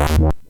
What?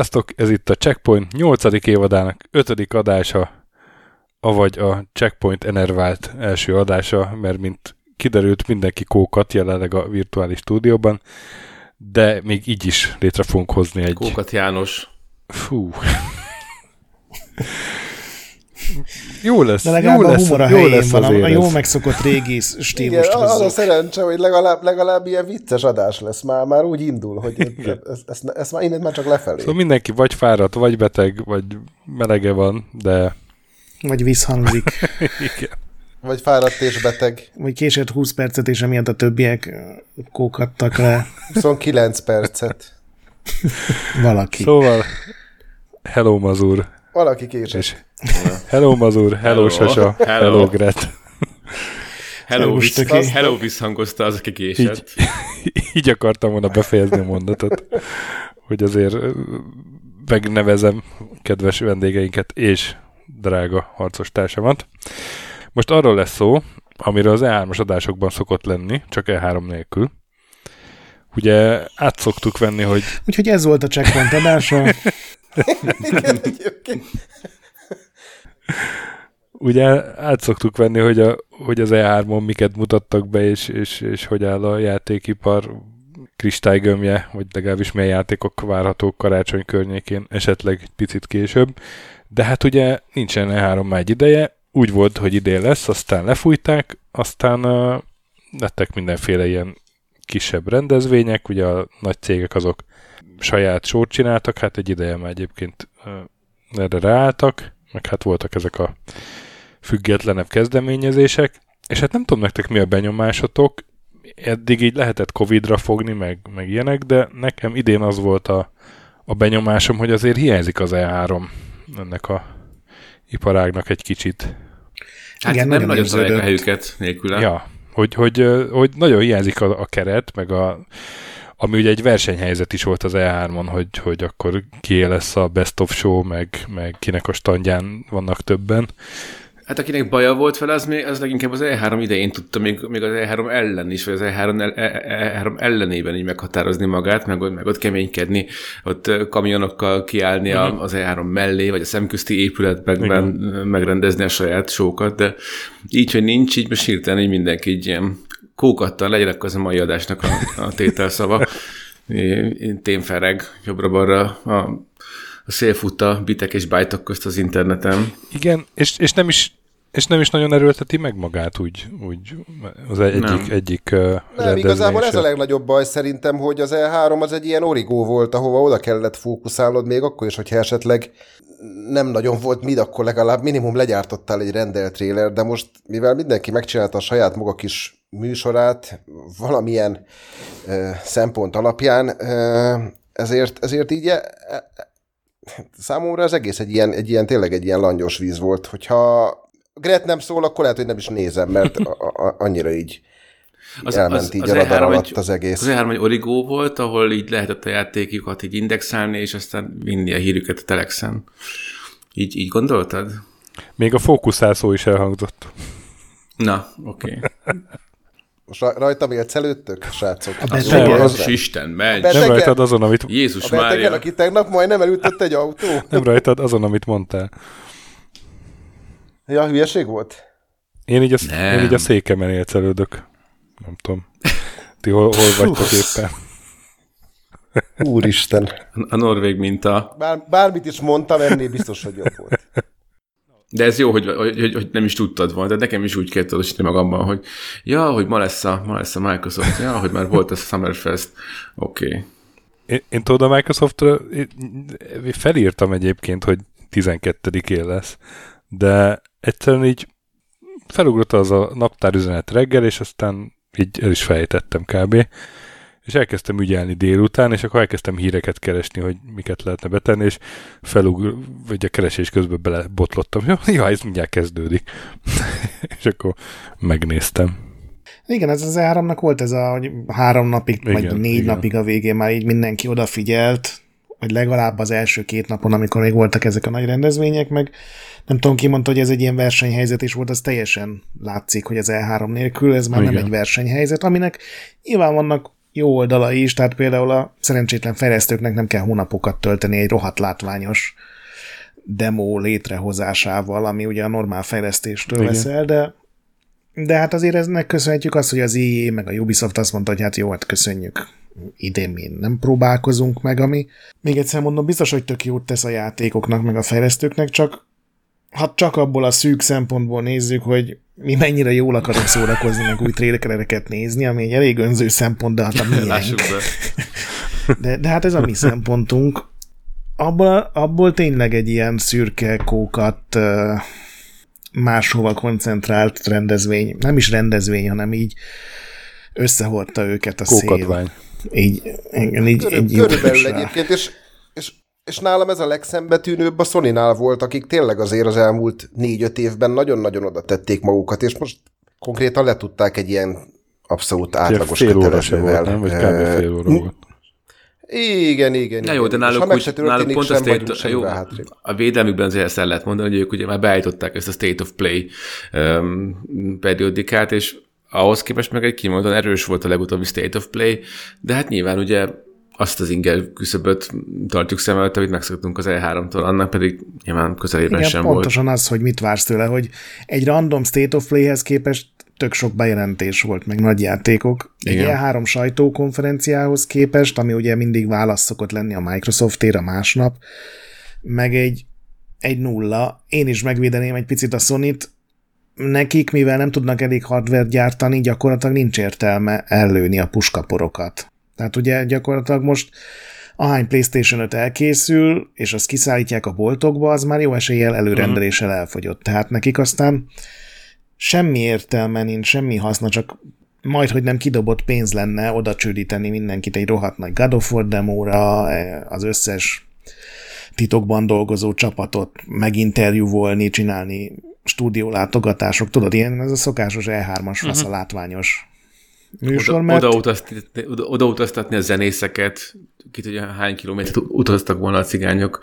Sziasztok, ez itt a Checkpoint 8. évadának 5. adása, avagy a Checkpoint enervált első adása, mert mint kiderült, mindenki kókat jelenleg a virtuális stúdióban, de még így is létre fogunk hozni egy... Kókat János. Fú. Jó lesz, De legalább jó a lesz, humor a jó helyén lesz van, a ez. jó megszokott régi stílust Igen, az a szerencse, hogy legalább, legalább ilyen vicces adás lesz. Már, már úgy indul, hogy ezt, ezt, ezt már innen már csak lefelé. Szóval mindenki vagy fáradt, vagy beteg, vagy melege van, de Vagy visszhangzik. igen. Vagy fáradt és beteg. Vagy késett 20 percet, és emiatt a többiek kókadtak le 29 percet. valaki. Szóval, hello Mazur, Valaki késett. és hello Mazur, hello, Hello. Sasa, hello, Hello. Gret. Hello, visz, hello visszhangozta az, aki késett. Így akartam volna befejezni a mondatot, hogy azért megnevezem kedves vendégeinket és drága harcos társamat. Most arról lesz szó, amiről az E3-as adásokban szokott lenni, csak E3 nélkül. Ugye át szoktuk venni, hogy Úgyhogy ez volt a checkpoint adása. Igen, egyébként. ugye át szoktuk venni, hogy, a, hogy az E3-on miket mutattak be, és, és, és hogy áll a játékipar kristálygömje, vagy legalábbis milyen játékok várhatók karácsony környékén, esetleg egy picit később. De hát ugye nincsen E3 már egy ideje, úgy volt, hogy idén lesz, aztán lefújták, aztán uh, lettek mindenféle ilyen kisebb rendezvények, ugye a nagy cégek azok saját sót csináltak, hát egy ideje már egyébként erre ráálltak, meg hát voltak ezek a függetlenebb kezdeményezések, és hát nem tudom nektek mi a benyomásotok, eddig így lehetett Covid-ra fogni, meg, meg ilyenek, de nekem idén az volt a, a benyomásom, hogy azért hiányzik az E3 ennek a iparágnak egy kicsit. Hát Igen, nem nagyon találják a helyüket nélküle. Ja, hogy, hogy, hogy nagyon hiányzik a, a keret, meg a, ami ugye egy versenyhelyzet is volt az E3-on, hogy, hogy akkor ki lesz a best of show, meg, meg kinek a standján vannak többen. Hát akinek baja volt vele, az, még, az leginkább az E3 idején tudta még, még az E3 ellen is, vagy az E3, el, E- E3 ellenében így meghatározni magát, meg, meg ott keménykedni, ott kamionokkal kiállni a, az E3 mellé, vagy a szemközti épületben megrendezni a saját sókat, de így, hogy nincs, így most hirtelen így mindenki így ilyen kókattal legyenek az a mai adásnak a, a tételszava. Témfereg jobbra-balra a, a szélfutta bitek és bájtok közt az interneten. Igen, és, és nem is és nem is nagyon erőlteti meg magát úgy, úgy az egyik, Nem. egyik Nem, igazából ez a legnagyobb baj szerintem, hogy az E3 az egy ilyen origó volt, ahova oda kellett fókuszálnod még akkor is, hogyha esetleg nem nagyon volt mit, akkor legalább minimum legyártottál egy rendelt trailer, de most, mivel mindenki megcsinálta a saját maga kis műsorát valamilyen ö, szempont alapján, ö, ezért, ezért így e, e, számomra az egész egy ilyen, egy ilyen, tényleg egy ilyen langyos víz volt, hogyha Gret nem szól, akkor lehet, hogy nem is nézem, mert a, a, annyira így az, elment az, így az a radar E3 alatt egy- az egész. Az E3 egy origó volt, ahol így lehetett a játékokat így indexelni, és aztán vinni a hírüket a Telexen. Így, így gondoltad? Még a fókuszál szó is elhangzott. Na, oké. Okay. Most ra- rajtam élsz előttök, srácok? A Az beteg- Nem, az az- Isten, megy! beteg- Nem Betegen- rajtad azon, amit, Jézus A betegen, Mária! aki tegnap majdnem elütött egy autó? nem rajtad azon, amit mondtál. Ja, hülyeség volt? Én így a, Nem. én így a székemen élcelődök. Nem tudom. Ti hol, hol vagytok éppen? Úristen. A norvég minta. Bár, bármit is mondtam, ennél biztos, hogy jobb volt. De ez jó, hogy, hogy, hogy, nem is tudtad volna, de nekem is úgy kell tudosítani magamban, hogy ja, hogy ma lesz a, ma lesz a Microsoft, ja, hogy már volt a Summerfest. Oké. Okay. Én, én tudod, a Microsoftra felírtam egyébként, hogy 12-én lesz, de egyszerűen így felugrott az a naptárüzenet reggel, és aztán így el is fejtettem kb. És elkezdtem ügyelni délután, és akkor elkezdtem híreket keresni, hogy miket lehetne betenni, és felugr, vagy a keresés közben belebotlottam. Ja, ez mindjárt kezdődik. és akkor megnéztem. Igen, ez az E3-nak volt ez a, hogy három napig, igen, vagy négy igen. napig a végén már így mindenki odafigyelt, vagy legalább az első két napon, amikor még voltak ezek a nagy rendezvények, meg nem tudom, ki mondta, hogy ez egy ilyen versenyhelyzet is volt, az teljesen látszik, hogy az E3 nélkül ez már Igen. nem egy versenyhelyzet, aminek nyilván vannak jó oldalai is, tehát például a szerencsétlen fejlesztőknek nem kell hónapokat tölteni egy rohadt látványos demo létrehozásával, ami ugye a normál fejlesztéstől Igen. veszel, de de hát azért eznek köszönhetjük azt, hogy az EA meg a Ubisoft azt mondta, hogy hát jó, hát köszönjük, idén mi nem próbálkozunk meg, ami még egyszer mondom, biztos, hogy tök jót tesz a játékoknak, meg a fejlesztőknek, csak ha csak abból a szűk szempontból nézzük, hogy mi mennyire jól akarunk szórakozni, meg új trélereket nézni, ami egy elég önző szempont, de hát a miénk. De, de hát ez a mi szempontunk. Abból, abból tényleg egy ilyen szürke kókat máshova koncentrált rendezvény, nem is rendezvény, hanem így összehordta őket a Kókatvány. szél. Így, igen, így, Körül, így körülbelül egyébként, és, és, nálam ez a legszembetűnőbb a sony volt, akik tényleg azért az elmúlt négy-öt évben nagyon-nagyon oda tették magukat, és most konkrétan letudták egy ilyen abszolút átlagos kötelezővel. nem? Vagy kb. fél óra volt. Igen, igen. Na jó, de náluk, úgy, náluk pont sem, a, state, jó, a védelmükben azért ezt el lehet mondani, hogy ők ugye már beállították ezt a State of Play um, periódikát, és ahhoz képest meg egy kimondottan erős volt a legutóbbi State of Play, de hát nyilván ugye azt az inger küszöböt tartjuk szem előtt, amit megszoktunk az E3-tól, annak pedig nyilván közelében Igen, sem pontosan volt. az, hogy mit vársz tőle, hogy egy random State of Play-hez képest tök sok bejelentés volt, meg nagy játékok. Egy Igen. E3 sajtókonferenciához képest, ami ugye mindig válasz szokott lenni a Microsoft a másnap, meg egy, egy nulla. Én is megvédeném egy picit a sony -t. Nekik, mivel nem tudnak elég hardware gyártani, gyakorlatilag nincs értelme ellőni a puskaporokat. Tehát ugye gyakorlatilag most ahány PlayStation 5 elkészül, és azt kiszállítják a boltokba, az már jó eséllyel előrendeléssel elfogyott. Tehát nekik aztán semmi értelme nincs, semmi haszna, csak majd, hogy nem kidobott pénz lenne oda csődíteni mindenkit egy rohadt nagy God of War demóra, e, az összes titokban dolgozó csapatot meginterjúvolni, csinálni stúdiólátogatások, tudod, ilyen ez a szokásos E3-as fasz uh-huh. a látványos műsor, oda, mert... odautaztatni, oda, odautaztatni a zenészeket, ki tudja hány kilométert utaztak volna a cigányok,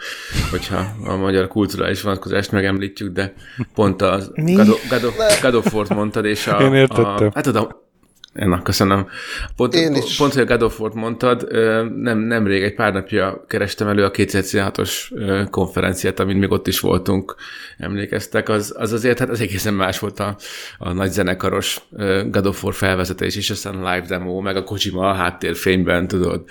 hogyha a magyar kulturális vonatkozást megemlítjük, de pont a God of War mondtad, és a... Én értettem. A, hát oda, Na, köszönöm. Pont, Én is. pont, hogy a God of mondtad, nem, nemrég, egy pár napja kerestem elő a 2016-os konferenciát, amin még ott is voltunk, emlékeztek, az, az azért, hát az egészen más volt a, a nagy zenekaros God of War felvezetés, és aztán a live demo, meg a Kojima a háttérfényben, tudod.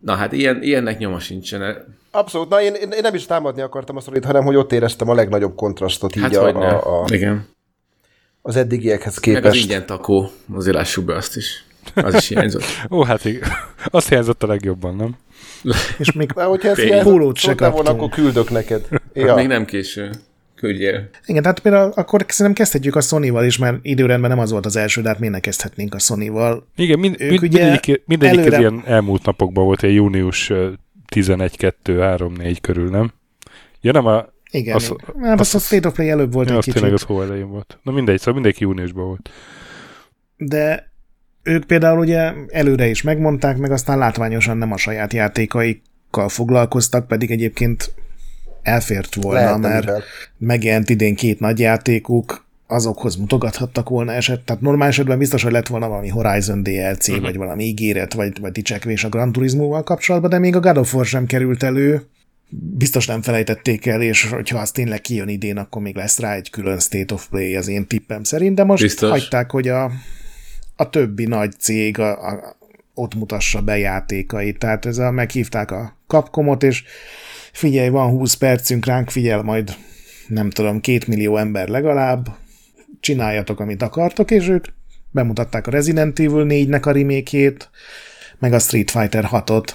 Na hát ilyen, ilyennek nyoma sincsen. Abszolút, na én, én nem is támadni akartam azt, hanem hogy ott éreztem a legnagyobb kontrasztot hát így a, a, a, Igen az eddigiekhez képest. Meg az ingyen takó, azért lássuk be azt is. Az is hiányzott. Ó, hát igen. Azt hiányzott a legjobban, nem? És még hogyha ezt hiányzott, se volna, akkor küldök neked. Ja. Még nem késő. Küldjél. Igen, tehát például akkor szerintem kezdhetjük a Sony-val is, mert időrendben nem az volt az első, de hát miért ne kezdhetnénk a Sony-val. Igen, mind, mind, mindegyik, mindegyik előre... ilyen elmúlt napokban volt, egy június 11-2-3-4 körül, nem? Ja, nem a igen, az, igen. Hát az, az, a State of Play előbb volt ja, egy kicsit. tényleg az hó elején volt. Na mindegy, szóval mindenki júniusban volt. De ők például ugye előre is megmondták, meg aztán látványosan nem a saját játékaikkal foglalkoztak, pedig egyébként elfért volna, Lehet, mert mivel. megjelent idén két nagy játékuk, azokhoz mutogathattak volna eset, tehát normál esetben biztos, hogy lett volna valami Horizon DLC, uh-huh. vagy valami ígéret, vagy, vagy dicsekvés a Gran Turismo-val kapcsolatban, de még a God of War sem került elő, biztos nem felejtették el, és hogyha az tényleg kijön idén, akkor még lesz rá egy külön State of Play, az én tippem szerint, de most biztos. hagyták, hogy a, a többi nagy cég a, a, ott mutassa be játékait, tehát ez a, meghívták a Capcomot, és figyelj, van 20 percünk ránk, figyel majd nem tudom, két millió ember legalább, csináljatok, amit akartok, és ők bemutatták a Resident Evil 4-nek a remékjét, meg a Street Fighter 6-ot,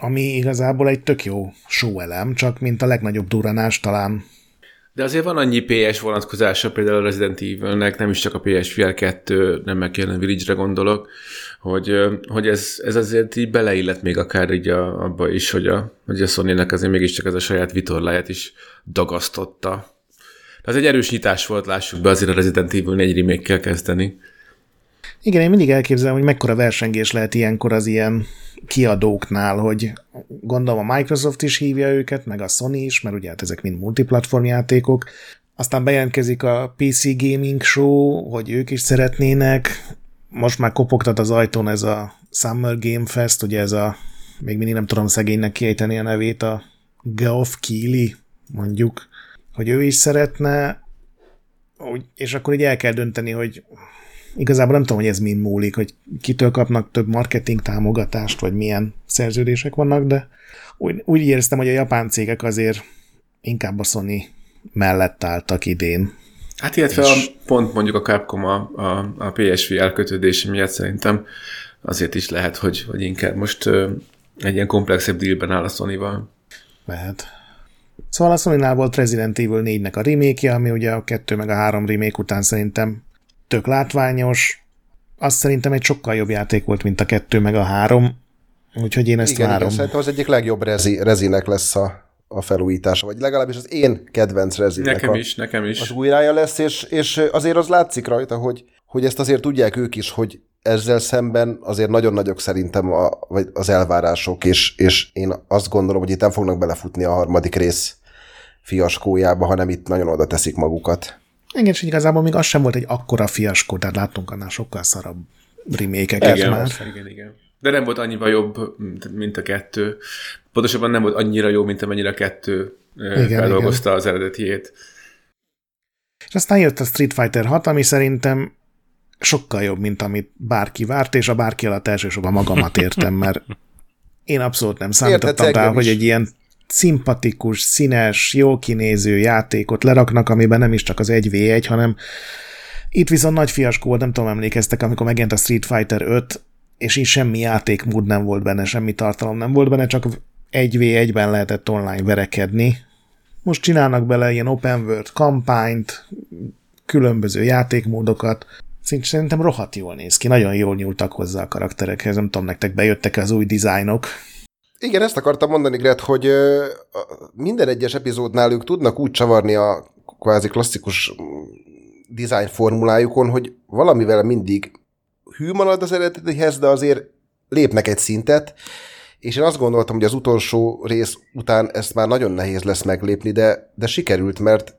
ami igazából egy tök jó show elem, csak mint a legnagyobb duranás talán De azért van annyi PS vonatkozása például a Resident Evil-nek, nem is csak a PSVR 2, nem meg kellene Village-re gondolok, hogy, hogy ez, ez azért így beleillet még akár így a, abba is, hogy a, hogy a Sony-nek azért mégiscsak ez a saját vitorláját is dagasztotta. Az egy erős nyitás volt, lássuk be, azért a Resident Evil 4 remake kell kezdeni. Igen, én mindig elképzelem, hogy mekkora versengés lehet ilyenkor az ilyen kiadóknál, hogy gondolom a Microsoft is hívja őket, meg a Sony is, mert ugye hát ezek mind multiplatform játékok, aztán bejelentkezik a PC Gaming Show, hogy ők is szeretnének, most már kopogtat az ajtón ez a Summer Game Fest, ugye ez a, még mindig nem tudom szegénynek kiejteni a nevét, a Geoff Keighley, mondjuk, hogy ő is szeretne, és akkor így el kell dönteni, hogy igazából nem tudom, hogy ez mind múlik, hogy kitől kapnak több marketing támogatást, vagy milyen szerződések vannak, de úgy, úgy éreztem, hogy a japán cégek azért inkább a Sony mellett álltak idén. Hát illetve és... a, pont mondjuk a Capcom a, a, a PSV elkötődése miatt szerintem azért is lehet, hogy, hogy inkább most ö, egy ilyen komplexebb dealben áll a Sony-val. Lehet. Szóval a sony volt Resident Evil 4-nek a remake ami ugye a 2 meg a 3 remake után szerintem tök látványos, azt szerintem egy sokkal jobb játék volt, mint a 2 meg a 3, úgyhogy én ezt igen, várom. Igen, szerintem az egyik legjobb rezi, rezinek lesz a, a felújítása, vagy legalábbis az én kedvenc rezinek Nekem a, is, nekem is. Az újrája lesz, és, és azért az látszik rajta, hogy, hogy ezt azért tudják ők is, hogy ezzel szemben azért nagyon nagyok szerintem a, vagy az elvárások, és, és én azt gondolom, hogy itt nem fognak belefutni a harmadik rész fiaskójába, hanem itt nagyon oda teszik magukat. Igen, és igazából még az sem volt egy akkora fiaskó, tehát láttunk annál sokkal szarabb remékeket igen, már. Igen, igen. De nem volt annyival jobb, mint a kettő. Pontosabban nem volt annyira jó, mint amennyire a kettő igen, feldolgozta igen. az eredetiét. És aztán jött a Street Fighter 6, ami szerintem sokkal jobb, mint amit bárki várt, és a bárki alatt elsősorban magamat értem, mert én abszolút nem számítottam rá, hogy egy ilyen szimpatikus, színes, jól kinéző játékot leraknak, amiben nem is csak az 1v1, hanem itt viszont nagy fiaskó volt, nem tudom, emlékeztek, amikor megjelent a Street Fighter 5, és így semmi játékmód nem volt benne, semmi tartalom nem volt benne, csak 1v1-ben lehetett online verekedni. Most csinálnak bele ilyen open world kampányt, különböző játékmódokat, Szerintem rohadt jól néz ki, nagyon jól nyúltak hozzá a karakterekhez, nem tudom, nektek bejöttek az új dizájnok. Igen, ezt akartam mondani, Gret, hogy minden egyes epizódnál ők tudnak úgy csavarni a kvázi klasszikus design formulájukon, hogy valamivel mindig hű marad az eredetihez, de azért lépnek egy szintet, és én azt gondoltam, hogy az utolsó rész után ezt már nagyon nehéz lesz meglépni, de, de sikerült, mert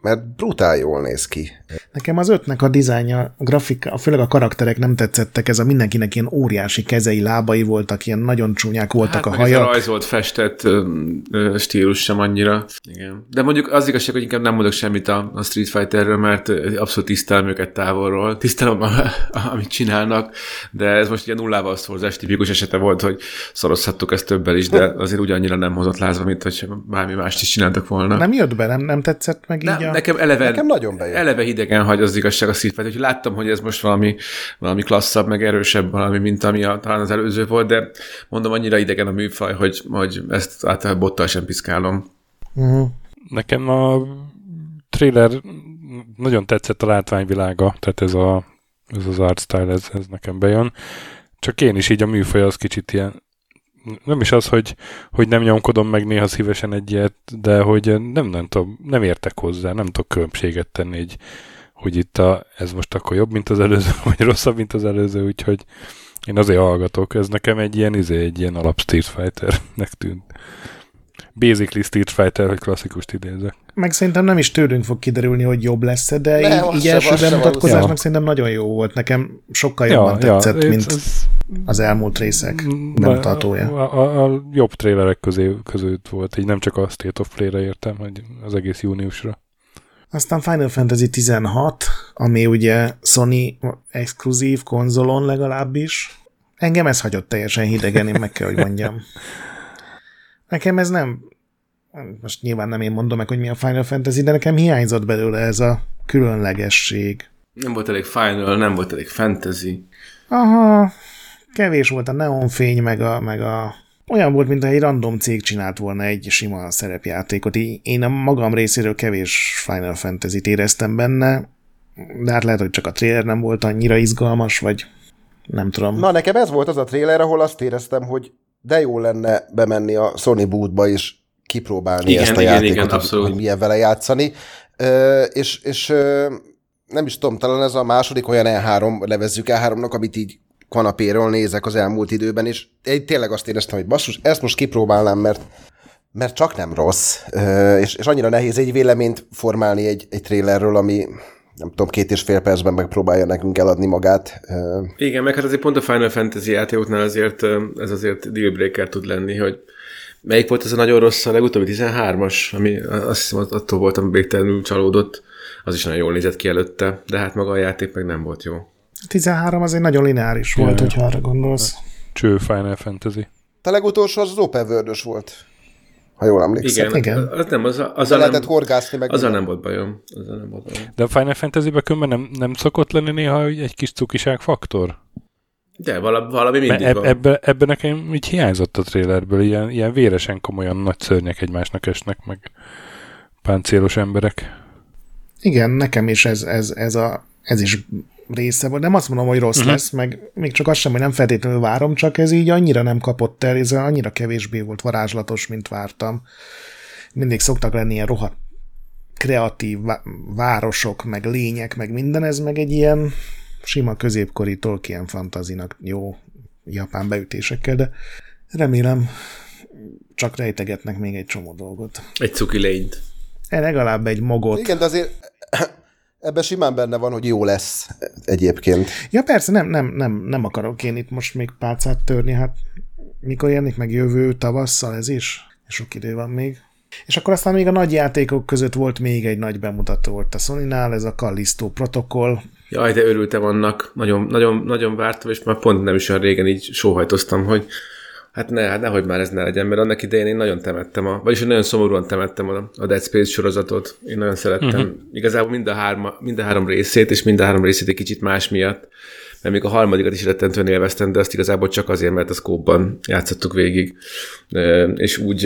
mert brutál jól néz ki. Nekem az ötnek a dizájnja, a grafika, főleg a karakterek nem tetszettek, ez a mindenkinek ilyen óriási kezei, lábai voltak, ilyen nagyon csúnyák voltak hát, a hajak. Ez a rajzolt, festett stílus sem annyira. Igen. De mondjuk az igazság, hogy inkább nem mondok semmit a, a Street Fighterről, mert abszolút tisztelem őket távolról, tisztelem, amit csinálnak, de ez most ilyen nullával szorzás tipikus esete volt, hogy szorozhattuk ezt többel is, de azért ugyannyira nem hozott lázva, mint hogy bármi mást is csináltak volna. Nem jött be, nem, nem tetszett meg nem, így a... Nekem eleve, nekem nagyon bejön. eleve hidegen hagy az igazság a Fighter, hogy láttam, hogy ez most valami, valami klasszabb, meg erősebb valami, mint ami a, talán az előző volt, de mondom, annyira idegen a műfaj, hogy, hogy ezt általában bottal sem piszkálom. Uh-huh. Nekem a trailer nagyon tetszett a látványvilága, tehát ez, a, ez az art style, ez, ez nekem bejön. Csak én is így a műfaj az kicsit ilyen nem is az, hogy, hogy nem nyomkodom meg néha szívesen egy ilyet, de hogy nem, nem, tudom, nem értek hozzá, nem tudok különbséget tenni, hogy, hogy itt a, ez most akkor jobb, mint az előző, vagy rosszabb, mint az előző, úgyhogy én azért hallgatok. Ez nekem egy ilyen, izé, egy ilyen alap Street Fighter-nek tűnt basically Street Fighter, hogy klasszikust idézek. Meg szerintem nem is tőlünk fog kiderülni, hogy jobb lesz de ne, így, így első bemutatkozásnak ja. szerintem nagyon jó volt. Nekem sokkal jobban ja, tetszett, ja, mint ez, az elmúlt részek bemutatója. A, a, a jobb trélerek közé, között volt, így nem csak a State of Play-re értem, hogy az egész júniusra. Aztán Final Fantasy 16, ami ugye Sony exkluzív konzolon legalábbis. Engem ez hagyott teljesen hidegen, én meg kell, hogy mondjam. Nekem ez nem, most nyilván nem én mondom meg, hogy mi a Final Fantasy, de nekem hiányzott belőle ez a különlegesség. Nem volt elég Final, nem volt elég Fantasy. Aha, kevés volt a neonfény, meg a, meg a olyan volt, mintha egy random cég csinált volna egy sima szerepjátékot. Én a magam részéről kevés Final Fantasy-t éreztem benne, de hát lehet, hogy csak a trailer nem volt annyira izgalmas, vagy nem tudom. Na, nekem ez volt az a trailer, ahol azt éreztem, hogy de jó lenne bemenni a Sony bootba és kipróbálni igen, ezt a igen, játékot, igen, hogy, hogy milyen vele játszani. Ö, és és ö, nem is tudom, talán ez a második olyan E3, nevezzük E3-nak, amit így kanapéről nézek az elmúlt időben, és én tényleg azt éreztem, hogy basszus, ezt most kipróbálnám, mert mert csak nem rossz, és, és annyira nehéz egy véleményt formálni egy, egy trailerről, ami nem tudom, két és fél percben megpróbálja nekünk eladni magát. Igen, meg hát azért pont a Final Fantasy játékoknál azért ez azért dealbreaker tud lenni, hogy melyik volt ez a nagyon rossz, a legutóbbi 13-as, ami azt hiszem attól voltam végtelenül csalódott, az is nagyon jól nézett ki előtte, de hát maga a játék meg nem volt jó. 13 azért nagyon lineáris volt, ja. hogyha arra gondolsz. Cső Final Fantasy. A legutolsó az az open world volt ha jól emlékszem. Igen, Igen. az nem, az, az, az lehetett horgászni meg. Azzal nem volt bajom. Azzal nem volt bajom. De a Final Fantasy-ben nem, nem szokott lenni néha egy kis cukiság faktor? De valami, valami mindig eb, van. Ebbe, ebbe nekem így hiányzott a trailerből, ilyen, ilyen véresen komolyan nagy szörnyek egymásnak esnek, meg páncélos emberek. Igen, nekem is ez, ez, ez, a, ez is része volt. Nem azt mondom, hogy rossz uh-huh. lesz, meg még csak azt sem, hogy nem feltétlenül várom, csak ez így annyira nem kapott el, ez annyira kevésbé volt varázslatos, mint vártam. Mindig szoktak lenni ilyen rohadt kreatív városok, meg lények, meg minden, ez meg egy ilyen sima középkori Tolkien fantazinak jó japán beütésekkel, de remélem csak rejtegetnek még egy csomó dolgot. Egy cuki lényt. Legalább egy mogot. Igen, de azért Ebben simán benne van, hogy jó lesz egyébként. Ja persze, nem, nem, nem, nem akarok én itt most még pálcát törni, hát mikor jönnik meg jövő tavasszal ez is? Sok idő van még. És akkor aztán még a nagy játékok között volt még egy nagy bemutató volt a sony ez a Callisto protokoll. Jaj, de örültem annak, nagyon, nagyon, nagyon vártam, és már pont nem is olyan régen így sóhajtoztam, hogy Hát ne, hát nehogy már ez ne legyen, mert annak idején én nagyon temettem, a, vagyis nagyon szomorúan temettem a, a Dead Space sorozatot. Én nagyon szerettem. Uh-huh. Igazából mind a, három, mind a három részét, és mind a három részét egy kicsit más miatt. Mert még a harmadikat is rettentően élveztem, de azt igazából csak azért, mert a scope játszottuk végig. És úgy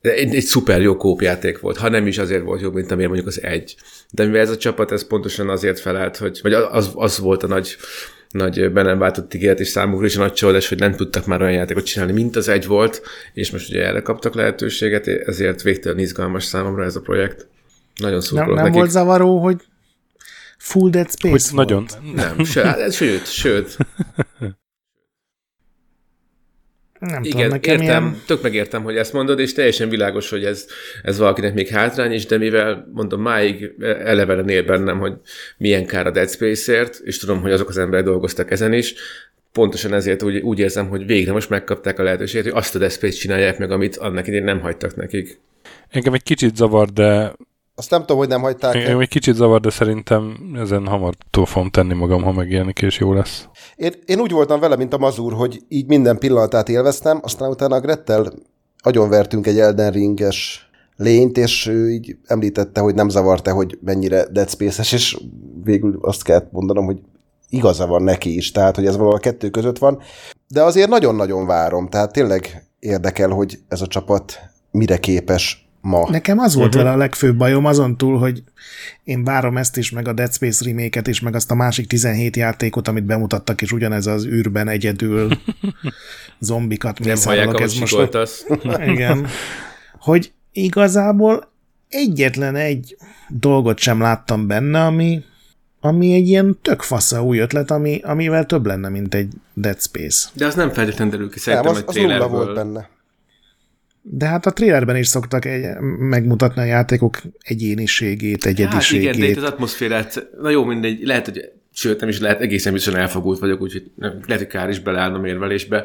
egy, egy szuper jó kópjáték volt, ha nem is azért volt jó, mint amilyen mondjuk az egy. De mivel ez a csapat, ez pontosan azért felelt, hogy, vagy az, az volt a nagy nagy be nem váltott ígéret, és számukra is a nagy csalódás, hogy nem tudtak már olyan játékot csinálni, mint az egy volt, és most ugye erre kaptak lehetőséget, ezért végtelen izgalmas számomra ez a projekt. Nagyon szurkolok Nem, nem nekik. volt zavaró, hogy Full Dead Space hogy volt. Nagyon. Nem, sőt, sőt, sőt. Nem Igen, tudom, nekem értem, ilyen... tök megértem, hogy ezt mondod, és teljesen világos, hogy ez, ez valakinek még hátrány is, de mivel mondom, máig eleve él bennem, hogy milyen kár a Dead Space-ért, és tudom, hogy azok az emberek dolgoztak ezen is, pontosan ezért úgy, úgy érzem, hogy végre most megkapták a lehetőséget, hogy azt a Dead Space csinálják meg, amit annak idén nem hagytak nekik. Engem egy kicsit zavar, de azt nem tudom, hogy nem hagyták Én egy kicsit zavar, de szerintem ezen hamar túl fogom tenni magam, ha megjelenik, és jó lesz. Én, én úgy voltam vele, mint a mazur, hogy így minden pillanatát élveztem, aztán utána a Grettel agyonvertünk egy Elden Ringes lényt, és ő így említette, hogy nem zavart-e, hogy mennyire Dead Space-es, és végül azt kell mondanom, hogy igaza van neki is, tehát hogy ez valahol a kettő között van, de azért nagyon-nagyon várom, tehát tényleg érdekel, hogy ez a csapat mire képes ma. Nekem az volt uh-huh. vele a legfőbb bajom, azon túl, hogy én várom ezt is, meg a Dead Space remake is, meg azt a másik 17 játékot, amit bemutattak, és ugyanez az űrben egyedül zombikat Nem hallják, ez most. Igen. Hogy igazából egyetlen egy dolgot sem láttam benne, ami, ami egy ilyen tök fasza új ötlet, ami, amivel több lenne, mint egy Dead Space. De az nem feltétlenül derül ki szerintem nem, az, egy az volt benne. De hát a trailerben is szoktak egy, megmutatni a játékok egyéniségét, egyediségét. Hát igen, de itt az atmoszférát, na jó, mindegy, lehet, hogy sőt, nem is lehet, egészen biztosan elfogult vagyok, úgyhogy nem, lehet, hogy kár is beleállnom érvelésbe,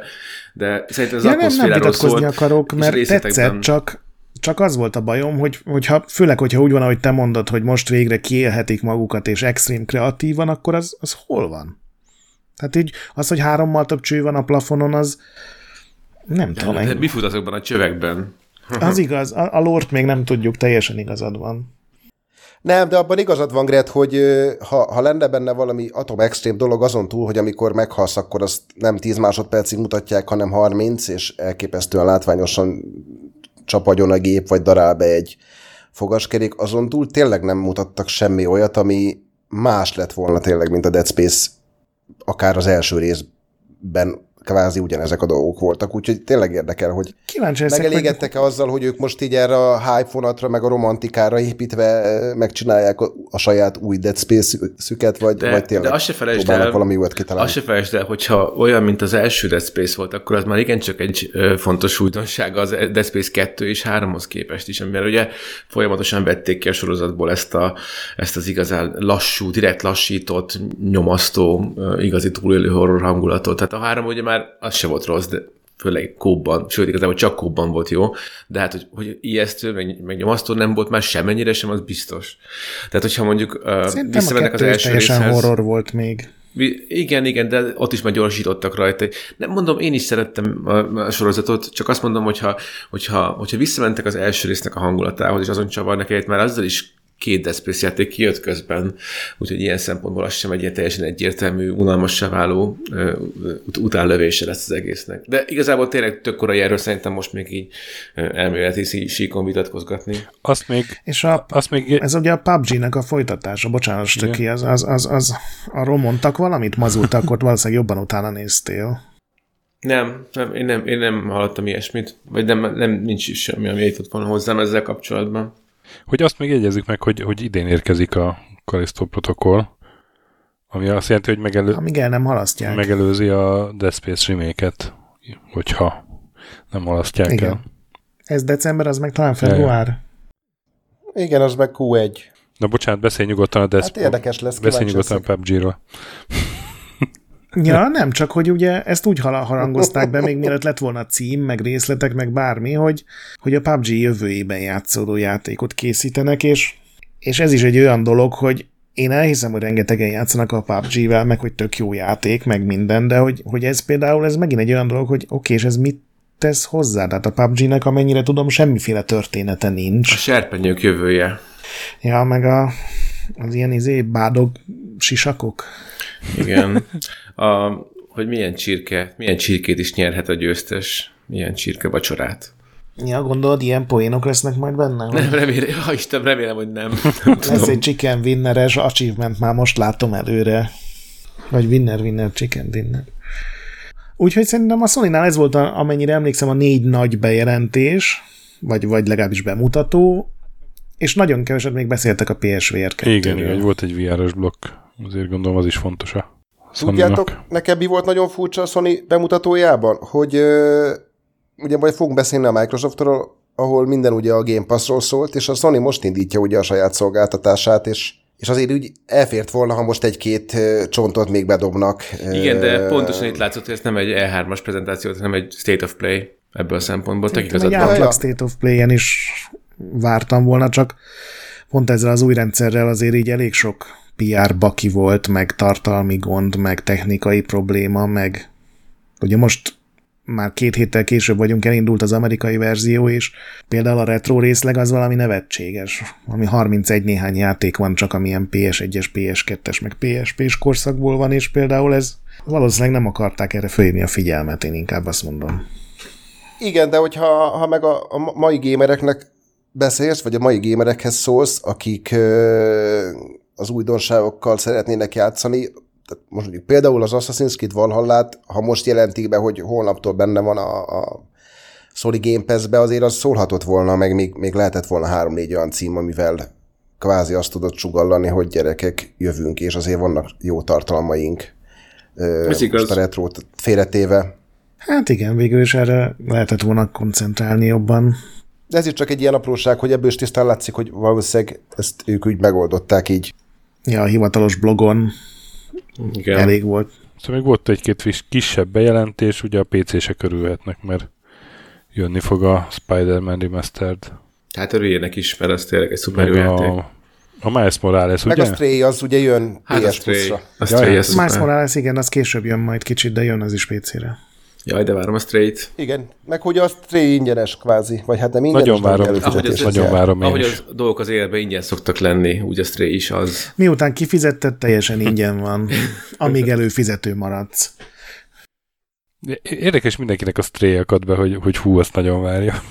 de szerintem az ja, nem, nem vitatkozni szólt, akarok, mert tetszett, csak, csak az volt a bajom, hogy, hogyha, főleg, hogyha úgy van, ahogy te mondod, hogy most végre kiélhetik magukat, és extrém kreatívan, akkor az, az hol van? Tehát így az, hogy hárommal több cső van a plafonon, az, nem tudom. De, de mi fut azokban a csövekben? Az igaz, a, a lort még nem tudjuk, teljesen igazad van. Nem, de abban igazad van, Gret, hogy ha, ha lenne benne valami atom extrém dolog azon túl, hogy amikor meghalsz, akkor azt nem 10 másodpercig mutatják, hanem 30, és elképesztően látványosan csapagyon a gép, vagy darál be egy fogaskerék, azon túl tényleg nem mutattak semmi olyat, ami más lett volna tényleg, mint a Dead Space akár az első részben kvázi ugyanezek a dolgok voltak, úgyhogy tényleg érdekel, hogy Kíváncsi megelégedtek-e azzal, hogy ők most így erre a hype vonatra, meg a romantikára építve megcsinálják a, a saját új Dead Space-szüket, vagy, de, vagy tényleg de azt se felejtsd el, valami újat kitalálni. Azt se felejtsd el, hogyha olyan, mint az első Dead Space volt, akkor az már igencsak egy fontos újdonság az Dead Space 2 és 3-hoz képest is, amivel ugye folyamatosan vették ki a sorozatból ezt, a, ezt az igazán lassú, direkt lassított, nyomasztó, igazi túlélő horror hangulatot. Tehát a három ugye már az se volt rossz, de főleg kóban, sőt, igazából csak kóban volt jó, de hát, hogy, hogy ijesztő, meg, meg nyomasztó nem volt már semennyire sem, az biztos. Tehát, hogyha mondjuk uh, visszamennek az első részhez... horror volt még. Igen, igen, de ott is már gyorsítottak rajta. Nem mondom, én is szerettem a sorozatot, csak azt mondom, hogyha, hogyha, hogyha visszamentek az első résznek a hangulatához, és azon csavarnak egyet, már azzal is két Death játék kijött közben, úgyhogy ilyen szempontból az sem egy ilyen teljesen egyértelmű, unalmassá váló uh, utánlövése lesz az egésznek. De igazából tényleg tök korai erről szerintem most még így elméleti síkon vitatkozgatni. Azt még... És a, azt még... ez ugye a PUBG-nek a folytatása, bocsánat, ki, az, az, az, az, arról mondtak valamit, mazultak, ott valószínűleg jobban utána néztél. Nem, nem, én nem, én nem hallottam ilyesmit, vagy nem, nem nincs is semmi, ami jutott volna hozzám ezzel kapcsolatban. Hogy azt még jegyezzük meg, hogy, hogy idén érkezik a Callisto protokoll, ami azt jelenti, hogy megelő... Amíg el nem halasztják. megelőzi a Dead Space remake hogyha nem halasztják Igen. el. Ez december, az meg talán február. Igen, az meg Q1. Na bocsánat, beszélj nyugodtan a Death Hát érdekes lesz, Beszélj nyugodtan a PUBG-ról. Ja, nem, csak hogy ugye ezt úgy harangozták be, még mielőtt lett volna cím, meg részletek, meg bármi, hogy, hogy a PUBG jövőjében játszódó játékot készítenek, és, és ez is egy olyan dolog, hogy én elhiszem, hogy rengetegen játszanak a PUBG-vel, meg hogy tök jó játék, meg minden, de hogy, hogy ez például, ez megint egy olyan dolog, hogy oké, okay, és ez mit tesz hozzá? Tehát a PUBG-nek, amennyire tudom, semmiféle története nincs. A serpenyők jövője. Ja, meg a, az ilyen izé bádog sisakok. Igen. A, hogy milyen csirke, milyen csirkét is nyerhet a győztes, milyen csirke vacsorát. Ja, gondolod, ilyen poénok lesznek majd benne? Nem, remélem, ha Isten, remélem, hogy nem. nem Lesz egy chicken winneres achievement, már most látom előre. Vagy winner, winner, chicken dinner. Úgyhogy szerintem a sony ez volt, a, amennyire emlékszem, a négy nagy bejelentés, vagy, vagy legalábbis bemutató, és nagyon keveset még beszéltek a PSVR 2 Igen, igen, volt egy VR-os blokk, azért gondolom az is fontos a Tudjátok, nekem mi volt nagyon furcsa a Sony bemutatójában, hogy ö, ugye majd fogunk beszélni a Microsoftról, ahol minden ugye a Game Passról szólt, és a Sony most indítja ugye a saját szolgáltatását, és és azért úgy elfért volna, ha most egy-két csontot még bedobnak. Igen, de pontosan itt látszott, hogy ez nem egy E3-as prezentáció, hanem egy State of Play ebből a szempontból. Tök egy átlag State of Play-en is vártam volna, csak pont ezzel az új rendszerrel azért így elég sok PR baki volt, meg tartalmi gond, meg technikai probléma, meg ugye most már két héttel később vagyunk, elindult az amerikai verzió, és például a retro részleg az valami nevetséges. Ami 31 néhány játék van csak, amilyen PS1-es, PS2-es, meg PSP-s korszakból van, és például ez valószínűleg nem akarták erre fölhívni a figyelmet, én inkább azt mondom. Igen, de hogyha ha meg a, a mai gémereknek beszélsz, vagy a mai gémerekhez szólsz, akik az újdonságokkal szeretnének játszani, tehát most mondjuk például az Assassin's Creed Valhallát, ha most jelentik be, hogy holnaptól benne van a, a Sony Game Pass-be, azért az szólhatott volna, meg még, még lehetett volna három-négy olyan cím, amivel kvázi azt tudott sugallani, hogy gyerekek, jövünk, és azért vannak jó tartalmaink. Ez igaz. a retrót félretéve. Hát igen, végül is erre lehetett volna koncentrálni jobban. De ez is csak egy ilyen apróság, hogy ebből is tisztán látszik, hogy valószínűleg ezt ők úgy megoldották így. Ja, a hivatalos blogon Igen. elég volt. Szóval még volt egy-két kisebb bejelentés, ugye a PC-se körülhetnek, mert jönni fog a Spider-Man Remastered. Hát örüljenek is, mert az tényleg egy szuper játék. A, a Miles Morales, ugye? Meg a Stray az ugye jön hát PS Plus-ra. A Stray, ja, Miles Morales, igen, az később jön majd kicsit, de jön az is PC-re. Jaj, de várom a straight. Igen, meg hogy a Stray ingyenes kvázi, vagy hát nem ingyenes, Nagyon várom, Ahogy az, nagyon várom én ahogy is. az dolgok az életben ingyen szoktak lenni, úgy a stray is az. Miután kifizetted, teljesen ingyen van, amíg előfizető maradsz. Érdekes mindenkinek a stray akad be, hogy, hogy hú, azt nagyon várja.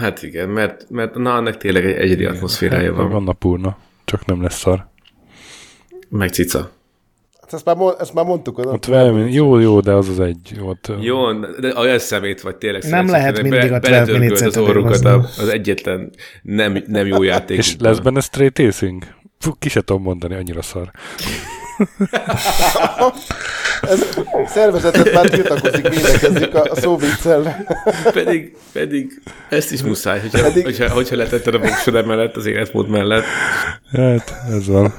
Hát igen, mert, mert na, annak tényleg egy egyedi atmoszférája van. Van napurna, csak nem lesz szar. Meg cica. Ezt már, ezt már mondtuk. Az Ott velem, jó, jó, de az az egy. Ott, Jó, de olyan szemét vagy tényleg. Nem lehet mindig a bele- 12 beletörgölt az orrukat a- az egyetlen nem, nem jó játék. és lesz benne stray tacing? Fú, ki se tudom mondani, annyira szar. Ez szervezetet már tiltakozik, védekezik a, a szó viccelve. Pedig, pedig ezt is muszáj, hogyha, Pedig- hogyha, hogyha letetted a voksod mellett, az életmód mellett. Hát, ez van.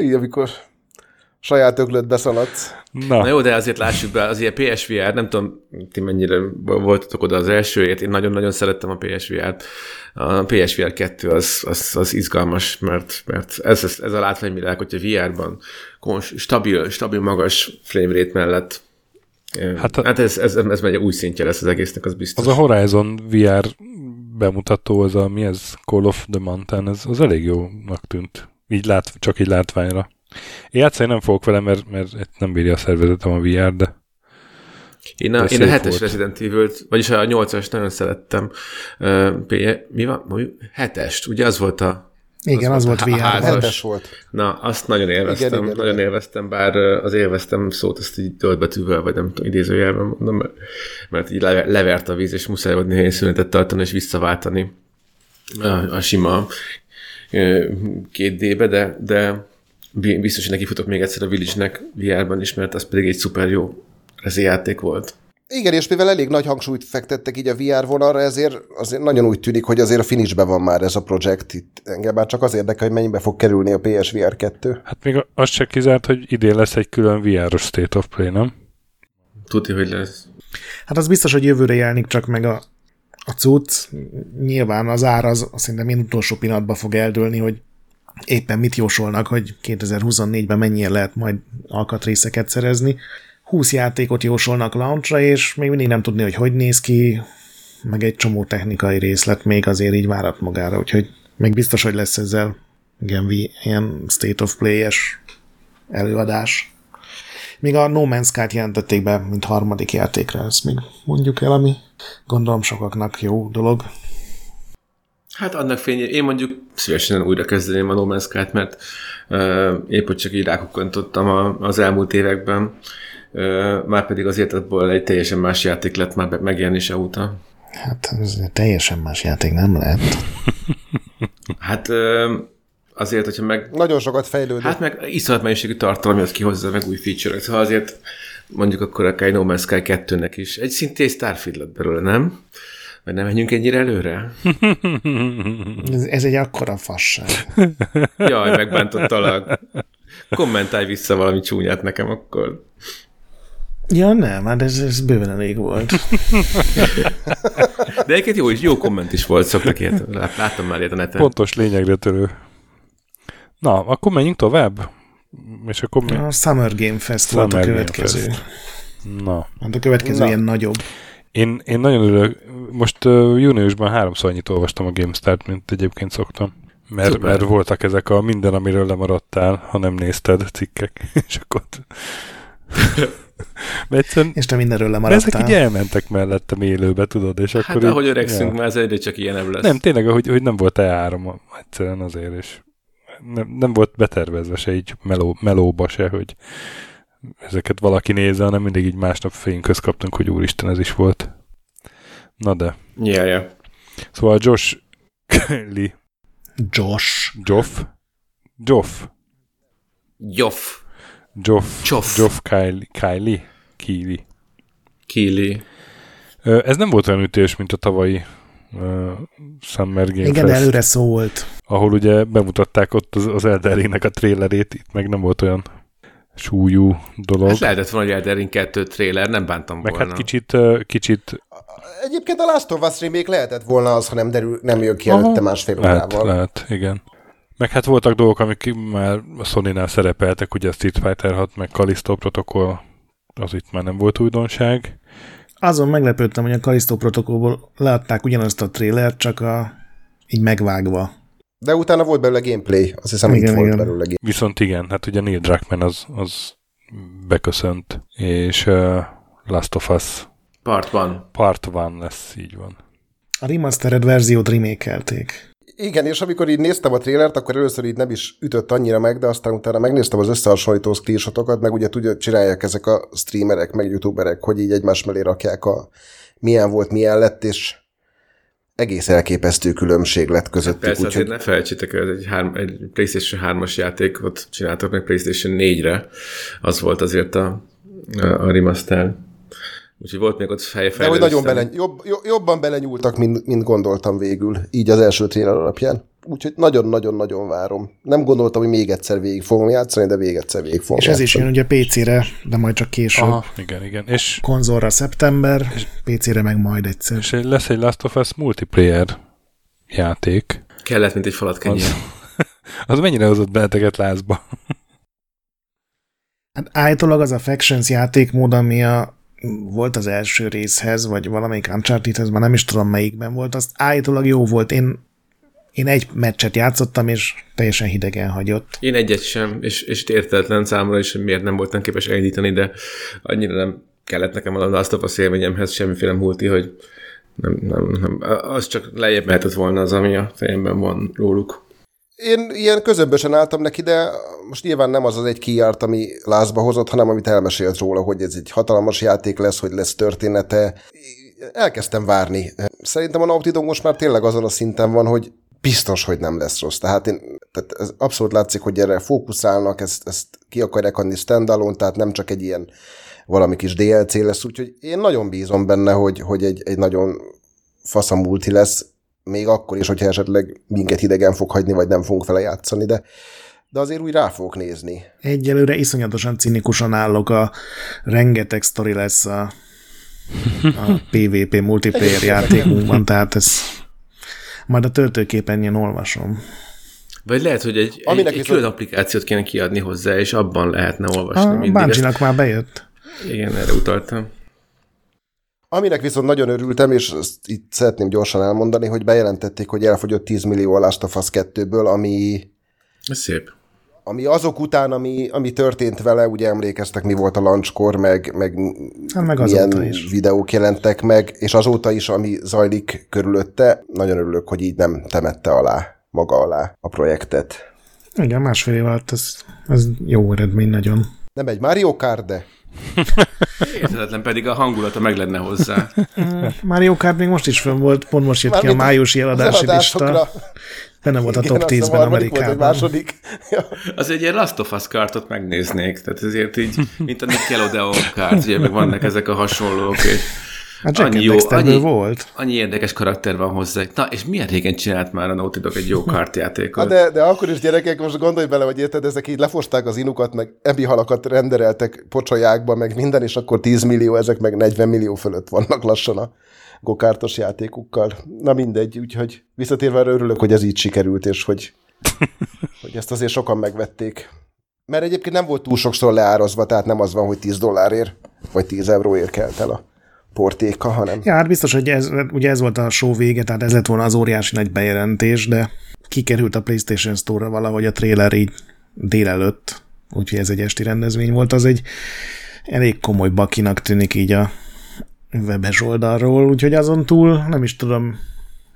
Így, amikor saját öklöt beszaladsz. Na, Na jó, de azért lássuk be, az ilyen PSVR, nem tudom, ti mennyire voltatok oda az elsőért, én nagyon-nagyon szerettem a PSVR-t. A PSVR 2 az, az, az izgalmas, mert, mert ez, ez, ez a látványvilág, hogyha VR-ban kons, stabil, stabil, magas framerate mellett Hát a- hát ez, ez, ez egy új szintje lesz az egésznek, az biztos. az a Horizon VR bemutató, az a mi ez? Call of the Mountain, ez az elég jónak tűnt. Így lát, csak így látványra. Játszani nem fogok vele, mert, mert nem bírja a szervezetem a VR, de Én a, De én a szép hetes volt. Resident Evil-t, vagyis a nyolcas nagyon szerettem. Uh, mi van? Mi? Hetest, ugye az volt a Igen, az, volt a há- VR. házas. Rendes volt. Na, azt nagyon élveztem, Igen, igen, nagyon igen. élveztem, bár az élveztem szót azt így töltbetűvel, vagy nem tudom, idézőjelben mondom, mert, mert így leve- levert a víz, és muszáj volt néhány szünetet tartani, és visszaváltani a, a sima ö, két D-be, de, de biztos, hogy nekifutok még egyszer a Village-nek VR-ban is, mert az pedig egy szuper jó rezi játék volt. Igen, és mivel elég nagy hangsúlyt fektettek így a VR vonalra, ezért azért nagyon úgy tűnik, hogy azért a finishben van már ez a projekt. Itt engem már csak az érdekel, hogy mennyibe fog kerülni a PSVR 2. hát még az se kizárt, hogy idén lesz egy külön VR-os State of Play, nem? Tudja, hogy lesz. Hát az biztos, hogy jövőre jelenik csak meg a, a cucc. Nyilván az ár az szerintem én utolsó pillanatban fog eldőlni, hogy éppen mit jósolnak, hogy 2024-ben mennyire lehet majd alkatrészeket szerezni. 20 játékot jósolnak launchra, és még mindig nem tudni, hogy hogy néz ki, meg egy csomó technikai részlet még azért így várat magára, úgyhogy még biztos, hogy lesz ezzel igen, ilyen state of play-es előadás. Még a No Man's Sky-t jelentették be, mint harmadik játékra, ezt még mondjuk el, ami gondolom sokaknak jó dolog. Hát annak fényében, én mondjuk szívesen újra kezdeném a No Man's Sky-t, mert uh, épp hogy csak így rákukkantottam a, az elmúlt években, uh, már pedig azért abból egy teljesen más játék lett már megjelenése óta. Hát ez teljesen más játék nem lehet. Hát uh, azért, hogyha meg Nagyon sokat fejlődött. Hát meg iszonyat mennyiségű tartalom jött ki hozzá, meg új feature Szóval azért mondjuk akkor akár egy No Man's Sky 2-nek is. Egy szintén Starfield lett belőle, nem? Vagy nem menjünk ennyire előre? Ez, ez egy akkora fasság. Jaj, megbántottalak. Kommentálj vissza valami csúnyát nekem akkor. Ja nem, hát ez, ez bőven elég volt. De egyébként jó, is, jó komment is volt, szoktak ilyet. Lát- Láttam már ilyet a neten. Pontos lényegre törő. Na, akkor menjünk tovább? És akkor mi? A Summer Game Fest volt a Summer Game következő. Fest. Na, Hát a következő Na. ilyen nagyobb. Én, én nagyon örülök. Most uh, júniusban háromszor annyit olvastam a GameStart, mint egyébként szoktam. Mert, Szuper. mert voltak ezek a minden, amiről lemaradtál, ha nem nézted cikkek. És akkor... Mert egyszerűen És te mindenről ezek lemaradtál. így elmentek mellettem élőbe, tudod, és Hát akkor így- ahogy öregszünk, ja. már ez egyre csak ilyenebb lesz. Nem, tényleg, hogy, hogy nem volt E3 egyszerűen azért, és nem, nem volt betervezve se így meló, melóba se, hogy ezeket valaki nézze, hanem mindig így másnap fényköz kaptunk, hogy úristen, ez is volt. Na de. Ja, ja. Szóval Josh Lee, Josh. Joff, Joff, Joff. Joff, Csoff. Joff Kylie, Kylie. Kili. Ö, Ez nem volt olyan ütés, mint a tavalyi uh, Summer Game Igen, Fest, előre szólt. ahol ugye bemutatták ott az, az Elden Ringnek a trailerét, itt meg nem volt olyan súlyú dolog. Hát lehetett volna egy Elden Ring 2 trailer, nem bántam meg volna. hát kicsit, kicsit Egyébként a Last of Us remake lehetett volna az, ha nem, derül, nem jön ki előtte másfél lehet, órával. lehet, igen. Meg hát voltak dolgok, amik már a Sony-nál szerepeltek, ugye a Street Fighter 6, meg Callisto Protocol Az itt már nem volt újdonság. Azon meglepődtem, hogy a Kalisztó protokollból leadták ugyanazt a trélert, csak a, így megvágva. De utána volt belőle gameplay, azt hiszem, igen, itt volt belőle gameplay. Viszont igen, hát ugye Neil Druckmann az, az beköszönt, és uh, Last of Us Part van. Part van lesz, így van. A remastered verziót remékelték. Igen, és amikor így néztem a trélert, akkor először így nem is ütött annyira meg, de aztán utána megnéztem az összehasonlító screenshotokat, meg ugye tudja, csinálják ezek a streamerek, meg youtuberek, hogy így egymás mellé rakják a milyen volt, milyen lett, és egész elképesztő különbség lett közöttük. Persze, úgy, hogy... ne felejtsétek el, egy, három, egy PlayStation 3-as játékot csináltak meg PlayStation 4-re, az volt azért a, a, a remaster. Úgyhogy volt még ott fejfejlődés. De hogy nagyon bele, jobb, jobban belenyúltak, mint, mint gondoltam végül, így az első trailer alapján. Úgyhogy nagyon-nagyon-nagyon várom. Nem gondoltam, hogy még egyszer végig fogom játszani, de még egyszer végig fogom És ez játszani. is jön ugye PC-re, de majd csak később. Aha, igen, igen. És konzolra szeptember, és PC-re meg majd egyszer. És lesz egy Last of Us multiplayer játék. Kellett, mint egy falat kenyér. Az, az mennyire hozott benneteket lázba? Hát állítólag az a Factions játékmód, ami a volt az első részhez, vagy valamelyik Uncharted-hez, már nem is tudom melyikben volt, azt állítólag jó volt. Én, én egy meccset játszottam, és teljesen hidegen hagyott. Én egyet sem, és, és értetlen számomra is, hogy miért nem voltam képes elindítani, de annyira nem kellett nekem a Last of Us élményemhez semmiféle multi, hogy nem, nem, nem, az csak lejjebb mehetett volna az, ami a fejemben van róluk. Én ilyen közömbösen álltam neki, de most nyilván nem az az egy kiárt, ami lázba hozott, hanem amit elmesélt róla, hogy ez egy hatalmas játék lesz, hogy lesz története. Elkezdtem várni. Szerintem a Naughty Dog most már tényleg azon a szinten van, hogy biztos, hogy nem lesz rossz. Tehát, én, tehát ez abszolút látszik, hogy erre fókuszálnak, ezt, ezt ki akarják adni standalone, tehát nem csak egy ilyen valami kis DLC lesz, úgyhogy én nagyon bízom benne, hogy, hogy egy, egy nagyon faszamulti lesz, még akkor is, hogyha esetleg minket hidegen fog hagyni, vagy nem fogunk vele játszani, de, de azért úgy rá fogok nézni. Egyelőre iszonyatosan cinikusan állok, a rengeteg sztori lesz a, a PvP multiplayer játékunkban, tehát ez majd a töltőképernyőn olvasom. Vagy lehet, hogy egy, egy, egy külön applikációt kéne kiadni hozzá, és abban lehetne olvasni. A Bungie-nak már bejött. Igen, erre utaltam. Aminek viszont nagyon örültem, és ezt itt szeretném gyorsan elmondani, hogy bejelentették, hogy elfogyott 10 millió a Last of Us 2-ből, ami... Ez szép. Ami azok után, ami, ami történt vele, ugye emlékeztek, mi volt a launchkor, meg, meg, hát meg milyen is. videók jelentek meg, és azóta is, ami zajlik körülötte, nagyon örülök, hogy így nem temette alá, maga alá a projektet. Igen, másfél év alatt ez, ez jó eredmény nagyon. Nem egy Mario Kart, de Érthetetlen pedig a hangulata meg lenne hozzá. Mario Kart még most is fönn volt, pont most jött Már ki a májusi eladási lista. Benne volt a top 10-ben Amerikában. Volt egy második. Ja. Az egy ilyen Last of Us kartot megnéznék, tehát ezért így, mint a Nickelodeon kárt, ugye meg vannak ezek a hasonlók, és Hát annyi jó, annyi, volt. Annyi érdekes karakter van hozzá. Na, és milyen régen csinált már a Naughty Dog egy jó kártjátékot? de, de akkor is gyerekek, most gondolj bele, hogy érted, ezek így lefosták az inukat, meg ebi halakat rendereltek pocsolyákba, meg minden, és akkor 10 millió, ezek meg 40 millió fölött vannak lassan a gokártos játékukkal. Na mindegy, úgyhogy visszatérve arra örülök, hogy ez így sikerült, és hogy, hogy ezt azért sokan megvették. Mert egyébként nem volt túl sokszor leárazva, tehát nem az van, hogy 10 dollárért, vagy 10 euróért kelt el a portéka, hanem... Ja, hát biztos, hogy ez, ugye ez volt a show vége, tehát ez lett volna az óriási nagy bejelentés, de kikerült a PlayStation Store-ra valahogy a trailer így délelőtt, úgyhogy ez egy esti rendezvény volt, az egy elég komoly bakinak tűnik így a webes oldalról, úgyhogy azon túl nem is tudom,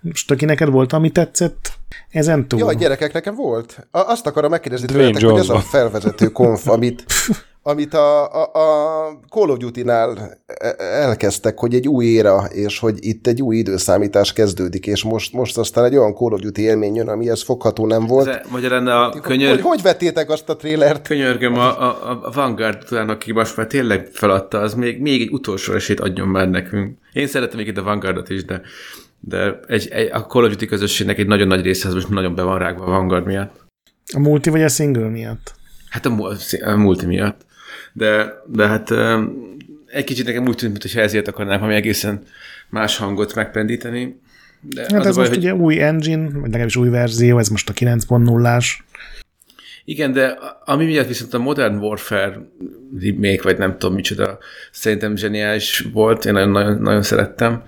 most aki neked volt, ami tetszett ezen túl? Ja, gyerekek, nekem volt. Azt akarom megkérdezni tőletek, hogy ez a felvezető konf, amit amit a, a, a Call of Duty-nál elkezdtek, hogy egy új éra, és hogy itt egy új időszámítás kezdődik, és most, most aztán egy olyan Call of Duty élmény jön, ami ez fogható nem volt. Ez, magyarán a könyör... hogy, hogy vettétek azt a trélert? Könyörgöm, a, a, a Vanguard után, aki most már tényleg feladta, az még, még egy utolsó esélyt adjon már nekünk. Én szeretem még itt a Vanguardot is, de, de egy, egy, a Call of Duty közösségnek egy nagyon nagy része az most nagyon be van rágva a Vanguard miatt. A multi vagy a single miatt? Hát a, a multi miatt de, de hát egy kicsit nekem úgy tűnt, mintha ezért akarnám valami egészen más hangot megpendíteni. De hát ez baj, most hogy... ugye új engine, vagy legalábbis új verzió, ez most a 9.0-ás. Igen, de ami miatt viszont a Modern Warfare remake, vagy nem tudom micsoda, szerintem zseniális volt, én nagyon, nagyon, nagyon szerettem.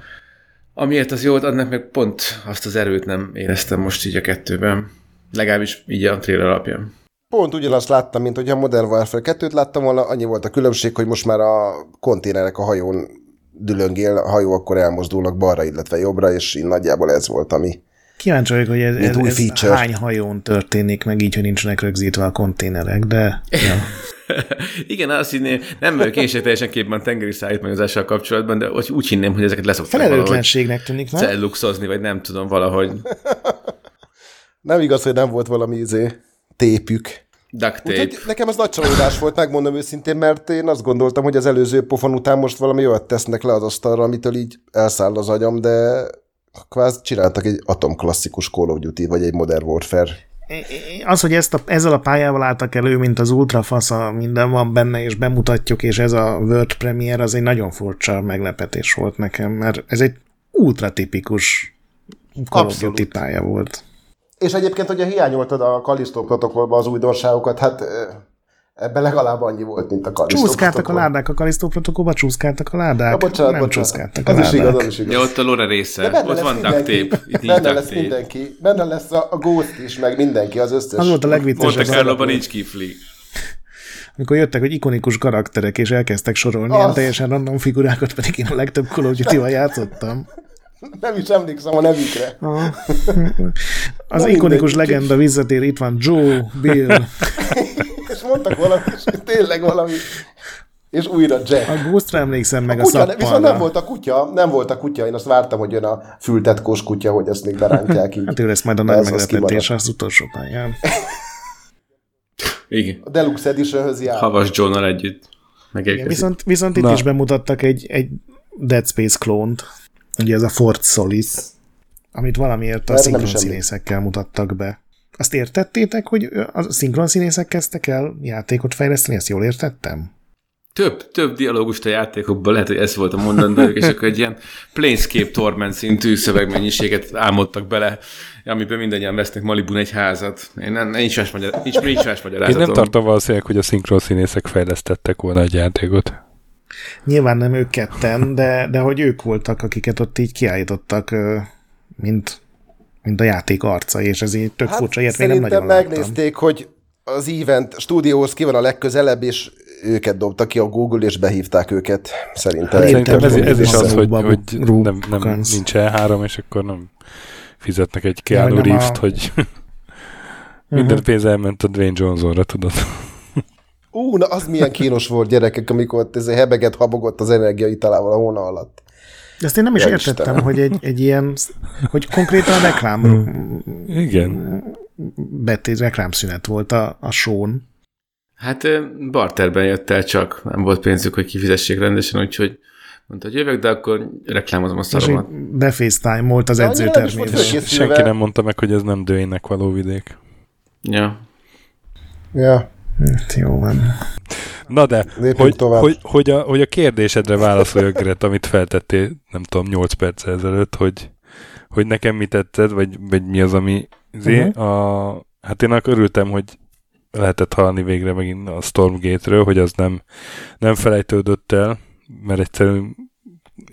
Amiért az jó volt, annak meg pont azt az erőt nem éreztem most így a kettőben. Legalábbis így a trailer alapján. Pont ugyanazt láttam, mint hogy a Modern Warfare 2-t láttam volna, annyi volt a különbség, hogy most már a konténerek a hajón dülöngél, a hajó akkor elmozdulnak balra, illetve jobbra, és így nagyjából ez volt, ami Kíváncsi vagyok, hogy ez, ez, ez feature. hány hajón történik, meg így, hogy nincsenek rögzítve a konténerek, de... Ja. Igen, azt hinném, nem vagyok én sem teljesen képben tengeri szállítmányozással kapcsolatban, de úgy hinném, hogy ezeket leszokták Felelőtlenségnek tűnik, nem? Celluxozni, vagy nem tudom, valahogy. nem igaz, hogy nem volt valami izé, tépük. Duct tape. Úgyhogy nekem ez nagy csalódás volt, megmondom őszintén, mert én azt gondoltam, hogy az előző pofon után most valami olyat tesznek le az asztalra, amitől így elszáll az agyam, de kvázi csináltak egy atomklasszikus Call of Duty, vagy egy Modern Warfare. Az, hogy ezt a, ezzel a pályával álltak elő, mint az ultrafasz, minden van benne, és bemutatjuk, és ez a World Premiere, az egy nagyon furcsa meglepetés volt nekem, mert ez egy ultra tipikus Call of Duty pálya volt. És egyébként, hogyha hiányoltad a Kalisztó protokollba az újdonságokat, hát Ebben legalább annyi volt, mint a Kalisztó Csúszkáltak a ládák a Kalisztó protokollba, csúszkáltak a ládák. Ja, bocsánat, nem bocsánat. csúszkáltak a ládák. Is igaz, az is igaz. Ja, ott a lore része. Ott van duct benne lesz tape. mindenki. Benne lesz a, a Ghost is, meg mindenki, az összes. Az volt a legviccesebb. Monte Carlo-ban nincs kifli. Amikor jöttek, hogy ikonikus karakterek, és elkezdtek sorolni az... ilyen teljesen random figurákat, pedig én a legtöbb Call of Duty-val játszottam. Nem is emlékszem a nevükre. Az Na ikonikus mindegy, legenda visszatér, itt van Joe, Bill. és mondtak valami, és tényleg valami. És újra Jack. A Ghostra emlékszem meg a, a kutya, Viszont nem volt a kutya, nem volt a kutya, én azt vártam, hogy jön a fültetkós kutya, hogy ezt még berántják így. hát ő lesz majd a nagy meglepetés az utolsó pályán. Igen. A Deluxe Editionhöz jár. Havas Johnnal együtt. Igen, viszont, viszont itt Na. is bemutattak egy, egy Dead Space klónt. Ugye ez a Fort Solis, amit valamiért a szinkron színészekkel mutattak be. Azt értettétek, hogy a szinkron színészek kezdtek el játékot fejleszteni? Ezt jól értettem? Több, több dialógust a játékokban, lehet, hogy ez volt a mondandójuk, és akkor egy ilyen Planescape Torment szintű szövegmennyiséget álmodtak bele, amiben mindannyian vesznek Malibun egy házat. Én nem, nincs más, magyar, nincs, nincs más magyarázatom. Én nem tartom valószínűleg, hogy a szinkron színészek fejlesztettek volna egy játékot. Nyilván nem ők ketten, de, de hogy ők voltak, akiket ott így kiállítottak, mint, mint a játék arca, és ez így tök hát furcsa, ilyet még nem nagyon megnézték, láttam. hogy az Event stúdióhoz ki van a legközelebb, és őket dobta ki a Google, és behívták őket. Szerintem, hát szerintem ez, ez is az, hogy, hogy nem, nem, nincs E3, és akkor nem fizetnek egy Keanu Reeves-t, a... hogy minden pénz elment a Dwayne Johnsonra, tudod. Ú, na az milyen kínos volt gyerekek, amikor ott ez hebeget habogott az energiaitalával a hóna alatt. De ezt én nem is ja, értettem, Istenem. hogy egy, egy ilyen, hogy konkrétan reklám Igen. Betéz reklámszünet volt a, a són. Hát barterben jött el csak, nem volt pénzük, hogy kifizessék rendesen, úgyhogy mondta, hogy jövök, de akkor reklámozom a szaromat. Befacetime volt az edzőterméről. Senki nem mondta meg, hogy ez nem dőének való vidék. Ja. Ja. Hát jó van. Na de, hogy, hogy, hogy, a, hogy a kérdésedre válaszoljak, Gret, amit feltettél, nem tudom, 8 perc ezelőtt, hogy, hogy nekem mi tetszett, vagy, vagy mi az, ami uh-huh. a, hát én akkor örültem, hogy lehetett hallani végre megint a Stormgate-ről, hogy az nem, nem felejtődött el, mert egyszerűen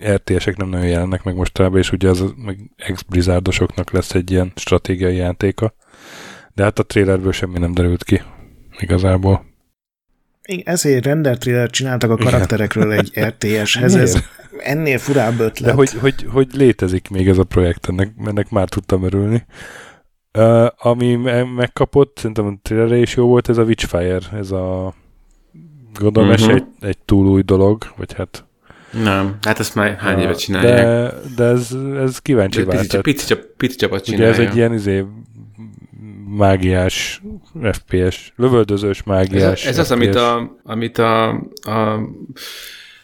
RTS-ek nem nagyon jelennek meg mostanában, és ugye az meg ex-blizzardosoknak lesz egy ilyen stratégiai játéka. De hát a trailerből semmi nem derült ki igazából. Ezért render trailer csináltak a karakterekről egy RTS-hez, ez ennél furább ötlet. De hogy, hogy, hogy létezik még ez a projekt, ennek, ennek már tudtam örülni. Uh, ami megkapott, szerintem a trailer is jó volt, ez a Witchfire, ez a gondolom uh-huh. egy, egy túl új dolog, vagy hát nem, hát ezt már hány éve csinálják. De, de ez, ez kíváncsi vált. Pici, pici, pici csapat csinálja. Ugye ez egy ilyen izé, mágiás FPS, lövöldözős mágiás Ez, ez az, amit a, amit a, a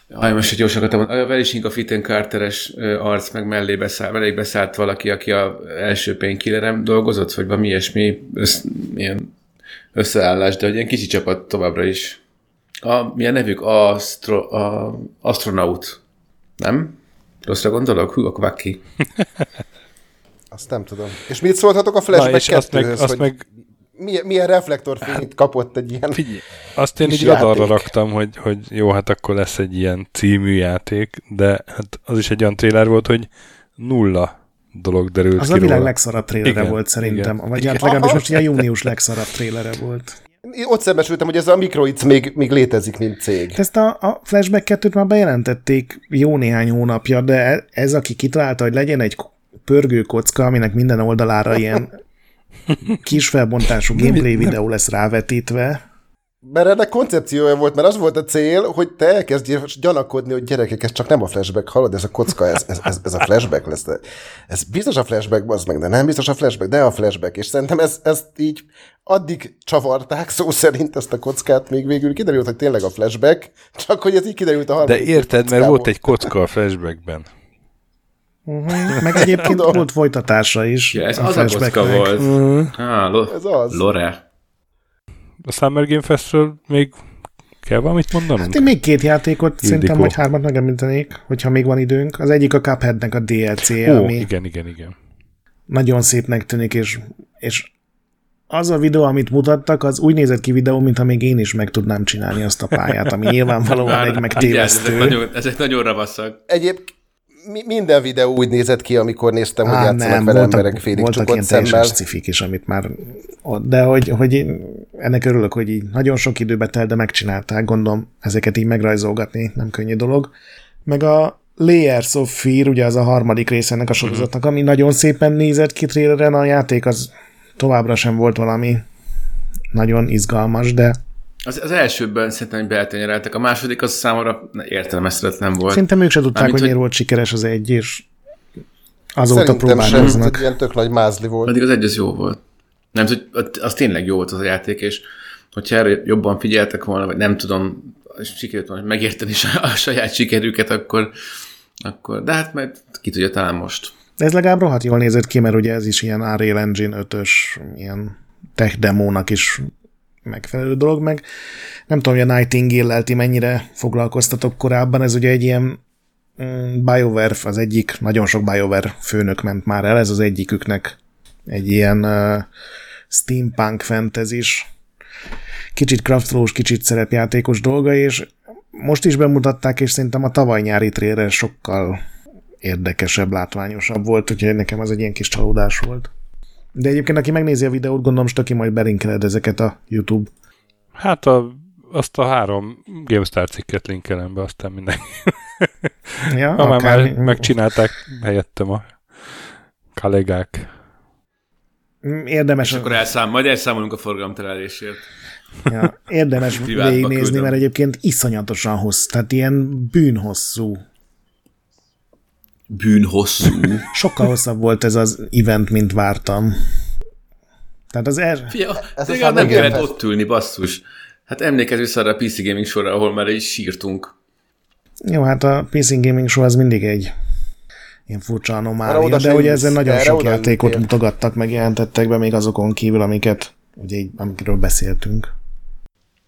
Aj, most hogy gyorsan akartam, a Velisink a Fitten Carteres arc meg mellé beszállt, mellé beszállt valaki, aki a első painkillerem dolgozott, vagy valami ilyesmi össz, ilyen összeállás, de hogy ilyen kicsi csapat továbbra is. A, milyen nevük? Astro, a, astronaut. Nem? Rosszra gondolok? Hú, akkor ki. Azt nem tudom. És mit szóltatok a Flashback Na, és azt meg, azt hogy meg milyen, milyen reflektorfényt kapott egy ilyen Figyelj, azt én így radarra raktam, hogy, hogy jó, hát akkor lesz egy ilyen című játék, de hát az is egy olyan trailer volt, hogy nulla dolog derült Az ki a világ róla. legszarabb trélere Igen, volt szerintem. igen. Vagy Igen. hát legalábbis most a június legszarabb trélere volt. Én Ott szembesültem, hogy ez a Microids még, még létezik, mint cég. Ezt a, a Flashback 2-t már bejelentették jó néhány hónapja, de e- ez, aki kitalálta, hogy legyen egy pörgő kocka, aminek minden oldalára ilyen kis felbontású gameplay videó lesz rávetítve. Mert ennek koncepciója volt, mert az volt a cél, hogy te elkezdjél gyanakodni, hogy gyerekek, ez csak nem a flashback, hallod, ez a kocka, ez, ez, ez, ez a flashback lesz. De ez biztos a flashback, az meg, de nem biztos a flashback, de a flashback. És szerintem ez, ezt így addig csavarták szó szerint ezt a kockát, még végül kiderült, hogy tényleg a flashback, csak hogy ez így kiderült a De harmadik érted, mert volt egy kocka a flashbackben. Uh-huh. Meg egyébként volt folytatása is. Ja, ez az a kocka volt. Ah, lo- Ez az. Lore. A Summer Game Festről még kell valamit mondanunk? Hát én még két játékot Ildikó. szerintem, vagy hármat megemlítenék, hogyha még van időnk. Az egyik a Cupheadnek a DLC-je, Ó, ami igen, igen, igen. nagyon szépnek tűnik, és, és az a videó, amit mutattak, az úgy nézett ki videó, mintha még én is meg tudnám csinálni azt a pályát, ami nyilvánvalóan egy Vigyázz, ezek megtévesztő. nagyon, ezek nagyon ravaszak. Egyéb mi, minden videó úgy nézett ki, amikor néztem, hogy Á, játszanak vele emberek félig voltak csukott szemmel. cifik is, amit már... De hogy, hogy én ennek örülök, hogy így nagyon sok időbe telt, de megcsinálták, gondolom ezeket így megrajzolgatni nem könnyű dolog. Meg a Layers of Fear, ugye az a harmadik része ennek a sorozatnak, ami nagyon szépen nézett ki traileren, a játék az továbbra sem volt valami nagyon izgalmas, de Az, az elsőben szerintem beltenyereltek, a második az számomra értelmezhetetlen volt. szerintem ők se tudták, Mármint, hogy miért hogy- volt sikeres az egy, és azóta Szerintem sem, ez próbálkoznak. egy ilyen tök nagy mázli volt. Pedig az egy az jó volt. Nem az tényleg jó volt az a játék, és hogyha erre jobban figyeltek volna, vagy nem tudom, sikerült volna megérteni a, a saját sikerüket, akkor, akkor, de hát majd ki tudja talán most. De ez legalább rohadt jól nézett ki, mert ugye ez is ilyen Unreal Engine 5-ös, ilyen tech demónak is megfelelő dolog, meg nem tudom, hogy a Nightingale-lel ti mennyire foglalkoztatok korábban, ez ugye egy ilyen mm, BioWare, az egyik, nagyon sok BioWare főnök ment már el, ez az egyiküknek egy ilyen uh, steampunk fantasy-s, kicsit craftolós, kicsit szerepjátékos dolga, és most is bemutatták, és szerintem a tavaly nyári trailer sokkal érdekesebb, látványosabb volt, úgyhogy nekem az egy ilyen kis csalódás volt. De egyébként, aki megnézi a videót, gondolom, most aki majd belinkeled ezeket a YouTube. Hát a, azt a három GameStar cikket linkelem be, aztán mindenki. Ja, Ha már, már megcsinálták helyettem a kollégák. Érdemes, És akkor elszám, majd elszámolunk a forgalomterelésért. ja, érdemes végignézni, mert egyébként iszonyatosan hosszú, tehát ilyen bűnhosszú. Bűn hosszú. Sokkal hosszabb volt ez az event, mint vártam. Tehát az er... Figyelj, Ez ez a nem kellett Fest. ott ülni, basszus. Hát emlékezz vissza arra a PC Gaming sorra, ahol már is sírtunk. Jó, hát a PC Gaming Show az mindig egy ilyen furcsa anomália, de ugye ezen nagyon sok játékot ültél. mutogattak, meg jelentettek be, még azokon kívül, amiket ugye így, amikről beszéltünk.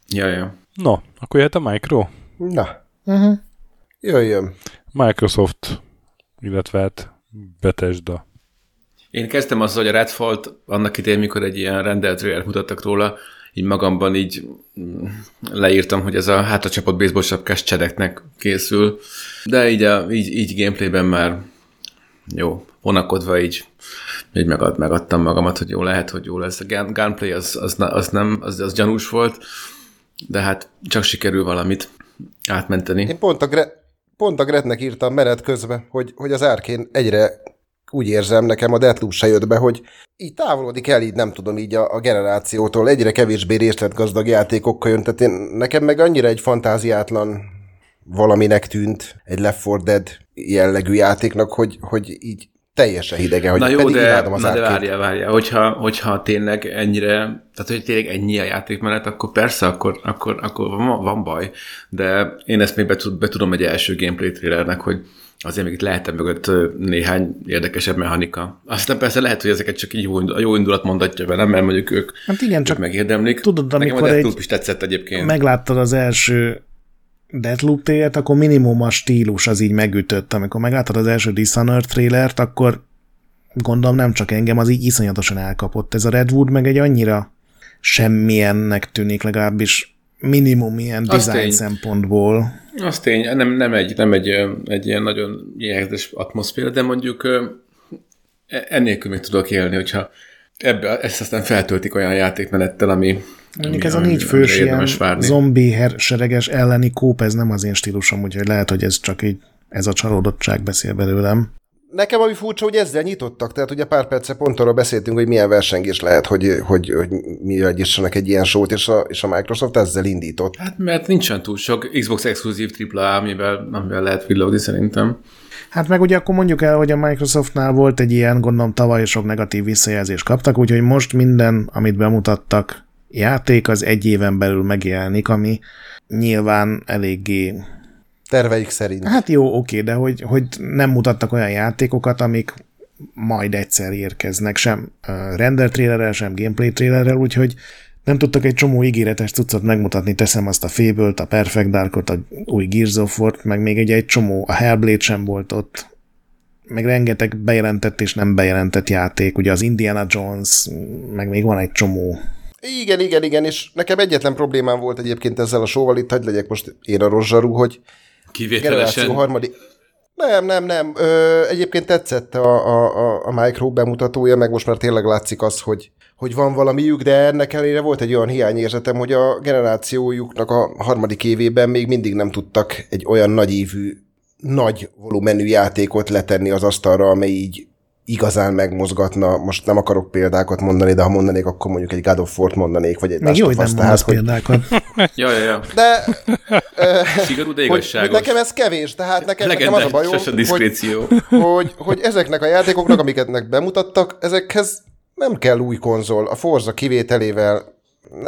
Ja, ja. No, akkor jöhet a Micro. Na, Uh-huh. jöjjön. Microsoft, illetve hát Bethesda. Én kezdtem azzal, hogy a Redfall-t annak idején, mikor egy ilyen rendelt trailer mutattak róla, így magamban így mm, leírtam, hogy ez a hátracsapott baseball sapkás csedeknek készül, de így, a, így, így gameplayben már jó, vonakodva így, így megad, megadtam magamat, hogy jó lehet, hogy jó lesz. A gun, gunplay az, az, az nem, az, az gyanús volt, de hát csak sikerül valamit átmenteni. Én pont a, Gre- pont a Gretnek írtam menet közben, hogy, hogy az árkén egyre úgy érzem, nekem a Deathloop se jött be, hogy így távolodik el, így nem tudom, így a, a generációtól. Egyre kevésbé részletgazdag játékokkal jön, tehát én, nekem meg annyira egy fantáziátlan valaminek tűnt, egy Left 4 Dead jellegű játéknak, hogy, hogy így teljesen hidege, hogy Na jó, pedig de, imádom az na de várjál, várjál, hogyha, hogyha tényleg ennyire, tehát hogy tényleg ennyi a játékmenet, akkor persze, akkor, akkor, akkor van, van baj, de én ezt még be, tud, be tudom egy első gameplay trailernek, hogy azért még itt lehetne mögött néhány érdekesebb mechanika. Aztán persze lehet, hogy ezeket csak így jó, a jó indulat mondatja velem, mert mondjuk ők, Hát igen, ők csak megérdemlik. tudod, Nekem amikor Deathloop egy- is tetszett egyébként. megláttad az első Deathloop télet, akkor minimum a stílus az így megütött. Amikor megláttad az első Dishonored trailert, akkor gondolom nem csak engem, az így iszonyatosan elkapott. Ez a Redwood meg egy annyira semmilyennek tűnik, legalábbis minimum ilyen Azt design tény. szempontból. Az tény, nem, nem, egy, nem egy, egy ilyen nagyon jegyzetes atmoszféra, de mondjuk ennélkül még tudok élni, hogyha ebbe, ezt aztán feltöltik olyan játékmenettel, ami, Mondjuk ez a négy fős ilyen zombi sereges elleni kóp, ez nem az én stílusom, úgyhogy lehet, hogy ez csak így ez a csalódottság beszél belőlem. Nekem ami furcsa, hogy ezzel nyitottak, tehát ugye pár perce pont arra beszéltünk, hogy milyen versengés lehet, hogy, hogy, hogy mi adjissanak egy ilyen sót, és a, és a Microsoft ezzel indított. Hát mert nincsen túl sok Xbox exkluzív AAA, amivel, amivel lehet villogni szerintem. Hát meg ugye akkor mondjuk el, hogy a Microsoftnál volt egy ilyen, gondolom tavaly sok negatív visszajelzést kaptak, úgyhogy most minden, amit bemutattak, játék az egy éven belül megjelenik, ami nyilván eléggé terveik szerint. Hát jó, oké, de hogy, hogy nem mutattak olyan játékokat, amik majd egyszer érkeznek, sem render trailerrel, sem gameplay trailerrel, úgyhogy nem tudtak egy csomó ígéretes cuccot megmutatni, teszem azt a fable a Perfect Darkot, a új Gears of War, meg még egy, egy csomó, a Hellblade sem volt ott, meg rengeteg bejelentett és nem bejelentett játék, ugye az Indiana Jones, meg még van egy csomó igen, igen, igen, és nekem egyetlen problémám volt egyébként ezzel a sóval, itt hagyd legyek most én a rozsarú, hogy Kivételesen. harmadik... Nem, nem, nem. Ö, egyébként tetszett a, a, a Micro bemutatója, meg most már tényleg látszik az, hogy, hogy van valamiük, de ennek ellenére volt egy olyan hiányérzetem, hogy a generációjuknak a harmadik évében még mindig nem tudtak egy olyan nagy évű, nagy volumenű játékot letenni az asztalra, amely így igazán megmozgatna, most nem akarok példákat mondani, de ha mondanék, akkor mondjuk egy God of War-t mondanék, vagy egy Még jó, hogy nem hogy... példákat. ja, ja, ja. De... Szigorú, de igazságos. nekem ez kevés, tehát nekem, nekem az a bajom, hogy, hogy, hogy ezeknek a játékoknak, amiket bemutattak, ezekhez nem kell új konzol. A Forza kivételével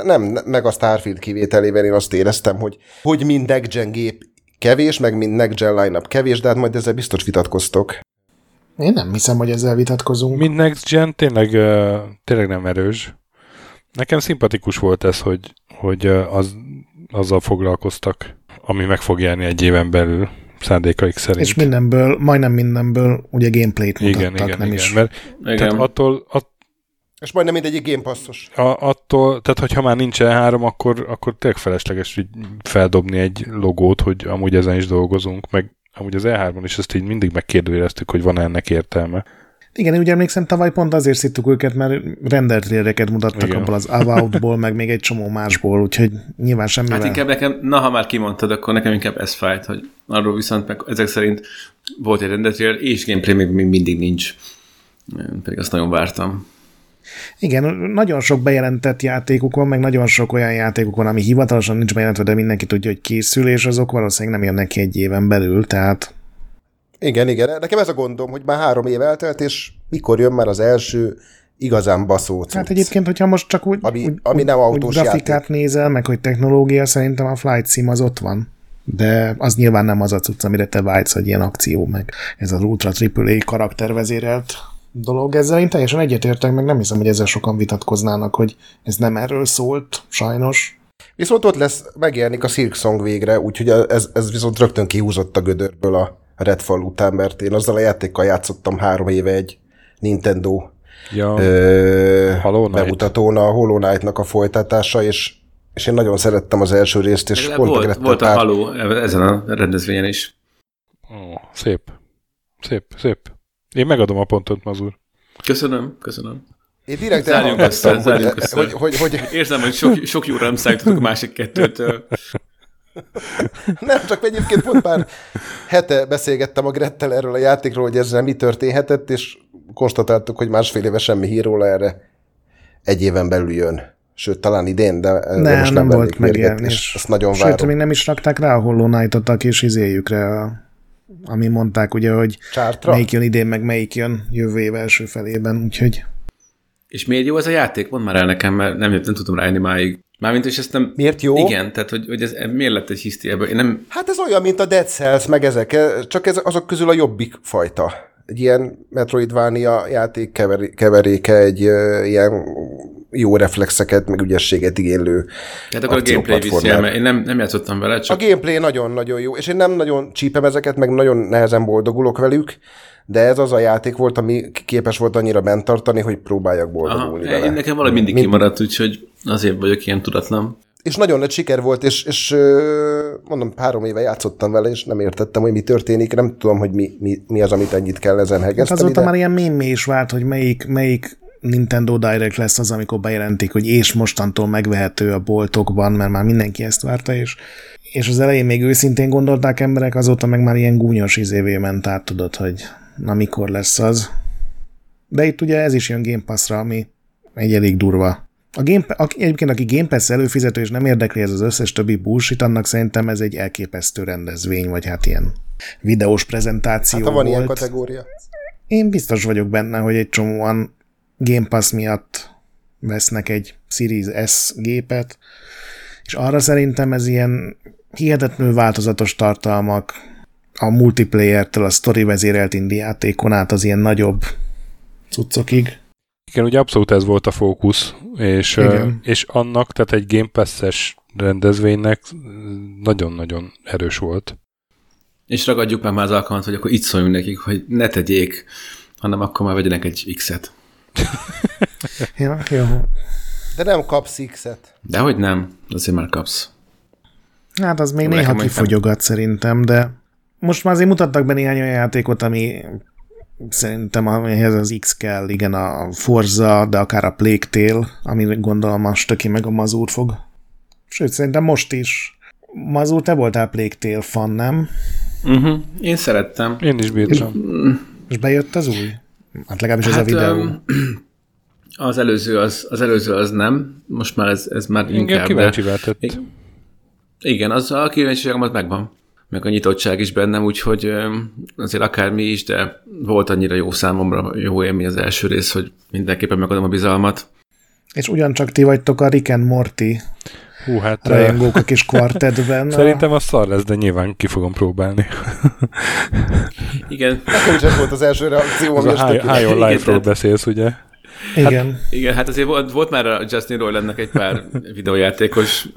nem, meg a Starfield kivételével én azt éreztem, hogy, hogy mind next gép kevés, meg mind next gen line-up kevés, de hát majd ezzel biztos vitatkoztok. Én nem hiszem, hogy ezzel vitatkozunk. Mint Next Gen tényleg, tényleg nem erős. Nekem szimpatikus volt ez, hogy, hogy az, azzal foglalkoztak, ami meg fog jelenni egy éven belül szándékaik szerint. És mindenből, majdnem mindenből ugye gameplayt mutattak, igen, igen, nem igen, is. Mert, igen. Tehát attól, att, és majdnem mindegyik Game Passos. A, attól, tehát hogyha már nincsen három, akkor, akkor tényleg felesleges hogy feldobni egy logót, hogy amúgy ezen is dolgozunk, meg amúgy az E3-on is ezt így mindig megkérdőjeleztük, hogy van -e ennek értelme. Igen, én úgy emlékszem, tavaly pont azért szittuk őket, mert rendelt tréleket mutattak Igen. abból az Avoutból, meg még egy csomó másból, úgyhogy nyilván semmi. Hát inkább nekem, na ha már kimondtad, akkor nekem inkább ez fájt, hogy arról viszont meg ezek szerint volt egy rendelt és gameplay még mindig nincs. Én pedig azt nagyon vártam. Igen, nagyon sok bejelentett játékuk van, meg nagyon sok olyan játékuk van, ami hivatalosan nincs bejelentve, de mindenki tudja, hogy készül, és azok valószínűleg nem jönnek ki egy éven belül, tehát... Igen, igen. Nekem ez a gondom, hogy már három év eltelt, és mikor jön már az első igazán baszó cucc. Hát egyébként, hogyha most csak úgy, ami, úgy, ami nem autós úgy grafikát játék. nézel, meg hogy technológia, szerintem a Flight Sim az ott van. De az nyilván nem az a cucc, amire te vágysz, hogy ilyen akció, meg ez az Ultra AAA karaktervezérelt dolog. Ezzel én teljesen egyetértek, meg nem hiszem, hogy ezzel sokan vitatkoznának, hogy ez nem erről szólt, sajnos. Viszont ott lesz, megjelenik a Silk Song végre, úgyhogy ez, ez viszont rögtön kihúzott a gödörből a Redfall után, mert én azzal a játékkal játszottam három éve egy Nintendo ja, ö, bemutatón a Hollow Knight-nak a folytatása, és, és én nagyon szerettem az első részt, és pont volt, volt a pár... Halo ezen a rendezvényen is. Ó, szép. Szép, szép. Én megadom a pontot, Mazur. Köszönöm, köszönöm. Én direkt zárjunk össze, zárjunk össze. Hogy, hogy, hogy... Érzem, hogy sok, sok jóra nem szállítottuk a másik kettőtől. Nem, csak egyébként pont pár hete beszélgettem a Grettel erről a játékról, hogy ezzel mi történhetett, és konstatáltuk, hogy másfél éve semmi hír róla erre egy éven belül jön. Sőt, talán idén, de, nem, de most nem, nem volt megjelenés. Ezt nagyon Sőt, várom. még nem is rakták rá a Hollow Knight-ot a kis izéjükre, a ami mondták ugye, hogy Csártra? melyik jön idén, meg melyik jön jövő év első felében, úgyhogy... És miért jó ez a játék? Mondd már el nekem, mert nem, nem tudom rájönni máig. Mármint, és ezt nem... Miért jó? Igen, tehát hogy, hogy ez miért lett egy hiszti ebből? Én nem... Hát ez olyan, mint a Dead Cells, meg ezek, csak ez azok közül a jobbik fajta. Egy ilyen Metroidvania játék keveréke, egy ilyen jó reflexeket, meg ügyességet igénylő Tehát akkor a gameplay viszi el, mert én nem, nem játszottam vele, csak... A gameplay nagyon-nagyon jó, és én nem nagyon csípem ezeket, meg nagyon nehezen boldogulok velük, de ez az a játék volt, ami képes volt annyira bent tartani, hogy próbáljak boldogulni Aha, vele. Én nekem valami mindig Mind... kimaradt, úgyhogy azért vagyok ilyen tudatlan. És nagyon nagy siker volt, és, és mondom, három éve játszottam vele, és nem értettem, hogy mi történik, nem tudom, hogy mi, mi, mi az, amit ennyit kell ezen hegeszteni. Hát azóta de... már ilyen mémé is vált, hogy melyik, melyik Nintendo Direct lesz az, amikor bejelentik, hogy és mostantól megvehető a boltokban, mert már mindenki ezt várta, és, és az elején még őszintén gondolták emberek, azóta meg már ilyen gúnyos izévé ment át, tudod, hogy na mikor lesz az. De itt ugye ez is jön Game Pass-ra, ami egy elég durva. A Game, aki, egyébként aki Game Pass előfizető és nem érdekli ez az összes többi bullshit, annak szerintem ez egy elképesztő rendezvény, vagy hát ilyen videós prezentáció hát, ha van volt. ilyen kategória. Én biztos vagyok benne, hogy egy csomóan Game Pass miatt vesznek egy Series S gépet, és arra szerintem ez ilyen hihetetlenül változatos tartalmak, a multiplayer-től a story vezérelt indie játékon át az ilyen nagyobb cuccokig. Igen, ugye abszolút ez volt a fókusz, és, Igen. és annak, tehát egy Game Pass-es rendezvénynek nagyon-nagyon erős volt. És ragadjuk meg már az alkalmat, hogy akkor itt szóljunk nekik, hogy ne tegyék, hanem akkor már vegyenek egy X-et. ja, jó. De nem kapsz X-et. Dehogy nem, azért már kapsz. Hát az még néha kifogyogat nem... szerintem, de most már azért mutattak be néhány olyan játékot, ami szerintem amihez az X kell, igen, a Forza, de akár a Plague Tale, ami gondolom a Stöki meg a Mazur fog. Sőt, szerintem most is. Mazur, te voltál Plague Tale fan, nem? Uh-huh. Én szerettem. Én is bírtam. És bejött az új? Hát legalábbis hát, ez a videó. Um, az előző az, az előző az nem, most már ez, ez már inkább... Igen, kíváncsi de... Igen, az a kíváncsiságom az megvan meg a nyitottság is bennem, úgyhogy azért akármi is, de volt annyira jó számomra, jó élmény az első rész, hogy mindenképpen megadom a bizalmat. És ugyancsak ti vagytok a Rick and Morty Hú, hát, rajongók a kis kvartetben. Szerintem az szar lesz, de nyilván ki fogom próbálni. Igen. Nekem is ez volt az első reakció. Ez a High, high on Life-ról beszélsz, ugye? Igen. Hát, igen, hát azért volt, volt már a Justin Roilandnak egy pár videójátékos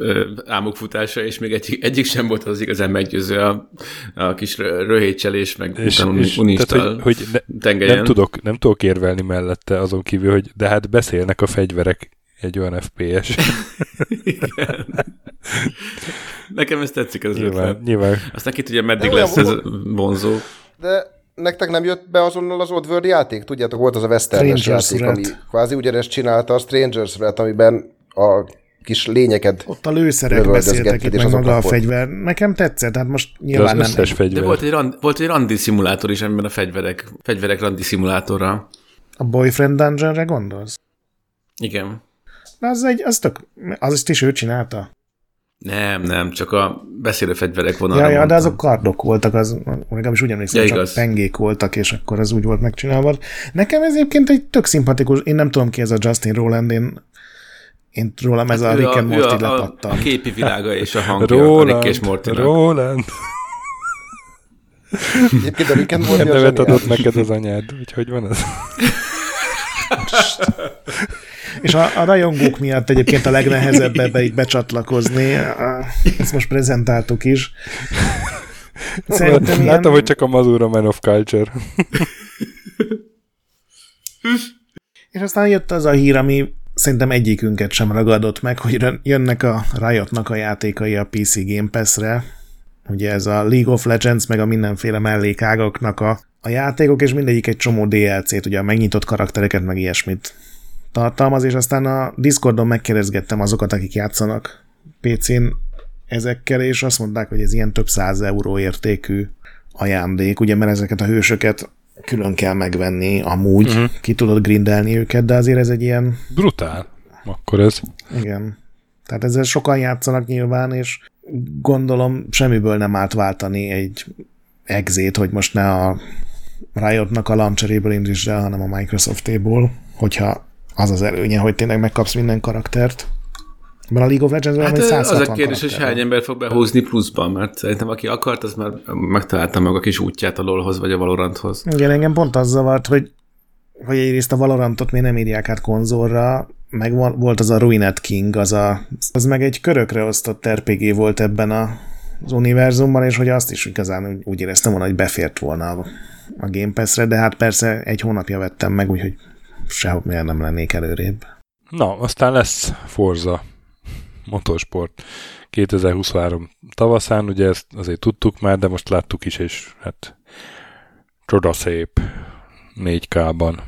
álmokfutása, és még egy, egyik sem volt az igazán meggyőző a, a kis röhétcselés, meg és, és tehát, hogy, hogy ne, nem, tudok, nem tudok érvelni mellette azon kívül, hogy de hát beszélnek a fegyverek egy olyan FPS. Igen. Nekem ez tetszik az nyilván, ötlet. Nyilván. Aztán ki tudja, meddig lesz ez vonzó. De nektek nem jött be azonnal az Oddworld játék? Tudjátok, volt az a Westernes játék, Red. ami kvázi ugyanezt csinálta a Strangers Red, amiben a kis lényeket Ott a lőszerek beszéltek itt, meg maga a fegyver. Nekem tetszett, hát most nyilván nem. Fegyver. De volt egy, rand, volt egy randi szimulátor is, amiben a fegyverek, fegyverek randi szimulátorra. A Boyfriend Dungeonre gondolsz? Igen. Na, az egy, az tök, az is ő csinálta. Nem, nem, csak a beszélő fegyverek vonalra Ja, ja, de azok kardok voltak, az, legalábbis úgy emlékszem, ja, csak igaz. pengék voltak, és akkor az úgy volt megcsinálva. Nekem ez egyébként egy tök szimpatikus, én nem tudom ki ez a Justin Roland, én, én rólam ez hát a Rick and Morty a, a, a, képi világa és a hangja Roland, a Rick és morty Roland. Egyébként a Rick and Morty nevet adott neked az anyád, úgyhogy van ez? És a, a rajongók miatt egyébként a legnehezebb ebbe így becsatlakozni. Ezt most prezentáltuk is. Szerintem Látom, ilyen... hogy csak a Mazura Man of Culture. És aztán jött az a hír, ami szerintem egyikünket sem ragadott meg, hogy jönnek a Riotnak a játékai a PC Game Pass-re. Ugye ez a League of Legends, meg a mindenféle mellékágaknak a, a játékok, és mindegyik egy csomó DLC-t, ugye a megnyitott karaktereket, meg ilyesmit tartalmaz, és aztán a Discordon megkérdezgettem azokat, akik játszanak PC-n ezekkel, és azt mondták, hogy ez ilyen több száz euró értékű ajándék, ugye, mert ezeket a hősöket külön kell megvenni, amúgy uh-huh. ki tudod grindelni őket, de azért ez egy ilyen... Brutál. Akkor ez. Igen. Tehát ezzel sokan játszanak nyilván, és gondolom semmiből nem állt váltani egy exét, hogy most ne a Riotnak a launcheréből indítsd el, hanem a Microsoftéból, hogyha az az előnye, hogy tényleg megkapsz minden karaktert. Mert a League of Legends-ben hát, az a kérdés, hogy hány ember fog behúzni pluszban, mert szerintem aki akart, az már megtalálta meg a kis útját a LoLhoz vagy a Valoranthoz. Igen, engem pont az zavart, hogy, hogy egyrészt a Valorantot még nem írják át konzolra, meg volt az a Ruined King, az, a, az meg egy körökre osztott RPG volt ebben a, az univerzumban, és hogy azt is igazán úgy éreztem volna, hogy befért volna a, a Game Pass-re, de hát persze egy hónapja vettem meg, úgyhogy sehol miért nem lennék előrébb. Na, aztán lesz Forza Motorsport 2023 tavaszán, ugye ezt azért tudtuk már, de most láttuk is, és hát csodaszép 4K-ban.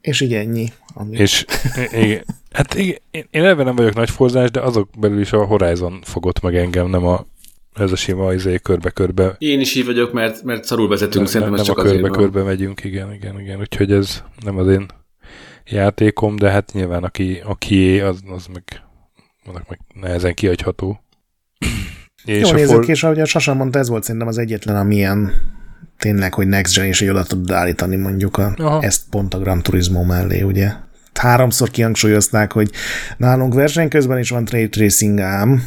És így ennyi. Ami... És igen, hát igen, én ebben nem vagyok nagy forzás, de azok belül is a Horizon fogott meg engem, nem a ez a sima izé, körbe-körbe. Én is így vagyok, mert, mert szarul vezetünk, nem, szerintem nem, ez csak a körbe-körbe megyünk, igen, igen, igen. Úgyhogy ez nem az én játékom, de hát nyilván aki, aki az, az meg, annak meg nehezen kiadható. és Jó nézek, for... és ahogy a Sasa mondta, ez volt szerintem az egyetlen, amilyen tényleg, hogy Next Gen is oda tud állítani mondjuk a, ezt pont a Gran Turismo mellé, ugye? Háromszor kihangsúlyozták, hogy nálunk verseny közben is van trade tracing ám,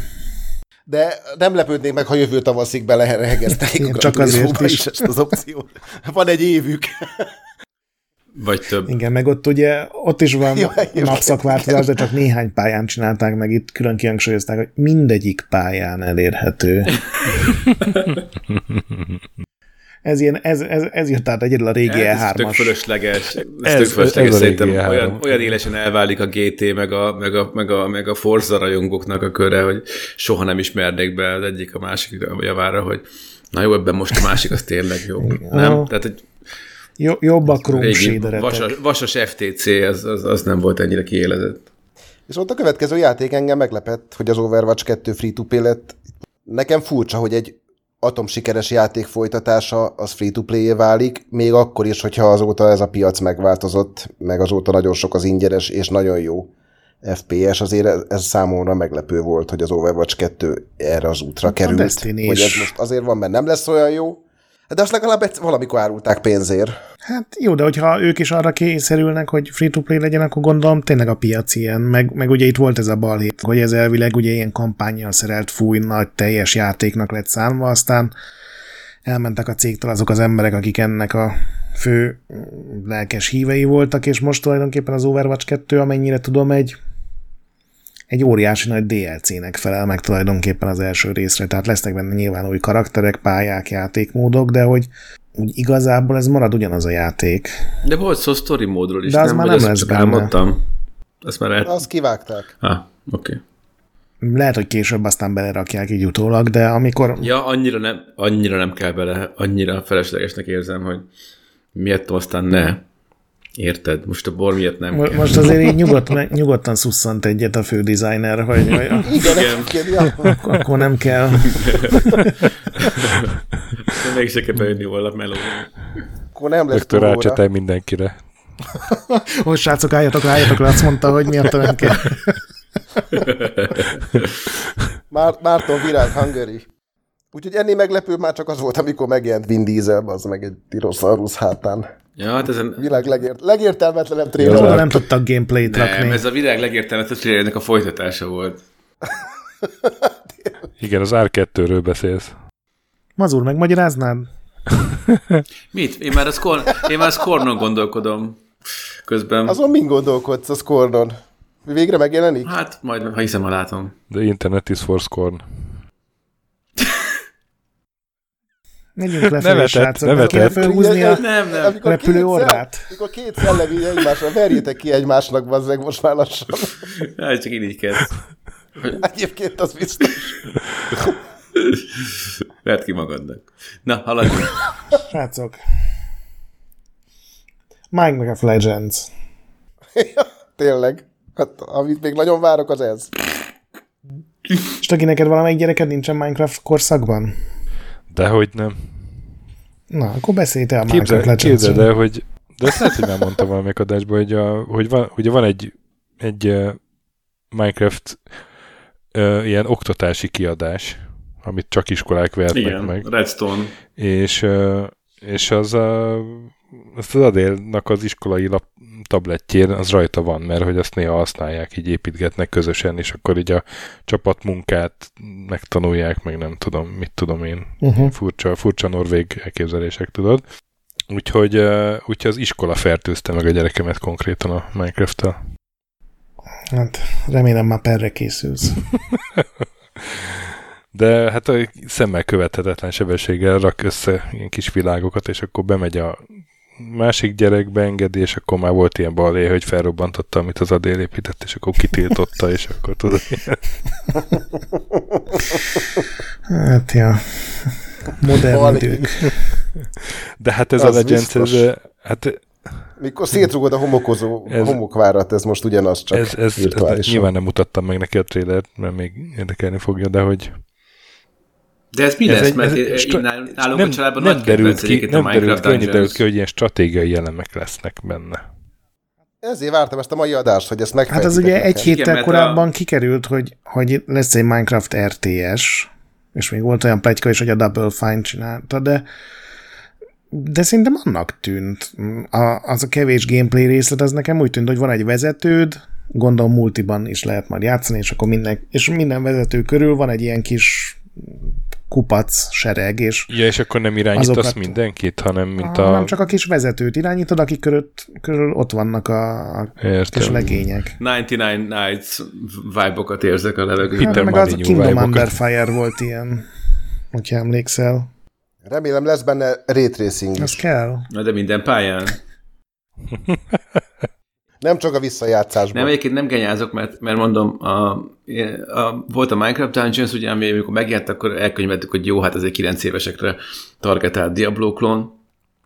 de nem lepődnék meg, ha jövő tavaszig belehegeztelik a Csak azért is. is ezt az opciót. Van egy évük. Vagy több. Igen, meg ott ugye, ott is van napszakváltozás, de csak néhány pályán csinálták meg, itt külön kihangsúlyozták, hogy mindegyik pályán elérhető. ez, ilyen, ez, ez, ez jött át egyedül a régi E3-as. Ez tök fölösleges. Ez, ez tök fölösleges. Ez Szerintem olyan, olyan élesen elválik a GT, meg a, meg a, meg a, meg a Forza rajongóknak a köre, hogy soha nem ismernék be az egyik a másik javára, hogy na jó, ebben most a másik az tényleg jó. nem? Tehát, hogy jobb a Chrome vasas, vasas FTC, az, az, az nem volt ennyire kiélezett. Viszont a következő játék engem meglepett, hogy az Overwatch 2 free-to-play lett. Nekem furcsa, hogy egy atom sikeres játék folytatása az free-to-play válik, még akkor is, hogyha azóta ez a piac megváltozott, meg azóta nagyon sok az ingyenes és nagyon jó FPS, azért ez számomra meglepő volt, hogy az Overwatch 2 erre az útra került. Hogy ez most azért van, mert nem lesz olyan jó, de azt legalább valamikor árulták pénzért. Hát jó, de hogyha ők is arra kényszerülnek, hogy free-to-play legyen, akkor gondolom tényleg a piac ilyen. Meg, meg ugye itt volt ez a balhét, hogy ez elvileg ugye ilyen kampányjal szerelt fúj, nagy teljes játéknak lett számva, aztán elmentek a cégtől azok az emberek, akik ennek a fő lelkes hívei voltak, és most tulajdonképpen az Overwatch 2, amennyire tudom, egy egy óriási nagy DLC-nek felel meg tulajdonképpen az első részre, tehát lesznek benne nyilván új karakterek, pályák, játékmódok, de hogy úgy igazából ez marad ugyanaz a játék. De volt szó story módról is, de az nem? már nem lesz benne. Elmondtam. Azt már lehet... Azt kivágták. Ah, oké. Okay. Lehet, hogy később aztán belerakják így utólag, de amikor... Ja, annyira nem, annyira nem kell bele, annyira feleslegesnek érzem, hogy miért aztán ne. Érted? Most a bor miatt nem Most, most azért így nyugodt, nyugodtan szusszant egyet a fő designer, hogy, hogy Igen, igen. Akkor, akkor nem kell. Még se kell bejönni volna meló. Akkor nem lesz Rögtön rácsetel mindenkire. Hogy srácok, álljatok, álljatok le, azt mondta, hogy miatt nem kell. Márton Virág, Hungary. Úgyhogy ennél meglepő már csak az volt, amikor megjelent Vin Diesel, az meg egy Tyrannosaurus hátán. Ja, hát ezen... Világ legért, legértelmetlenebb trailer. Jó, nem tudtak gameplayt nem, rakni. ez a világ legértelmetlenebb trailernek a folytatása volt. Igen, az R2-ről beszélsz. Mazur, megmagyaráznád? Mit? Én már, a Scorn, én már a Scornon gondolkodom közben. Azon mind gondolkodsz a Scornon? Végre megjelenik? Hát majd, ha hiszem, ha látom. The Internet is for Scorn. Menjünk lefelé, srácok. Nem kéne felhúzni a nem, nem. Amikor repülő orrát. Amikor két szellemi egymásra, verjétek ki egymásnak, bazzeg most már lassan. Hát csak így kell. Egyébként az biztos. Verd ki magadnak. Na, haladjunk. Srácok. Minecraft Legends. ja, tényleg. Hát, amit még nagyon várok, az ez. És Toki, neked valamelyik gyereked nincsen Minecraft korszakban? Dehogy nem. Na, akkor beszélj te a Minecraft Legends. Képzeld el, hogy de ezt lehet, hogy nem mondtam valamelyik adásban, hogy, a, hogy van, ugye van egy, egy Minecraft uh, ilyen oktatási kiadás, amit csak iskolák vernek Igen, meg. Redstone. És, uh, és az a, azt az Adélnak az iskolai lap, tablettjén az rajta van, mert hogy azt néha használják, így építgetnek közösen, és akkor így a csapatmunkát megtanulják, meg nem tudom, mit tudom én. Uh-huh. Furcsa, furcsa norvég elképzelések, tudod. Úgyhogy, úgyhogy az iskola fertőzte meg a gyerekemet konkrétan a Minecraft-tel. Hát remélem már perre készülsz. De hát a szemmel követhetetlen sebességgel rak össze ilyen kis világokat, és akkor bemegy a másik gyerek beengedi, és akkor már volt ilyen balé, hogy felrobbantotta, amit az Adél épített, és akkor kitiltotta, és akkor tudod. hát ja, modern idők. De hát ez az a Legends, ez, hát mikor szétrugod a homokozó ez, homokvárat, ez most ugyanaz, csak ez, ez, ez Nyilván nem mutattam meg neki a trélert, mert még érdekelni fogja, de hogy de ez mi ez lesz? Egy, mert ez én, nálunk nem, a családban nem nagy derült ki, nem derült ki, annyi derült ki, hogy ilyen stratégiai elemek lesznek benne. Ezért vártam ezt a mai adást, hogy ezt megfejtitek. Hát az ugye egy héttel korábban a... kikerült, hogy, hogy lesz egy Minecraft RTS, és még volt olyan pletyka is, hogy a Double Fine csinálta, de de szerintem annak tűnt. A, az a kevés gameplay részlet, az nekem úgy tűnt, hogy van egy vezetőd, gondolom multiban is lehet majd játszani, és akkor minden, és minden vezető körül van egy ilyen kis kupac sereg, és Ja, és akkor nem irányítasz azokat, mindenkit, hanem mint a... Nem csak a kis vezetőt irányítod, akik körül, körül ott vannak a, a kis legények. 99 Nights vibe-okat érzek a levegőben. Hát, meg az Kingdom Under Fire volt ilyen, hogyha emlékszel. Remélem lesz benne raytracing is. Az kell. Na de minden pályán. Nem csak a visszajátszásban. Nem, egyébként nem genyázok, mert, mert mondom, a, a, volt a Minecraft Dungeons, ugye, ami amikor megjelent, akkor elkönyvettük, hogy jó, hát ez egy 9 évesekre targetált Diablo klón,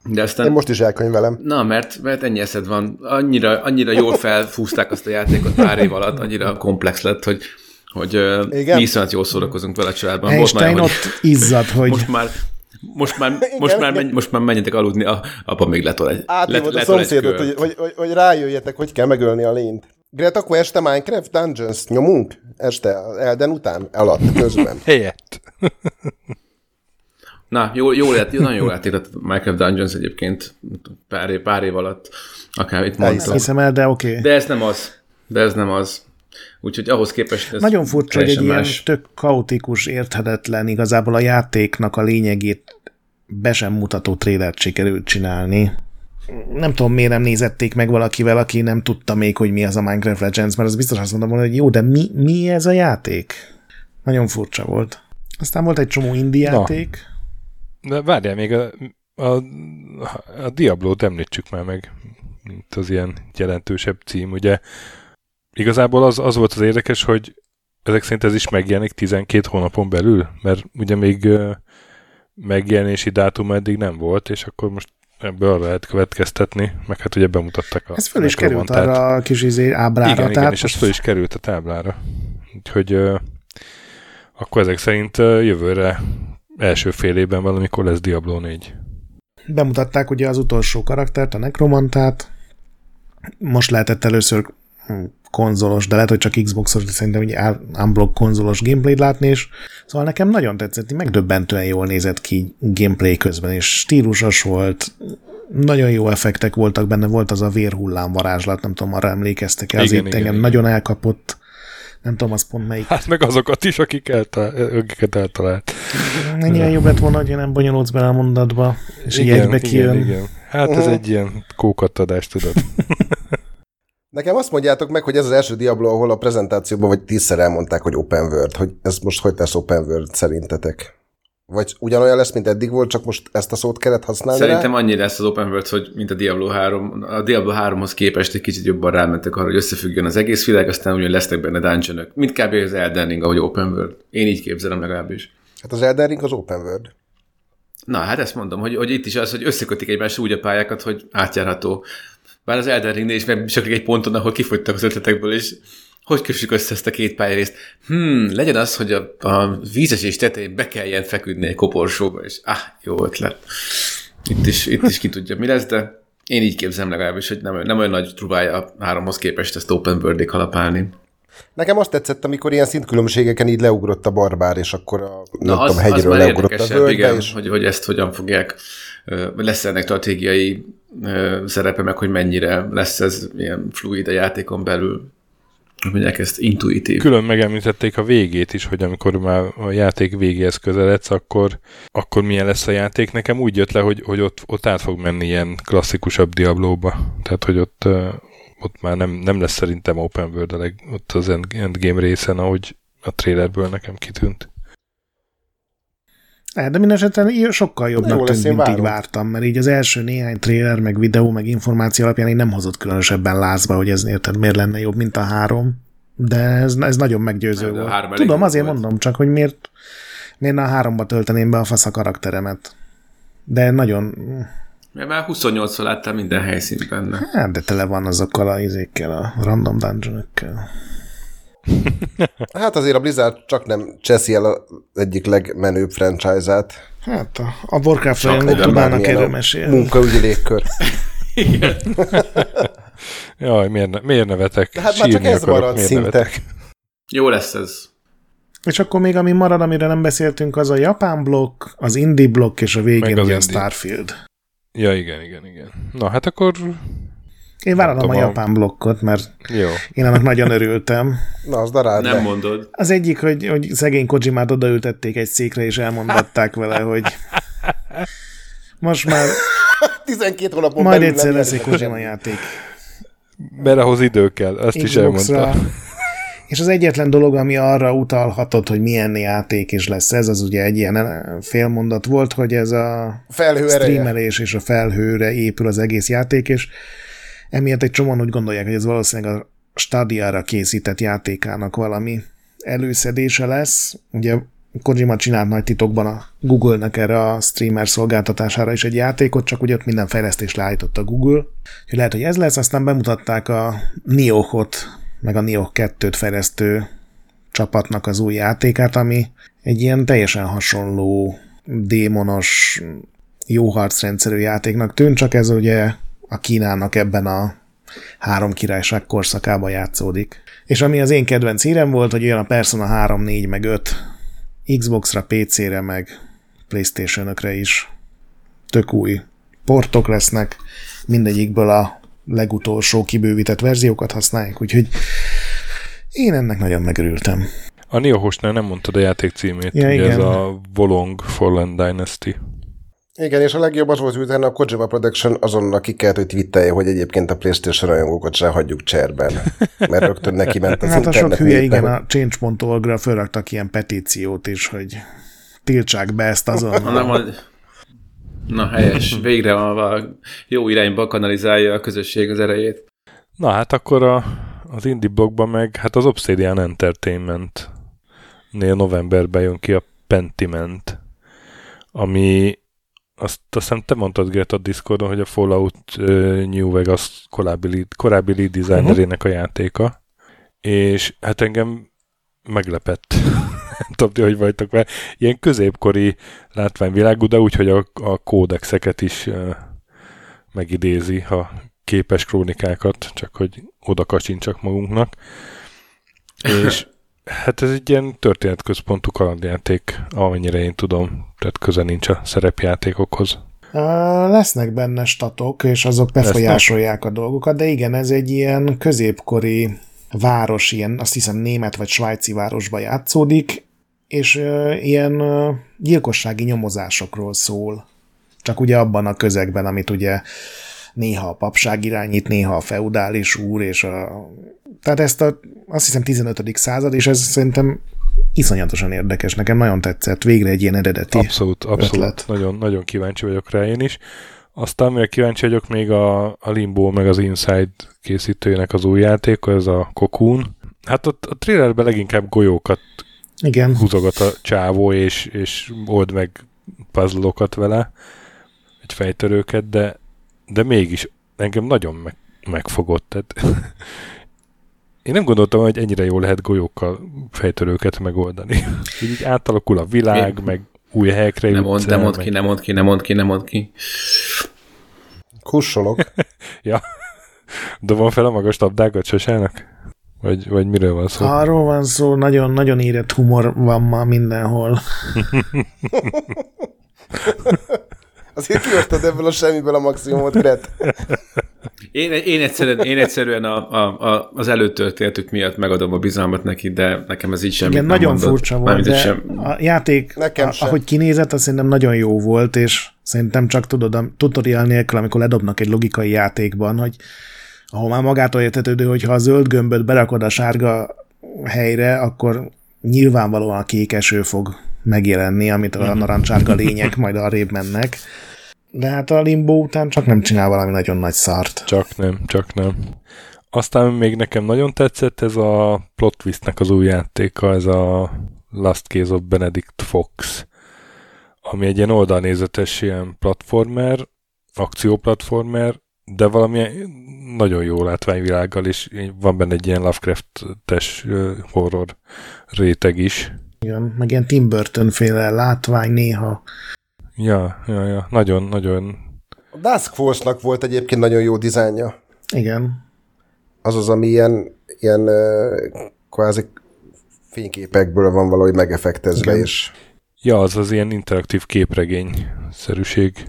de aztán... Én most is elkönyvelem. Na, mert, mert ennyi eszed van. Annyira, annyira jól felfúzták azt a játékot pár év alatt, annyira komplex lett, hogy hogy Igen? mi iszonyat jól szórakozunk vele a családban. Einstein Volt már, ott hogy izzad, hogy... Most már most már, igen, most, már menj, most már menjetek aludni, a, apa még letol egy Átívod let, a szomszédot, hogy, hogy, hogy, hogy, rájöjjetek, hogy kell megölni a lényt. Gret, akkor este Minecraft Dungeons nyomunk? Este, Elden után, alatt, közben. Helyett. Na, jó, jó lett, nagyon jól játékot Minecraft Dungeons egyébként pár év, pár év alatt, akár itt mondtam. Hiszem el, de oké. Okay. De ez nem az. De ez nem az. Úgyhogy ahhoz képest ez Nagyon furcsa, hogy egy más. ilyen tök kaotikus, érthetetlen, igazából a játéknak a lényegét be sem mutató trélert sikerült csinálni. Nem tudom, miért nem nézették meg valakivel, aki nem tudta még, hogy mi az a Minecraft Legends, mert az biztos azt mondom, hogy jó, de mi, mi ez a játék? Nagyon furcsa volt. Aztán volt egy csomó indie játék. De várjál, még a, a, a Diablo-t említsük már meg, mint az ilyen jelentősebb cím, ugye igazából az, az volt az érdekes, hogy ezek szerint ez is megjelenik 12 hónapon belül, mert ugye még megjelenési dátum eddig nem volt, és akkor most ebből lehet következtetni, meg hát ugye bemutattak a Ez föl is került arra a kis izé ábrára. Igen, igen, és ez föl is került a táblára. Úgyhogy uh, akkor ezek szerint uh, jövőre első fél évben valamikor lesz Diablo 4. Bemutatták ugye az utolsó karaktert, a Necromantát. Most lehetett először konzolos, de lehet, hogy csak Xboxos, de szerintem egy unblock konzolos gameplayt látni, és szóval nekem nagyon tetszett, megdöbbentően jól nézett ki gameplay közben, és stílusos volt, nagyon jó effektek voltak benne, volt az a vérhullám varázslat, nem tudom, arra emlékeztek el, azért igen, engem igen, nagyon igen. elkapott, nem tudom, az pont melyik. Hát meg azokat is, akik eltal- akiket eltalált. Ennyire jobb lett volna, hogy nem bonyolódsz bele a mondatba, és igen, így egybe kijön. Igen, igen. Hát ez egy ilyen kókattadás, tudod. Nekem azt mondjátok meg, hogy ez az első Diablo, ahol a prezentációban vagy tízszer elmondták, hogy open world, hogy ez most hogy lesz open world szerintetek? Vagy ugyanolyan lesz, mint eddig volt, csak most ezt a szót kellett használni Szerintem rá? annyi lesz az open world, hogy mint a Diablo 3. A Diablo 3-hoz képest egy kicsit jobban rámentek arra, hogy összefüggjön az egész világ, aztán ugyan lesznek benne dungeonok. Mint kb. az Elden Ring, ahogy open world. Én így képzelem legalábbis. Hát az Elden Ring az open world. Na, hát ezt mondom, hogy, hogy itt is az, hogy összekötik egymást úgy a pályákat, hogy átjárható. Bár az Elden Ringnél is csak egy ponton, ahol kifogytak az ötletekből, és hogy kössük össze ezt a két pályarészt? Hmm, legyen az, hogy a, a vízesés tetején be kelljen feküdni egy koporsóba, és ah, jó ötlet. Itt is, itt is ki tudja, mi lesz, de én így képzem legalábbis, hogy nem, nem olyan nagy trubája a háromhoz képest ezt open world kalapálni. Nekem azt tetszett, amikor ilyen szintkülönbséggeken így leugrott a barbár, és akkor a, Na, az, tudom, hegyről az leugrott a völgybe. Igen, és... hogy, hogy ezt hogyan fogják, lesz ennek stratégiai szerepe, meg hogy mennyire lesz ez ilyen fluid a játékon belül mondják ezt intuitív. Külön megemlítették a végét is, hogy amikor már a játék végéhez közeledsz, akkor, akkor milyen lesz a játék. Nekem úgy jött le, hogy, hogy ott, ott át fog menni ilyen klasszikusabb Diablóba. Tehát, hogy ott, ott már nem, nem lesz szerintem open world a leg, ott az endgame részen, ahogy a trailerből nekem kitűnt. De minden esetben sokkal jobbnak tűnt, mint várom. így vártam, mert így az első néhány trailer, meg videó, meg információ alapján így nem hozott különösebben lázba, hogy ez érted, miért lenne jobb, mint a három. De ez, ez nagyon meggyőző volt. Tudom, azért volt. mondom csak, hogy miért, miért a háromba tölteném be a fasz a karakteremet. De nagyon... Mert már 28 láttam minden helyszínt benne. Hát, de tele van azokkal a izékkel, a random dungeon hát azért a Blizzard csak nem cseszi el az egyik legmenőbb franchise-át. Hát a, a Warcraft rajongók tudnának erről mesélni. Munkaügyi légkör. Igen. Jaj, miért, ne, miért nevetek? De hát már csak ez akarok, marad szinte. Nevetek? Jó lesz ez. És akkor még ami marad, amire nem beszéltünk, az a japán blokk, az indie blokk, és a végén ugye a Starfield. Ja, igen, igen, igen. Na, hát akkor én vállalom a japán blokkot, mert Jó. én annak nagyon örültem. Na, az darád Nem le. mondod. Az egyik, hogy, hogy szegény Kojimát odaültették egy székre, és elmondatták vele, hogy most már 12 hónapon majd egyszer lesz egy Kojima játék. Mert ahhoz idő kell, ezt is elmondta. És az egyetlen dolog, ami arra utalhatott, hogy milyen játék is lesz ez, az ugye egy ilyen félmondat volt, hogy ez a Felhő streamelés és a felhőre épül az egész játék, és emiatt egy csomóan úgy gondolják, hogy ez valószínűleg a Stadiára készített játékának valami előszedése lesz. Ugye Kojima csinált nagy titokban a Google-nek erre a streamer szolgáltatására is egy játékot, csak ugye ott minden fejlesztés leállított a Google. Hogy lehet, hogy ez lesz, aztán bemutatták a Niohot, meg a Nioh 2-t fejlesztő csapatnak az új játékát, ami egy ilyen teljesen hasonló démonos, jó harcrendszerű játéknak tűnt, csak ez ugye a Kínának ebben a három királyság korszakában játszódik. És ami az én kedvenc hírem volt, hogy olyan a Persona 3, 4, meg 5 Xbox-ra, PC-re, meg Playstation-ökre is tök új portok lesznek, mindegyikből a legutolsó kibővített verziókat használják, úgyhogy én ennek nagyon megörültem. A Niohosnál nem mondtad a játék címét, ja, igen. ez a Volong Fallen Dynasty. Igen, és a legjobb az volt, hogy utána a Kojima Production azonnal ki kellett, hogy twittelje, hogy egyébként a Playstation rajongókat se hagyjuk cserben. Mert rögtön neki ment az Hát a sok hülye, igen, a change.org-ra felraktak ilyen petíciót is, hogy tiltsák be ezt azonnal. Nem, hogy... Na helyes, végre a, a jó irányba kanalizálja a közösség az erejét. Na hát akkor a, az indie blogban meg, hát az Obsidian Entertainment nél novemberben jön ki a Pentiment, ami azt, azt hiszem te mondtad, Gert, a Discordon, hogy a Fallout uh, New Vegas korábbi lead, korábbi lead designerének uh-huh. a játéka, és hát engem meglepett. Nem tudom, hogy vagytok vele. Ilyen középkori látványvilágú, de úgy, hogy a, a kódexeket is uh, megidézi, ha képes krónikákat, csak hogy oda kacsincsak magunknak. És Hát ez egy ilyen történetközpontú kalandjáték, amennyire én tudom, tehát köze nincs a szerepjátékokhoz. Lesznek benne statok, és azok befolyásolják Lesznek? a dolgokat, de igen, ez egy ilyen középkori város, ilyen azt hiszem német vagy svájci városba játszódik, és ilyen gyilkossági nyomozásokról szól. Csak ugye abban a közegben, amit ugye néha a papság irányít, néha a feudális úr, és a... Tehát ezt a, azt hiszem 15. század, és ez szerintem iszonyatosan érdekes. Nekem nagyon tetszett. Végre egy ilyen eredeti Abszolút, abszolút. Ötlet. Nagyon, nagyon kíváncsi vagyok rá én is. Aztán még kíváncsi vagyok még a, a Limbo meg az Inside készítőjének az új játék, ez a Cocoon. Hát ott a trailerben leginkább golyókat Igen. húzogat a csávó, és, és old meg puzzle vele, egy fejtörőket, de de mégis engem nagyon meg, megfogott. Tehát én nem gondoltam, hogy ennyire jól lehet golyókkal fejtörőket megoldani. Így átalakul a világ, Mi? meg új helyekre nem mond, nem mond ki, nem mond ki, nem mond ki, nem mond ki. Kussolok. ja. Dobom fel a magas labdákat sosának? Vagy, vagy miről van szó? Arról van szó, nagyon, nagyon érett humor van ma mindenhol. Azért kihoztad ebből a semmiből a maximumot, Gret. Én, én egyszerűen, én egyszerűen a, a, a, az előtörténetük miatt megadom a bizalmat neki, de nekem ez így sem. Igen, nagyon mondott. furcsa volt, de sem. a játék, nekem a, sem. ahogy kinézett, az szerintem nagyon jó volt, és szerintem csak tudod, a tutorial nélkül, amikor ledobnak egy logikai játékban, hogy ahol már magától értetődő, hogy ha a zöld gömböt berakod a sárga helyre, akkor nyilvánvalóan a kék eső fog megjelenni, amit a narancsárga lények majd arrébb mennek. De hát a limbo után csak nem csinál valami nagyon nagy szart. Csak nem, csak nem. Aztán még nekem nagyon tetszett ez a plot twistnek az új játéka, ez a Last Case of Benedict Fox, ami egy ilyen oldalnézetes ilyen platformer, akcióplatformer, de valami nagyon jó látványvilággal, és van benne egy ilyen Lovecraft-es horror réteg is. Igen, meg ilyen Tim Burton-féle látvány néha. Ja, ja, ja, nagyon, nagyon. A Dusk Force-nak volt egyébként nagyon jó dizájnja. Igen. Az az, ami ilyen, ilyen kvázi fényképekből van valahogy megefektezve, Igen. és... Ja, az az ilyen interaktív képregény-szerűség.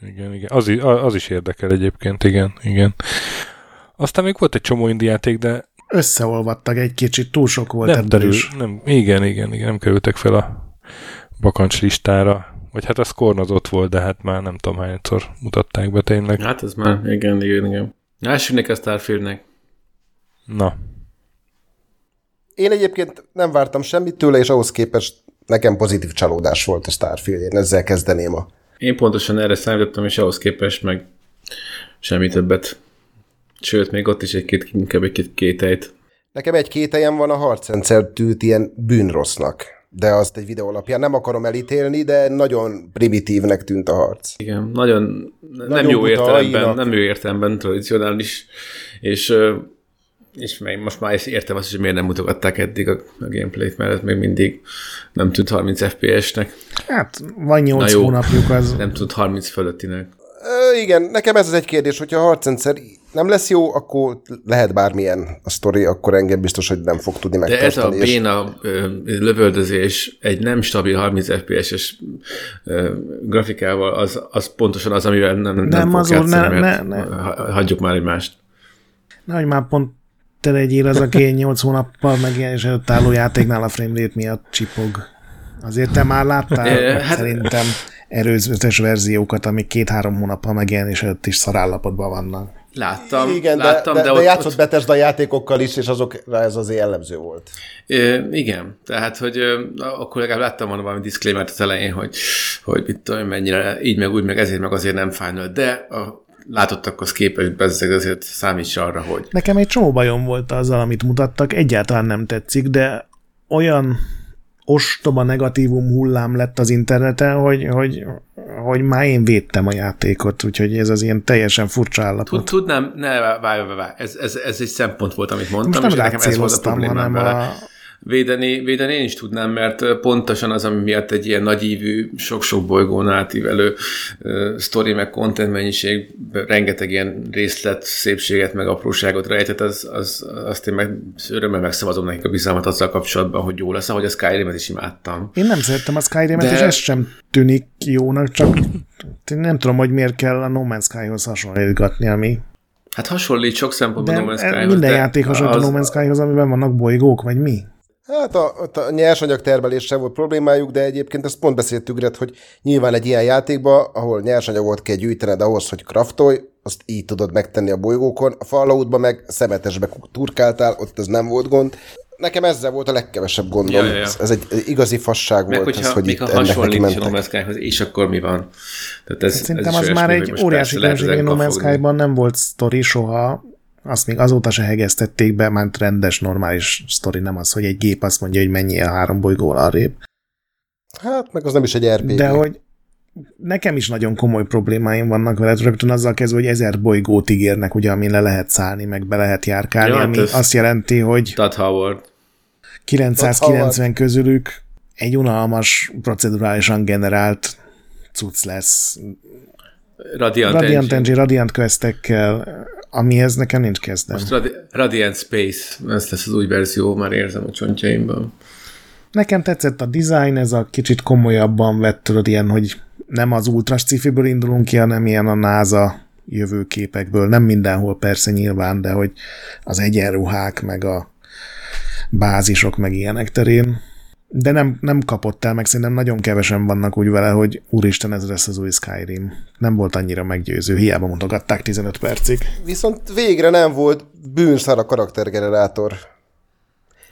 Igen, igen. Az, az is érdekel egyébként, igen, igen. Aztán még volt egy csomó indiáték, de... Összeolvadtak egy kicsit, túl sok volt nem derül, nem, Igen, igen, igen, nem kerültek fel a bakancs listára. Vagy hát a az ott volt, de hát már nem tudom hányszor mutatták be tényleg. Hát ez már, igen, igen, igen. Elsőnek a Starfieldnek. Na. Én egyébként nem vártam semmit tőle, és ahhoz képest nekem pozitív csalódás volt a Starfield. Én ezzel kezdeném a... Én pontosan erre számítottam, és ahhoz képest meg semmi többet. Sőt, még ott is egy-két, inkább egy-két kételyt. Nekem egy kételjem van a harcrendszer tűt ilyen bűnrossznak de azt egy videó alapján nem akarom elítélni, de nagyon primitívnek tűnt a harc. Igen, nagyon, nagyon nem jó értelemben, nem jó értelemben tradicionális, és és meg most már értem azt, hogy miért nem mutogatták eddig a, a gameplayt, mert ez még mindig nem tűnt 30 FPS-nek. Hát, van 8 jó, hónapjuk az. Nem tud 30 fölöttinek. Ö, igen, nekem ez az egy kérdés, hogyha a harcrendszer nem lesz jó, akkor lehet bármilyen a sztori, akkor engem biztos, hogy nem fog tudni megtartani. De ez a béna és... lövöldözés egy nem stabil 30 FPS-es grafikával, az, az pontosan az, amivel nem, nem, nem fog játszani, ne, ne, ne. hagyjuk már egymást. Nehogy már pont te legyél az, aki 8 hónappal megjelenés előtt álló játéknál a frame rate miatt csipog. Azért te már láttál hát, szerintem erőzetes verziókat, amik két-három hónappal megjelenés előtt is szarállapotban vannak. Láttam, igen, láttam, de, de, de, de játszott ott... Bethesda játékokkal is, és azokra ez azért jellemző volt. É, igen, tehát, hogy akkor legalább láttam volna valami disclaimer az elején, hogy, hogy mit tudom, mennyire így meg úgy, meg ezért, meg azért nem final, de a látottakhoz képest bezzeg azért számíts arra, hogy... Nekem egy csomó bajom volt azzal, amit mutattak, egyáltalán nem tetszik, de olyan ostoba negatívum hullám lett az interneten, hogy, hogy, hogy már én védtem a játékot, úgyhogy ez az ilyen teljesen furcsa állapot. Tudnám, ne, várj, várj, várj. Ez, ez, ez egy szempont volt, amit mondtam, Most nem és nekem ez volt a problémám hanem vele. A Védeni, védeni én is tudnám, mert pontosan az, ami miatt egy ilyen nagyívű, sok-sok bolygón átívelő uh, sztori, meg content mennyiség, rengeteg ilyen részlet, szépséget, meg apróságot rejtett, az, az, azt én meg örömmel megszavazom nekik a bizalmat azzal kapcsolatban, hogy jó lesz, ahogy a Skyrim-et is imádtam. Én nem szerettem a Skyrim-et, De... és ez sem tűnik jónak, csak nem tudom, hogy miért kell a No Man's Sky-hoz hasonlítgatni, ami Hát hasonlít sok szempontból No Man's Sky-hoz. Minden játék hasonlít az... a No Man's Sky-hoz, amiben vannak bolygók, vagy mi? Hát a, a nyersanyag termeléssel volt problémájuk, de egyébként ezt pont beszéltük, Gret, hogy nyilván egy ilyen játékban, ahol nyersanyagot kell gyűjtened ahhoz, hogy kraftolj, azt így tudod megtenni a bolygókon. A Falloutban meg szemetesbe turkáltál, ott ez nem volt gond. Nekem ezzel volt a legkevesebb gondom. Ja, ja, ja. Ez, ez egy igazi fasság meg volt. Hogyha, ez, hogy még itt ha hasonlít a No és akkor mi van? Tehát ez, hát Szerintem ez az már egy óriási különbség, hogy No Man's Sky-ban nem volt sztori soha, azt még azóta se hegesztették be, már rendes, normális sztori, nem az, hogy egy gép azt mondja, hogy mennyi a három bolygól arrébb. Hát, meg az nem is egy RPG. De hogy nekem is nagyon komoly problémáim vannak vele, rögtön azzal kezdve, hogy ezer bolygót ígérnek, ugye, amin le lehet szállni, meg be lehet járkálni, ja, ami azt jelenti, hogy Todd Howard. 990 Todd közülük egy unalmas, procedurálisan generált cucc lesz. Radiant, Radiant Engine, Engine Radiant questekkel, amihez nekem nincs kezdem. Most Radi- Radiant Space, ez lesz az új verzió, már érzem a csontjaimban. Nekem tetszett a design, ez a kicsit komolyabban vett, tudod, ilyen, hogy nem az ultra sci indulunk ki, hanem ilyen a NASA jövőképekből. Nem mindenhol persze nyilván, de hogy az egyenruhák, meg a bázisok, meg ilyenek terén. De nem, nem kapott el, meg szerintem nagyon kevesen vannak úgy vele, hogy úristen, ez lesz az új Skyrim. Nem volt annyira meggyőző, hiába mutogatták 15 percig. Viszont végre nem volt bűnszar a karaktergenerátor.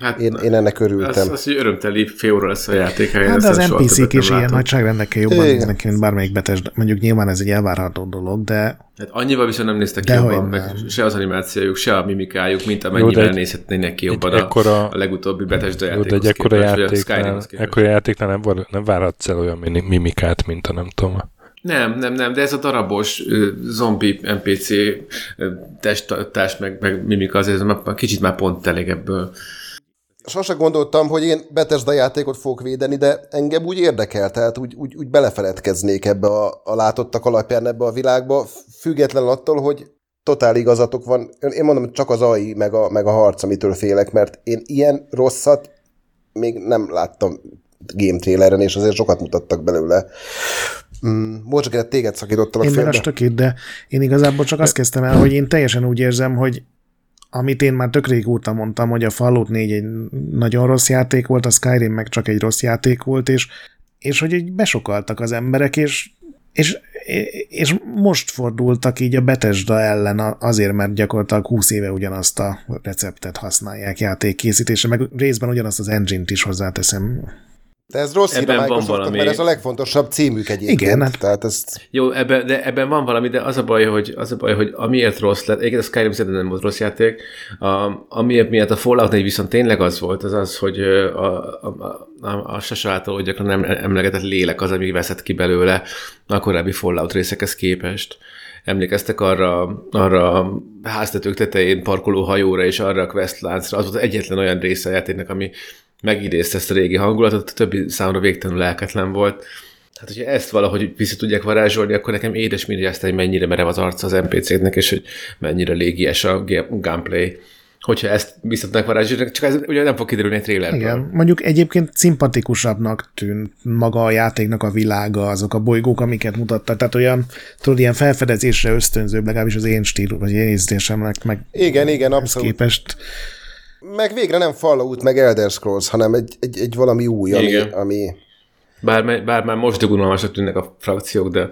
Hát, én, én ennek örültem. Az, az, hogy örömteli fél óra lesz a játék. Hát de az NPC-k is ilyen nagyságrendekkel jobban néznek, mint bármelyik betes. Mondjuk nyilván ez egy elvárható dolog, de... Hát annyival viszont nem néztek ki jobban, meg se az animációjuk, se a mimikájuk, mint amennyivel jó, nézhetnének ki jobban a, a, a legutóbbi betes játékhoz Jó, de egy ekkora játéknál, ekkora játéknál nem, nem várhatsz el olyan mimikát, mint a nem tudom. Nem, nem, nem, de ez a darabos zombi NPC testtartás, meg, meg mimika azért kicsit már pont elég ebből sose gondoltam, hogy én Bethesda játékot fogok védeni, de engem úgy érdekel, tehát úgy, úgy, úgy belefeledkeznék ebbe a, a látottak alapján ebbe a világba, független attól, hogy totál igazatok van. Én mondom, csak az AI, meg a, meg a harc, amitől félek, mert én ilyen rosszat még nem láttam game traileren, és azért sokat mutattak belőle. Mm, Bocs, téged szakítottalak Én félbe. Én de én igazából csak azt kezdtem el, hogy én teljesen úgy érzem, hogy amit én már tök régóta mondtam, hogy a Fallout 4 egy nagyon rossz játék volt, a Skyrim meg csak egy rossz játék volt, és, és hogy így besokaltak az emberek, és, és, és most fordultak így a Betesda ellen azért, mert gyakorlatilag 20 éve ugyanazt a receptet használják játékkészítése, meg részben ugyanazt az engine-t is hozzáteszem. De ez rossz ebben hír a van valami... mert ez a legfontosabb címük egyébként. Igen. Hát... Tehát ezt... Jó, ebben, de ebben van valami, de az a baj, hogy, az a baj, hogy amiért rossz lett, egyébként a Skyrim szerintem nem volt rossz játék, a, amiért miatt a Fallout 4 viszont tényleg az volt, az az, hogy a, a, a, a Sasa által hogy gyakran nem emlegetett lélek az, ami veszett ki belőle a korábbi Fallout részekhez képest emlékeztek arra, arra a háztetők tetején parkoló hajóra és arra a questláncra, az volt egyetlen olyan része a játéknak, ami megidézte ezt a régi hangulatot, a többi számra végtelenül lelketlen volt. Hát, hogyha ezt valahogy vissza tudják varázsolni, akkor nekem édes ezt, hogy mennyire merev az arca az NPC-knek, és hogy mennyire légies a gameplay hogyha ezt vissza tudnak varázsolni, csak ez ugye nem fog kiderülni egy trailerből. Igen, mondjuk egyébként szimpatikusabbnak tűnt maga a játéknak a világa, azok a bolygók, amiket mutattak, tehát olyan, tudod, ilyen felfedezésre ösztönzőbb, legalábbis az én stílus, vagy én ízlésemnek meg igen, igen, abszolút. képest meg végre nem Fallout, meg Elder Scrolls, hanem egy, egy, egy valami új, ami, ami... Bár, bár már most unalmasak tűnnek a frakciók, de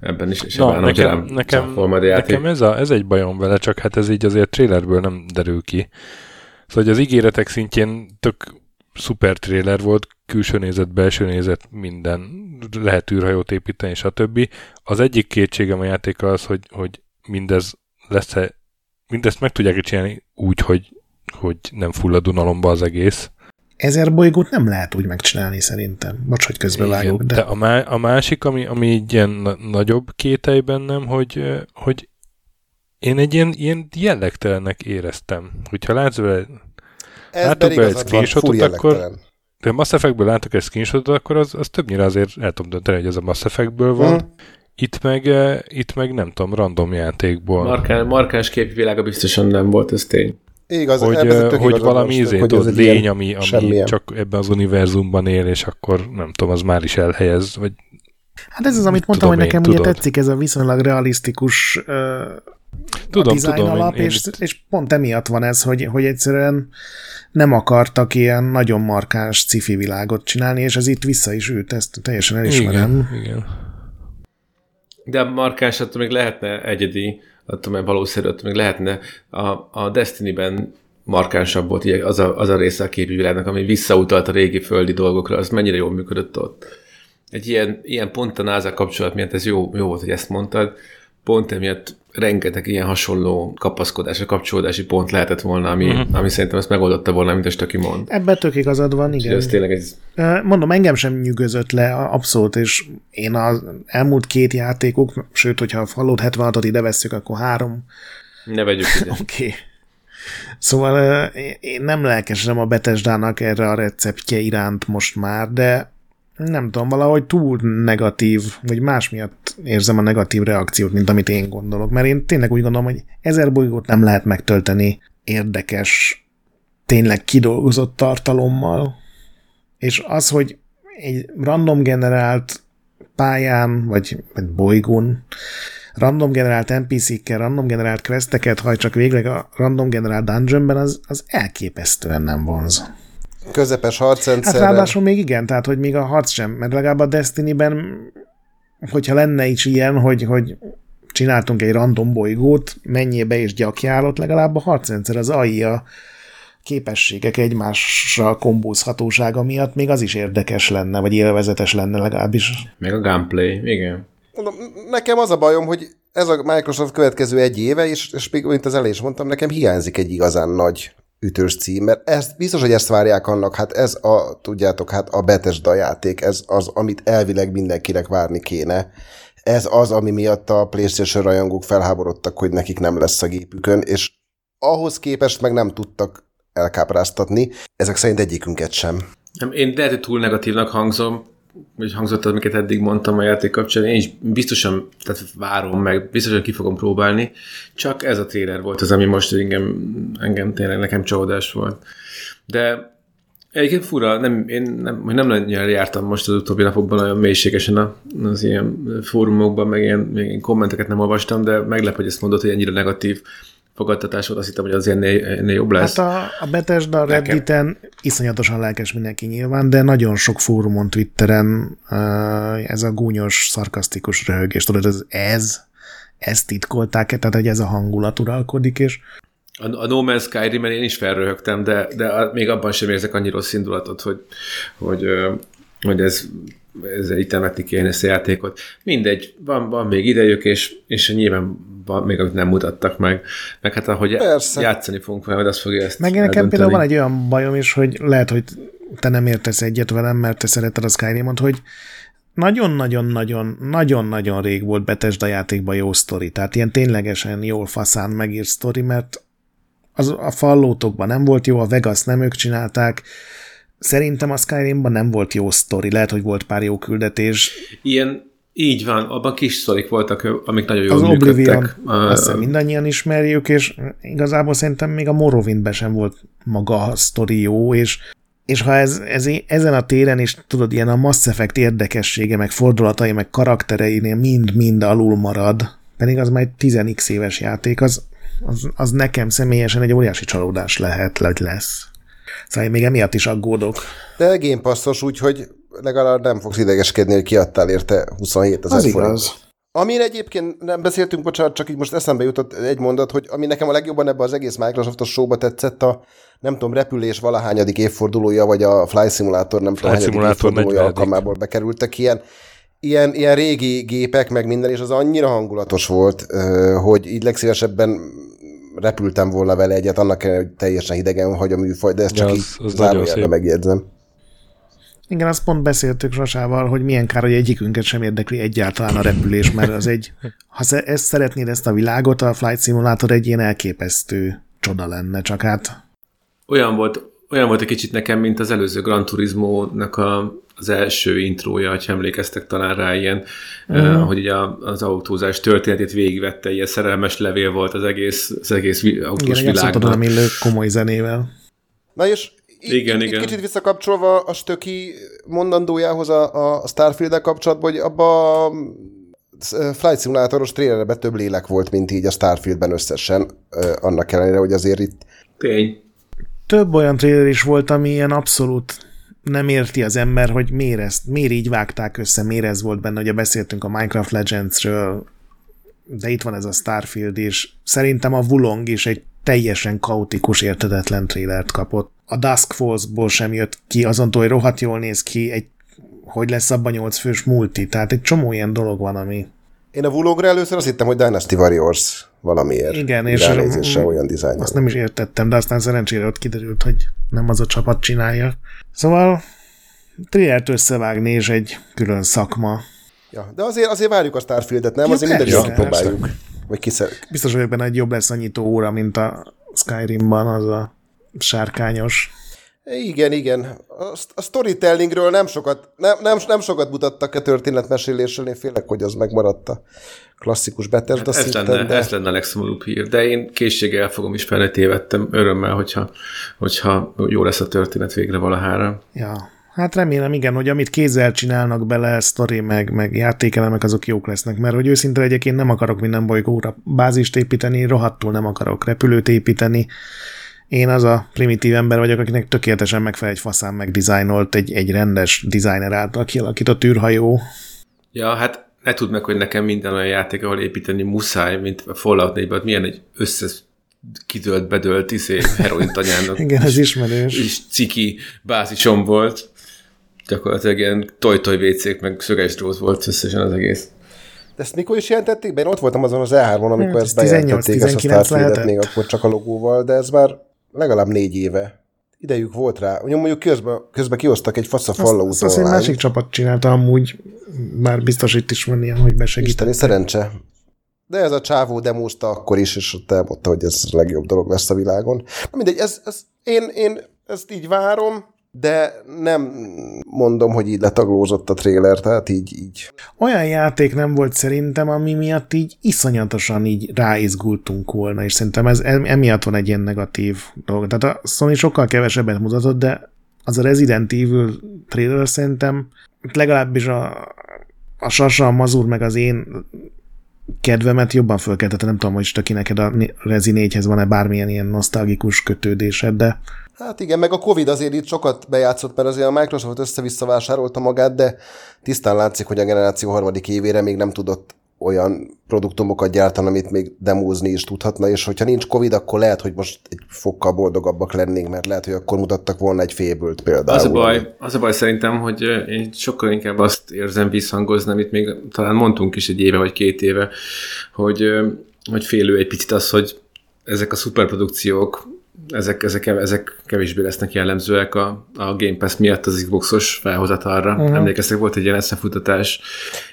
ebben is, is Na, nekem, nekem, nekem ez, a, ez egy bajom vele, csak hát ez így azért trailerből nem derül ki. Szóval hogy az ígéretek szintjén tök szuper trailer volt, külső nézet, belső nézet, minden, lehet űrhajót építeni, stb. Az egyik kétségem a játéka az, hogy, hogy mindez lesz-e, mindezt meg tudják csinálni úgy, hogy hogy nem fullad unalomba az egész. Ezer bolygót nem lehet úgy megcsinálni szerintem. Bocs, hogy közbevágok. De, de a, má- a másik, ami, ami így ilyen na- nagyobb kételj bennem, hogy, hogy én egy ilyen, ilyen jellegtelennek éreztem. Hogyha látsz vele, látok be egy screenshotot, akkor de Mass Effectből látok egy screenshotot, akkor az, az többnyire azért el tudom dönteni, hogy ez a Mass Effectből van. Hmm. Itt meg, itt meg nem tudom, random játékból. Markán, markáns képvilága biztosan nem volt, ez tény. Igaz, hogy, hogy valami izé, hogy tudod, lény, ami, ami csak ebben az univerzumban él, és akkor nem tudom, az már is elhelyez, vagy Hát ez az, amit mondtam, hogy nekem ugye tetszik ez a viszonylag realisztikus uh, tudom, a tudom, alap, én, és, én... és pont emiatt van ez, hogy, hogy egyszerűen nem akartak ilyen nagyon markáns cifi világot csinálni, és ez itt vissza is ült, ezt teljesen elismerem. Igen, igen. De a markáns attól még lehetne egyedi attól mert valószínű, attól még lehetne a, a Destiny-ben markánsabb volt az a, az a része a képvilágnak, ami visszautalt a régi földi dolgokra, az mennyire jól működött ott. Egy ilyen, ilyen pont a NASA kapcsolat miatt ez jó, jó volt, hogy ezt mondtad, pont emiatt rengeteg ilyen hasonló kapaszkodási, kapcsolódási pont lehetett volna, ami, uh-huh. ami szerintem ezt megoldotta volna, mint a Stöki mond. Ebben tök igazad van, igen. Ez tényleg ez... Mondom, engem sem nyűgözött le abszolút, és én az elmúlt két játékok, sőt, hogyha a Fallout 76-ot ide vesszük, akkor három. Ne vegyük ide. Oké. Okay. Szóval én nem lelkesem a Betesdának erre a receptje iránt most már, de nem tudom, valahogy túl negatív, vagy más miatt érzem a negatív reakciót, mint amit én gondolok. Mert én tényleg úgy gondolom, hogy ezer bolygót nem lehet megtölteni érdekes, tényleg kidolgozott tartalommal. És az, hogy egy random generált pályán, vagy, vagy bolygón, random generált NPC-kkel, random generált questeket csak végleg a random generált dungeonben, az, az elképesztően nem vonz. Közepes harcrendszer. Hát ráadásul még igen, tehát hogy még a harc sem, mert legalább a Destiny-ben, hogyha lenne is ilyen, hogy, hogy csináltunk egy random bolygót, mennyibe és gyakjálott, legalább a harcrendszer, az AI a képességek egymásra kombózhatósága miatt még az is érdekes lenne, vagy élvezetes lenne legalábbis. Meg a gameplay, igen. Nekem az a bajom, hogy ez a Microsoft következő egy éve, és, és még, mint az elején is mondtam, nekem hiányzik egy igazán nagy ütős cím, mert ezt, biztos, hogy ezt várják annak, hát ez a, tudjátok, hát a Bethesda játék, ez az, amit elvileg mindenkinek várni kéne. Ez az, ami miatt a PlayStation rajongók felháborodtak, hogy nekik nem lesz a gépükön, és ahhoz képest meg nem tudtak elkápráztatni. Ezek szerint egyikünket sem. Én lehet, túl negatívnak hangzom, hogy hangzott, amiket eddig mondtam a játék kapcsán, én is biztosan tehát várom meg, biztosan ki fogom próbálni, csak ez a trailer volt az, ami most engem, engem tényleg nekem csalódás volt. De Egyébként fura, nem, én nem, nem nagyon jártam most az utóbbi napokban olyan mélységesen az ilyen fórumokban, meg ilyen, ilyen kommenteket nem olvastam, de meglep, hogy ezt mondod, hogy ennyire negatív fogadtatás volt, azt hittem, hogy az ennél, ennél jobb lesz. Hát a, a Bethesda a Redditen iszonyatosan lelkes mindenki nyilván, de nagyon sok fórumon, Twitteren ez a gúnyos, szarkasztikus röhögés, tudod, ez, ez ezt titkolták-e, tehát hogy ez a hangulat uralkodik, és a, a No Man's skyrim én is felröhögtem, de, de még abban sem érzek annyi rossz indulatot, hogy, hogy, hogy ez, ez egy temetik én ezt a játékot. Mindegy, van, van még idejük, és, és nyilván van, még amit nem mutattak meg. Meg hát ahogy Persze. játszani fogunk vele, azt fogja ezt Meg nekem például van egy olyan bajom is, hogy lehet, hogy te nem értesz egyet velem, mert te szereted a skyrim hogy nagyon-nagyon-nagyon, nagyon-nagyon rég volt Bethesda játékban jó sztori, tehát ilyen ténylegesen jól faszán megírt sztori, mert az, a fallótokban nem volt jó, a Vegas nem ők csinálták, szerintem a Skyrimban nem volt jó sztori, lehet, hogy volt pár jó küldetés. Ilyen így van, abban kis sztorik voltak, amik nagyon jól Az Oblivion, azt hiszem mindannyian ismerjük, és igazából szerintem még a Morrowindben sem volt maga a sztori jó, és és ha ez, ez, ezen a téren is tudod, ilyen a Mass Effect érdekessége, meg fordulatai, meg karaktereinél mind-mind alul marad, pedig az már egy 10x éves játék, az, az, az nekem személyesen egy óriási csalódás lehet, hogy lesz. Szóval én még emiatt is aggódok. De Game Passos, úgyhogy legalább nem fogsz idegeskedni, hogy kiadtál érte 27 ezer forint. igaz. Amin egyébként nem beszéltünk, bocsánat, csak így most eszembe jutott egy mondat, hogy ami nekem a legjobban ebbe az egész Microsoftos showba tetszett, a nem tudom, repülés valahányadik évfordulója, vagy a Fly Simulator nem tudom, hányadik évfordulója alkalmából bekerültek ilyen, ilyen, ilyen régi gépek, meg minden, és az annyira hangulatos volt, hogy így legszívesebben repültem volna vele egyet, annak hogy teljesen hidegen hagy a műfaj, de ezt csak ja, az, az így megjegyzem. Igen, azt pont beszéltük Sasával, hogy milyen kár, hogy egyikünket sem érdekli egyáltalán a repülés, mert az egy, ha ezt szeretnéd ezt a világot, a Flight Simulator egy ilyen elképesztő csoda lenne, csak hát... Olyan volt, olyan volt egy kicsit nekem, mint az előző Gran Turismo-nak a, az első intrója, ha emlékeztek talán rá ilyen, mm. hogy ugye az autózás történetét végigvette, ilyen szerelmes levél volt az egész, az egész autós Igen, világban. Igen, komoly zenével. Na és igen, itt, igen. Kicsit visszakapcsolva a stöki mondandójához a, a Starfield-el kapcsolatban, hogy abba a Flight Simulatoros trailerben több lélek volt, mint így a Starfieldben összesen, annak ellenére, hogy azért itt... Tény. Több olyan trailer is volt, ami ilyen abszolút nem érti az ember, hogy miért, ezt, miért így vágták össze, miért ez volt benne, ugye beszéltünk a Minecraft Legends-ről, de itt van ez a Starfield is. Szerintem a Wulong is egy teljesen kaotikus, értedetlen trélert kapott. A Dusk Falls-ból sem jött ki, azon hogy rohadt jól néz ki, egy, hogy lesz abban nyolc fős multi, tehát egy csomó ilyen dolog van, ami... Én a Wulogra először azt hittem, hogy Dynasty Warriors valamiért. Igen, és olyan dizájn. Azt nem is értettem, de aztán szerencsére ott kiderült, hogy nem az a csapat csinálja. Szóval trillert összevágni és egy külön szakma. Ja, de azért, azért várjuk a Starfieldet, nem? Ja, azért mindegyik kipróbáljuk. Vagy kiszer... Biztos vagyok benne, hogy jobb lesz a nyitó óra, mint a Skyrimban az a sárkányos. Igen, igen. A, a storytellingről nem sokat, nem, nem, nem sokat mutattak a történetmesélésről, én félek, hogy az megmaradt a klasszikus Bethesda hát ez, szinten, lenne, de... ez lenne a legszomorúbb hír, de én készséggel el fogom ismerni, tévedtem örömmel, hogyha, hogyha jó lesz a történet végre valahára. Ja, Hát remélem, igen, hogy amit kézzel csinálnak bele, sztori meg, meg játékelemek, azok jók lesznek, mert hogy őszinte legyek, én nem akarok minden bolygóra bázist építeni, rohadtul nem akarok repülőt építeni, Én az a primitív ember vagyok, akinek tökéletesen megfelel egy faszán megdizájnolt, egy, egy rendes designer által kialakított űrhajó. Ja, hát ne tudd meg, hogy nekem minden olyan játék, ahol építeni muszáj, mint a Fallout 4 milyen egy összes kidőlt, bedölt izé, heroin tanyának. Igen, ez ismerős. És ciki bázisom volt. Gyakorlatilag ilyen toj-toj vécék, meg szöges drót volt összesen az egész. De ezt mikor is jelentették be? Én ott voltam azon az E3-on, amikor hát, ezt bejelentették, ezt a Starfield-et még akkor csak a logóval, de ez már legalább négy éve. Idejük volt rá. Mondjuk közben, közben kiosztak egy fasz a Fallout Azt, azt egy másik csapat csinálta amúgy, már biztos itt is van ilyen, hogy besegít. Isteni szerencse. De ez a csávó demózta akkor is, és ott elmondta, hogy ez a legjobb dolog lesz a világon. Na mindegy, ez, ez, én, én ezt így várom, de nem mondom, hogy így letaglózott a trailer, tehát így, így. Olyan játék nem volt szerintem, ami miatt így iszonyatosan így ráizgultunk volna, és szerintem ez emiatt van egy ilyen negatív dolog. Tehát a Sony sokkal kevesebbet mutatott, de az a Resident Evil trailer szerintem legalábbis a, a Sasa, a Mazur, meg az én kedvemet jobban fölkeltette. Nem tudom, hogy Stöki neked a Rezi 4-hez van-e bármilyen ilyen nosztalgikus kötődésed, de Hát igen, meg a Covid azért itt sokat bejátszott, mert azért a Microsoft össze-vissza vásárolta magát, de tisztán látszik, hogy a generáció harmadik évére még nem tudott olyan produktumokat gyártani, amit még demózni is tudhatna, és hogyha nincs Covid, akkor lehet, hogy most egy fokkal boldogabbak lennénk, mert lehet, hogy akkor mutattak volna egy fébült például. Az a baj, az a baj szerintem, hogy én sokkal inkább azt érzem visszhangozni, amit még talán mondtunk is egy éve vagy két éve, hogy, hogy félő egy picit az, hogy ezek a szuperprodukciók ezek, ezek, ezek kevésbé lesznek jellemzőek a, a Game Pass miatt az Xboxos felhozatalra. Uh-huh. Emlékeztek, volt egy ilyen eszemfutatás,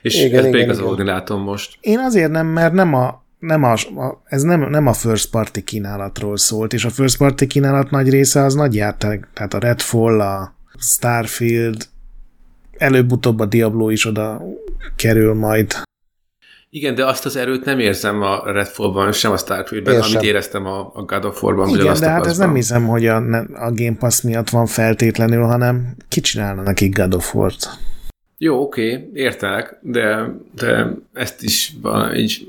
és igen, ezt beigazolódni látom most. Én azért nem, mert nem a, nem a, a, ez nem, nem a first party kínálatról szólt, és a first party kínálat nagy része az nagy játék, tehát a Redfall, a Starfield, előbb-utóbb a Diablo is oda kerül majd. Igen, de azt az erőt nem érzem a Redfall-ban, sem a Starfield-ben, amit sem. éreztem a, a God of War-ban. Igen, de hát ez nem hiszem, hogy a, a Game Pass miatt van feltétlenül, hanem ki csinálna nekik God of War-t? Jó, oké, okay, értelek, de, de ezt is így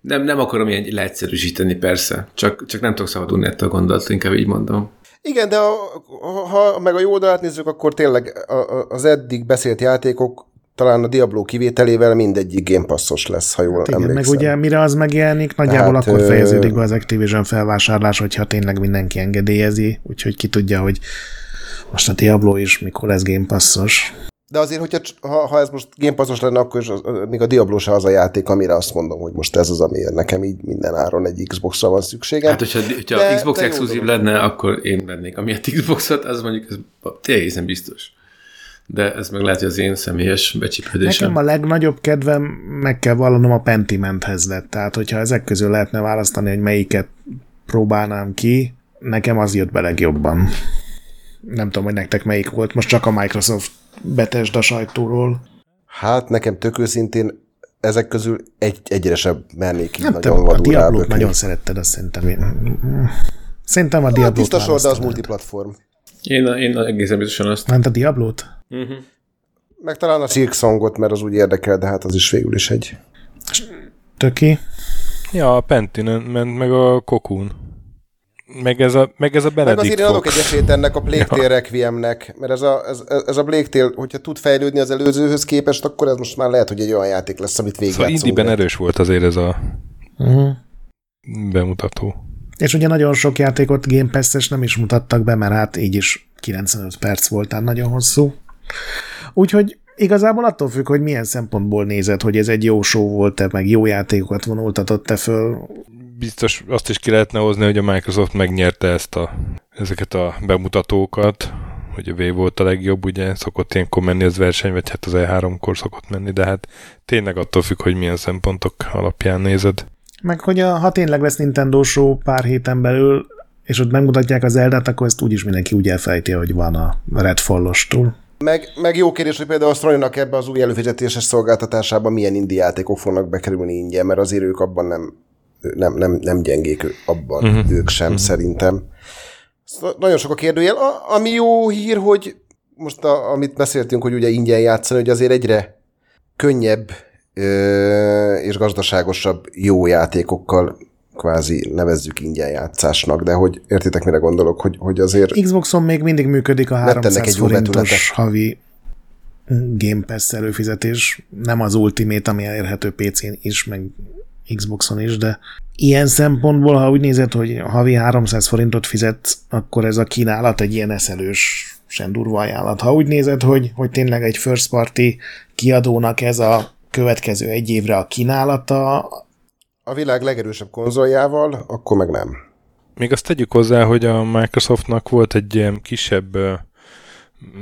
nem, nem akarom ilyen leegyszerűsíteni, persze, csak, csak nem tudok szabadulni ettől a gondolat, inkább így mondom. Igen, de ha, ha meg a jó oldalát nézzük, akkor tényleg az eddig beszélt játékok talán a Diablo kivételével mindegyik Game Passos lesz, ha jól hát igen, emlékszem. meg ugye mire az megjelenik, nagyjából hát, akkor fejeződik be az Activision felvásárlás, hogyha tényleg mindenki engedélyezi, úgyhogy ki tudja, hogy most a Diablo is mikor lesz Game Passos. De azért, hogyha, ha, ha ez most Game Passos lenne, akkor is az, még a Diablo se az a játék, amire azt mondom, hogy most ez az, amiért nekem így minden áron egy Xbox-ra van szükségem. Hát, hogyha, hogyha de, Xbox exkluzív lenne, akkor én vennék. Ami a Xboxot, az mondjuk ez egészen biztos de ez meg lehet, hogy az én személyes becsípődésem. Nekem a legnagyobb kedvem, meg kell vallanom, a Pentimenthez lett. Tehát, hogyha ezek közül lehetne választani, hogy melyiket próbálnám ki, nekem az jött be legjobban. Nem tudom, hogy nektek melyik volt, most csak a Microsoft betesd a sajtóról. Hát nekem tök őszintén ezek közül egy, egyre sem mernék így hát nagyon A Diablo-t nagyon szeretted, azt szerintem. Szerintem a Diablo-t hát, Tiszta sor, de az multiplatform. Én, én egészen biztosan azt. Ment a Diablo-t? Uh-huh. Meg talán a Silk Songot, mert az úgy érdekel, de hát az is végül is egy. Töki? Ja, a Pentinen ment meg a Cocoon. Meg ez a, meg ez a Benedict Meg azért én adok egy esélyt ennek a Plague Tale ja. Requiemnek, mert ez a, ez, ez a Plague Tale, hogyha tud fejlődni az előzőhöz képest, akkor ez most már lehet, hogy egy olyan játék lesz, amit végig Szóval Indiben erős volt azért ez a uh-huh. bemutató. És ugye nagyon sok játékot Game Pass-es nem is mutattak be, mert hát így is 95 perc voltál nagyon hosszú. Úgyhogy igazából attól függ, hogy milyen szempontból nézed, hogy ez egy jó show volt-e, meg jó játékokat vonultatott-e föl. Biztos azt is ki lehetne hozni, hogy a Microsoft megnyerte ezt a, ezeket a bemutatókat, hogy a V volt a legjobb, ugye szokott ilyenkor menni az verseny, vagy hát az E3-kor szokott menni, de hát tényleg attól függ, hogy milyen szempontok alapján nézed. Meg hogy a, ha tényleg lesz Nintendo show pár héten belül, és ott megmutatják az Eldát, akkor ezt úgyis mindenki úgy elfejti, hogy van a Redfall-ostól. Meg, meg jó kérdés, hogy például a Stroynak ebbe az új előfizetéses szolgáltatásában milyen indi játékok fognak bekerülni ingyen, mert azért ők abban nem, nem, nem, nem gyengék abban, uh-huh. ők sem uh-huh. szerintem. Szóval nagyon sok a kérdőjel. A, ami jó hír, hogy most a, amit beszéltünk, hogy ugye ingyen játszani, hogy azért egyre könnyebb ö, és gazdaságosabb jó játékokkal kvázi nevezzük ingyen játszásnak, de hogy értitek, mire gondolok, hogy, hogy azért... Xboxon még mindig működik a 300 egy forintos havi Game Pass előfizetés, nem az Ultimate, ami elérhető PC-n is, meg Xboxon is, de ilyen szempontból, ha úgy nézed, hogy havi 300 forintot fizetsz, akkor ez a kínálat egy ilyen eszelős, sem durva ajánlat. Ha úgy nézed, hogy, hogy tényleg egy first party kiadónak ez a következő egy évre a kínálata. A világ legerősebb konzoljával, akkor meg nem. Még azt tegyük hozzá, hogy a Microsoftnak volt egy ilyen kisebb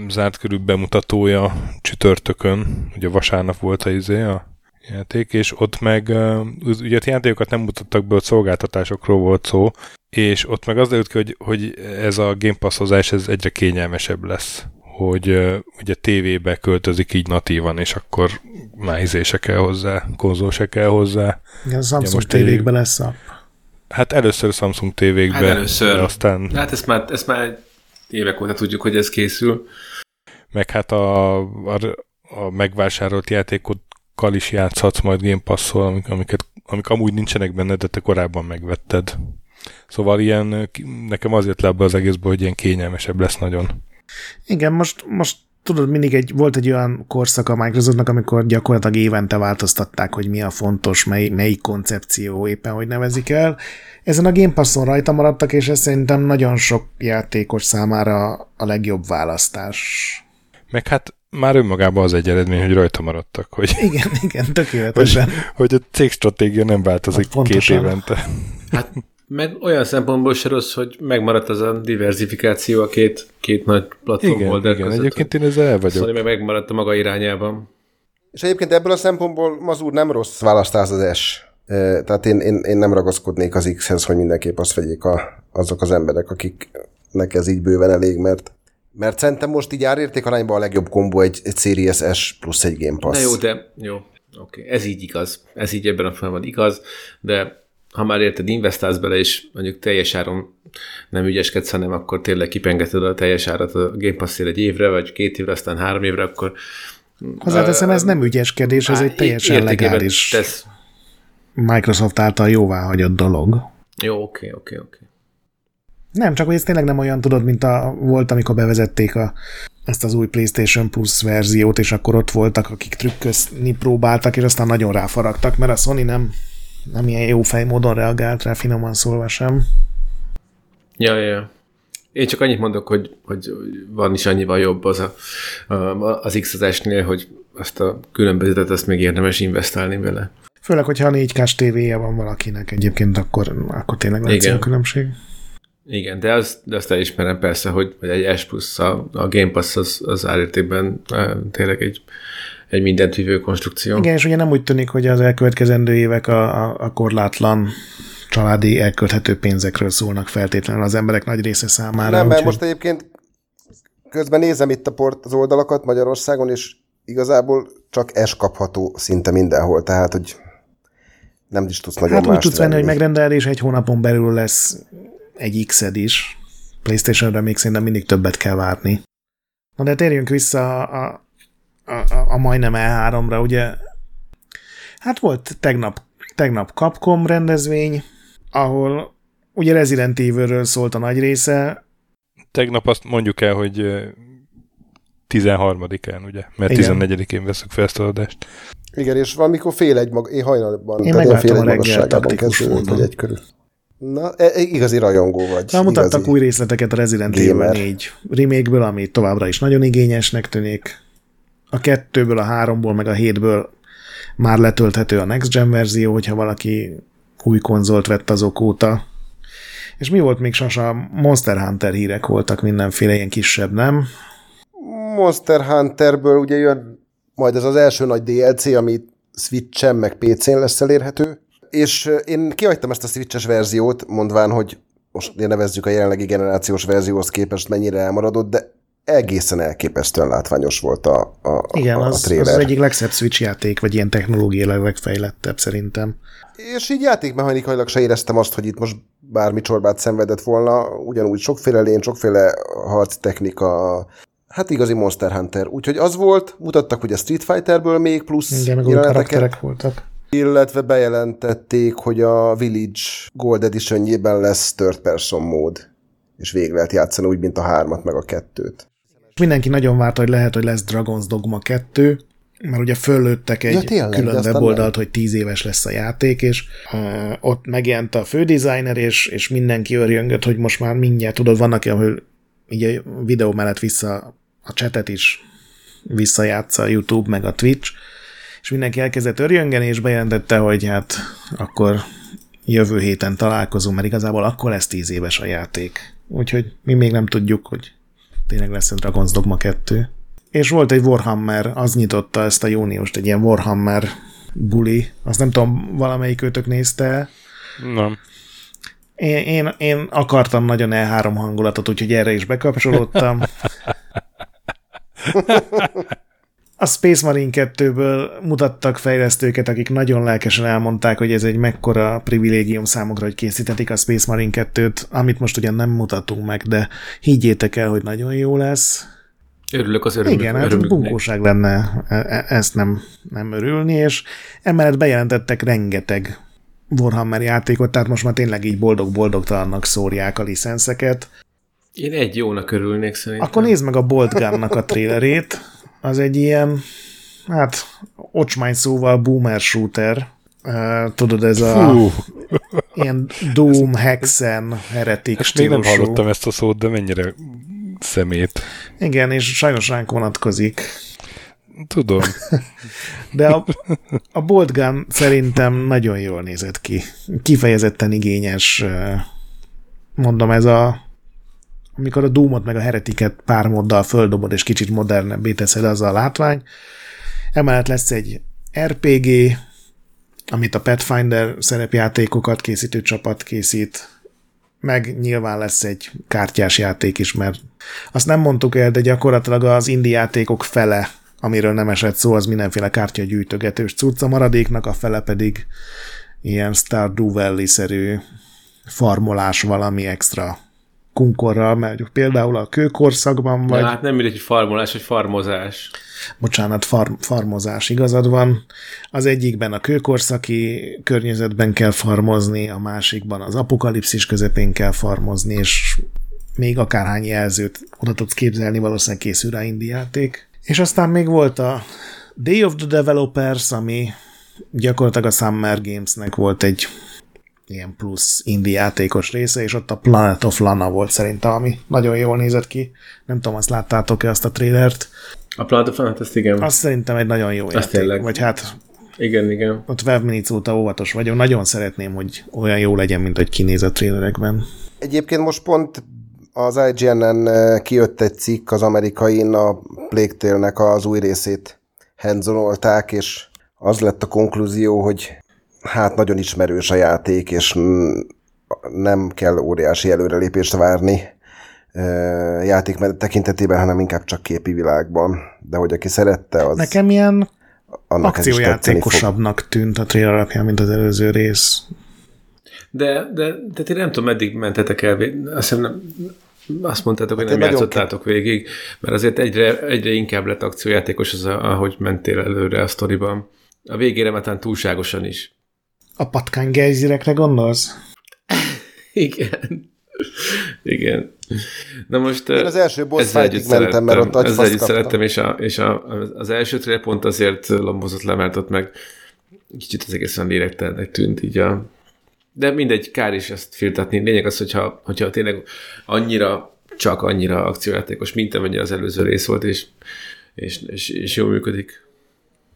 zárt körül bemutatója csütörtökön, ugye vasárnap volt a izé, a játék, és ott meg ugye a játékokat nem mutattak be, ott szolgáltatásokról volt szó, és ott meg az derült ki, hogy, hogy ez a Game Pass-hozás ez egyre kényelmesebb lesz hogy ugye tévébe költözik így natívan, és akkor már izé se kell hozzá, konzol se kell hozzá. Igen, a Samsung most tévékbe lesz a... Hát először Samsung tévékbe. Hát először. Aztán... Hát ezt már, ezt már évek óta tudjuk, hogy ez készül. Meg hát a, a, a megvásárolt játékokkal is játszhatsz majd Game Pass-szól, amiket, amik amúgy nincsenek benne, de te korábban megvetted. Szóval ilyen, nekem az jött le az egészből, hogy ilyen kényelmesebb lesz nagyon. Igen, most, most tudod, mindig egy, volt egy olyan korszak a Microsoftnak, amikor gyakorlatilag évente változtatták, hogy mi a fontos, mely, melyik koncepció éppen, hogy nevezik el. Ezen a Game Passon rajta maradtak, és ez szerintem nagyon sok játékos számára a legjobb választás. Meg hát már önmagában az egy eredmény, hogy rajta maradtak. Hogy, igen, igen, tökéletesen. Hogy, hogy a cég stratégia nem változik hát két évente. Hát meg olyan szempontból se rossz, hogy megmaradt az a diversifikáció a két, két nagy platform igen, igen, között. egyébként én ezzel el vagyok. Szóval meg megmaradt a maga irányában. És egyébként ebből a szempontból Mazur nem rossz választás az S. Tehát én, én, én nem ragaszkodnék az X-hez, hogy mindenképp azt vegyék a, azok az emberek, akiknek ez így bőven elég, mert mert szerintem most így árértékarányban a legjobb kombó egy, egy Series S plusz egy Game Pass. Na jó, de jó. Oké, okay. ez így igaz. Ez így ebben a formában igaz, de ha már érted, investálsz bele, és mondjuk teljes áron nem ügyeskedsz, hanem akkor tényleg kipengeted a teljes árat a Game pass egy évre, vagy két évre, aztán három évre, akkor... Hozzáteszem, ez nem ügyeskedés, ez egy teljesen legális tesz. Microsoft által jóvá hagyott dolog. Jó, oké, oké, oké. Nem, csak hogy ez tényleg nem olyan, tudod, mint a, volt, amikor bevezették a, ezt az új PlayStation Plus verziót, és akkor ott voltak, akik trükközni próbáltak, és aztán nagyon ráfaragtak, mert a Sony nem nem ilyen jó fej módon reagált rá, finoman szólva sem. Ja, ja. Én csak annyit mondok, hogy, hogy van is annyival jobb az a, a, az x nél hogy azt a különbözetet azt még érdemes investálni vele. Főleg, hogyha 4K tévéje van valakinek egyébként, akkor, akkor tényleg látszik a különbség. Igen, de, az, de azt elismerem persze, hogy, hogy egy S plusz a, a Game Pass az, az árértékben tényleg egy egy mindent vívő konstrukció. Igen, és ugye nem úgy tűnik, hogy az elkövetkezendő évek a, a, a korlátlan családi elkölthető pénzekről szólnak feltétlenül az emberek nagy része számára. Nem, mert most egyébként közben nézem itt a port, az oldalakat Magyarországon, és igazából csak es kapható szinte mindenhol, tehát hogy nem is tudsz nagyon Hát úgy tudsz venni, hogy megrendel, és egy hónapon belül lesz egy x is. Playstation-re még szerintem mindig többet kell várni. Na de térjünk vissza a, a, a, a majdnem E3-ra, ugye hát volt tegnap, tegnap Capcom rendezvény, ahol ugye Resident Evil-ről szólt a nagy része. Tegnap azt mondjuk el, hogy 13-án, ugye? Mert 14-én veszük fel ezt a adást. Igen, és valamikor fél egy mag, én hajnalban, én tehát fél egy magasságában kezdődött, hogy egy körül. Na, e, e, igazi rajongó vagy. Na, mutattak igazi. új részleteket a Resident Evil 4 remake ami továbbra is nagyon igényesnek tűnik a kettőből, a háromból, meg a hétből már letölthető a Next Gen verzió, hogyha valaki új konzolt vett azok óta. És mi volt még sasa? Monster Hunter hírek voltak mindenféle ilyen kisebb, nem? Monster Hunterből ugye jön majd ez az első nagy DLC, ami Switch-en meg PC-n lesz elérhető, és én kihagytam ezt a Switch-es verziót, mondván, hogy most nevezzük a jelenlegi generációs verzióhoz képest mennyire elmaradott, de egészen elképesztően látványos volt a, a, Igen, a, a az, az egyik legszebb Switch játék, vagy ilyen technológiailag legfejlettebb szerintem. És így játékmechanikailag se éreztem azt, hogy itt most bármi csorbát szenvedett volna, ugyanúgy sokféle lén, sokféle harc technika, hát igazi Monster Hunter. Úgyhogy az volt, mutattak a Street Fighterből még plusz Igen, meg karakterek voltak. Illetve bejelentették, hogy a Village Gold edition lesz third person mód, és végig lehet játszani úgy, mint a hármat, meg a kettőt. Mindenki nagyon várta, hogy lehet, hogy lesz Dragon's Dogma 2, mert ugye föllőttek egy ja, tényleg, külön weboldalt, hogy tíz éves lesz a játék, és uh, ott megjelent a fődesigner, és, és mindenki örjöngött, hogy most már mindjárt, tudod, vannak, ahol így a videó mellett vissza a chatet is visszajátsza a YouTube meg a Twitch, és mindenki elkezdett örjöngeni, és bejelentette, hogy hát akkor jövő héten találkozunk, mert igazából akkor lesz tíz éves a játék. Úgyhogy mi még nem tudjuk, hogy tényleg lesz a Dragon's Dogma 2. És volt egy Warhammer, az nyitotta ezt a júniust, egy ilyen Warhammer buli. Azt nem tudom, valamelyik őtök nézte Nem. Én, én, én akartam nagyon E3 hangulatot, úgyhogy erre is bekapcsolódtam. A Space Marine 2-ből mutattak fejlesztőket, akik nagyon lelkesen elmondták, hogy ez egy mekkora privilégium számukra, hogy készítetik a Space Marine 2-t, amit most ugyan nem mutatunk meg, de higgyétek el, hogy nagyon jó lesz. Örülök az örülök. Igen, hát bunkóság lenne e- e- ezt nem, nem örülni, és emellett bejelentettek rengeteg Warhammer játékot, tehát most már tényleg így boldog-boldogtalannak szórják a licenszeket. Én egy jónak örülnék szerintem. Akkor nézd meg a Bolt Gun-nak a trailerét. Az egy ilyen, hát, ocsmány szóval boomer shooter. Uh, tudod, ez a Fú. ilyen Doom, Hexen, Heretic Ezt még nem hallottam ezt a szót, de mennyire szemét. Igen, és sajnos ránk vonatkozik. Tudom. De a, a Bolt Gun szerintem nagyon jól nézett ki. Kifejezetten igényes, mondom, ez a amikor a Doomot meg a Heretiket pár moddal földobod, és kicsit modernebbé teszed az a látvány. Emellett lesz egy RPG, amit a Pathfinder szerepjátékokat készítő csapat készít, meg nyilván lesz egy kártyás játék is, mert azt nem mondtuk el, de gyakorlatilag az indie játékok fele amiről nem esett szó, az mindenféle kártyagyűjtögetős cucca, maradéknak a fele pedig ilyen Stardew Valley-szerű farmolás valami extra kunkorral, mert például a kőkorszakban vagy... Ja, hát nem mindegy, hogy farmolás, vagy farmozás. Bocsánat, farm, farmozás, igazad van. Az egyikben a kőkorszaki környezetben kell farmozni, a másikban az apokalipszis közepén kell farmozni, és még akárhány jelzőt oda tudsz képzelni, valószínűleg készül rá indi játék. És aztán még volt a Day of the Developers, ami gyakorlatilag a Summer Games-nek volt egy ilyen plusz indie játékos része, és ott a Planet of Lana volt szerintem, ami nagyon jól nézett ki. Nem tudom, azt láttátok-e azt a trailert? A Planet of Lana, ezt igen. Azt szerintem egy nagyon jó azt játék. Tényleg. Vagy hát igen, igen. Ott 12 Minutes óta óvatos vagyok. Nagyon szeretném, hogy olyan jó legyen, mint hogy kinéz a trailerekben. Egyébként most pont az IGN-en eh, kijött egy cikk az amerikain a Plague az új részét handzonolták, és az lett a konklúzió, hogy hát nagyon ismerős a játék, és nem kell óriási előrelépést várni játék tekintetében, hanem inkább csak képi világban. De hogy aki szerette, az... Nekem ilyen akciójátékosabbnak tűnt a trailer alapján, mint az előző rész. De, de, de ti nem tudom, meddig mentetek el, azt hiszem nem, azt mondtátok, hát hogy nem játszottátok végig, mert azért egyre, egyre inkább lett akciójátékos az, ahogy mentél előre a sztoriban. A végére már túlságosan is. A patkánygejzirekre gondolsz? Igen. Igen. Na most Én az első boss fightig mentem, mert ott Ezzel együtt szerettem, és, a, és a, az első trailer pont azért lombozott le, mert ott meg kicsit az egészen lélektelnek tűnt így a, de mindegy, kár is ezt firtatni. Lényeg az, hogyha, hogyha tényleg annyira, csak annyira akciójátékos, mint amennyire az előző rész volt, és, és, és, és jól működik.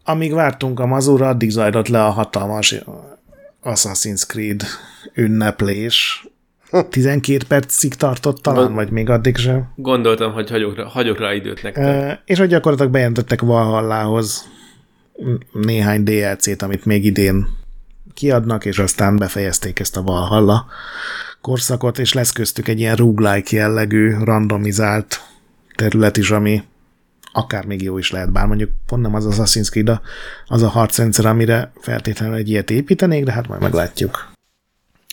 Amíg vártunk a mazúra, addig zajlott le a hatalmas Assassin's Creed ünneplés. 12 percig tartott talán, vagy még addig sem. Gondoltam, hogy hagyok rá, hagyok rá időt nektek. És hogy gyakorlatilag bejelentettek Valhallához néhány DLC-t, amit még idén kiadnak, és aztán befejezték ezt a Valhalla korszakot, és lesz köztük egy ilyen roguelike jellegű, randomizált terület is, ami akár még jó is lehet, bár mondjuk pont nem az Assassin's Creed, az a harcrendszer, amire feltétlenül egy ilyet építenék, de hát majd meglátjuk.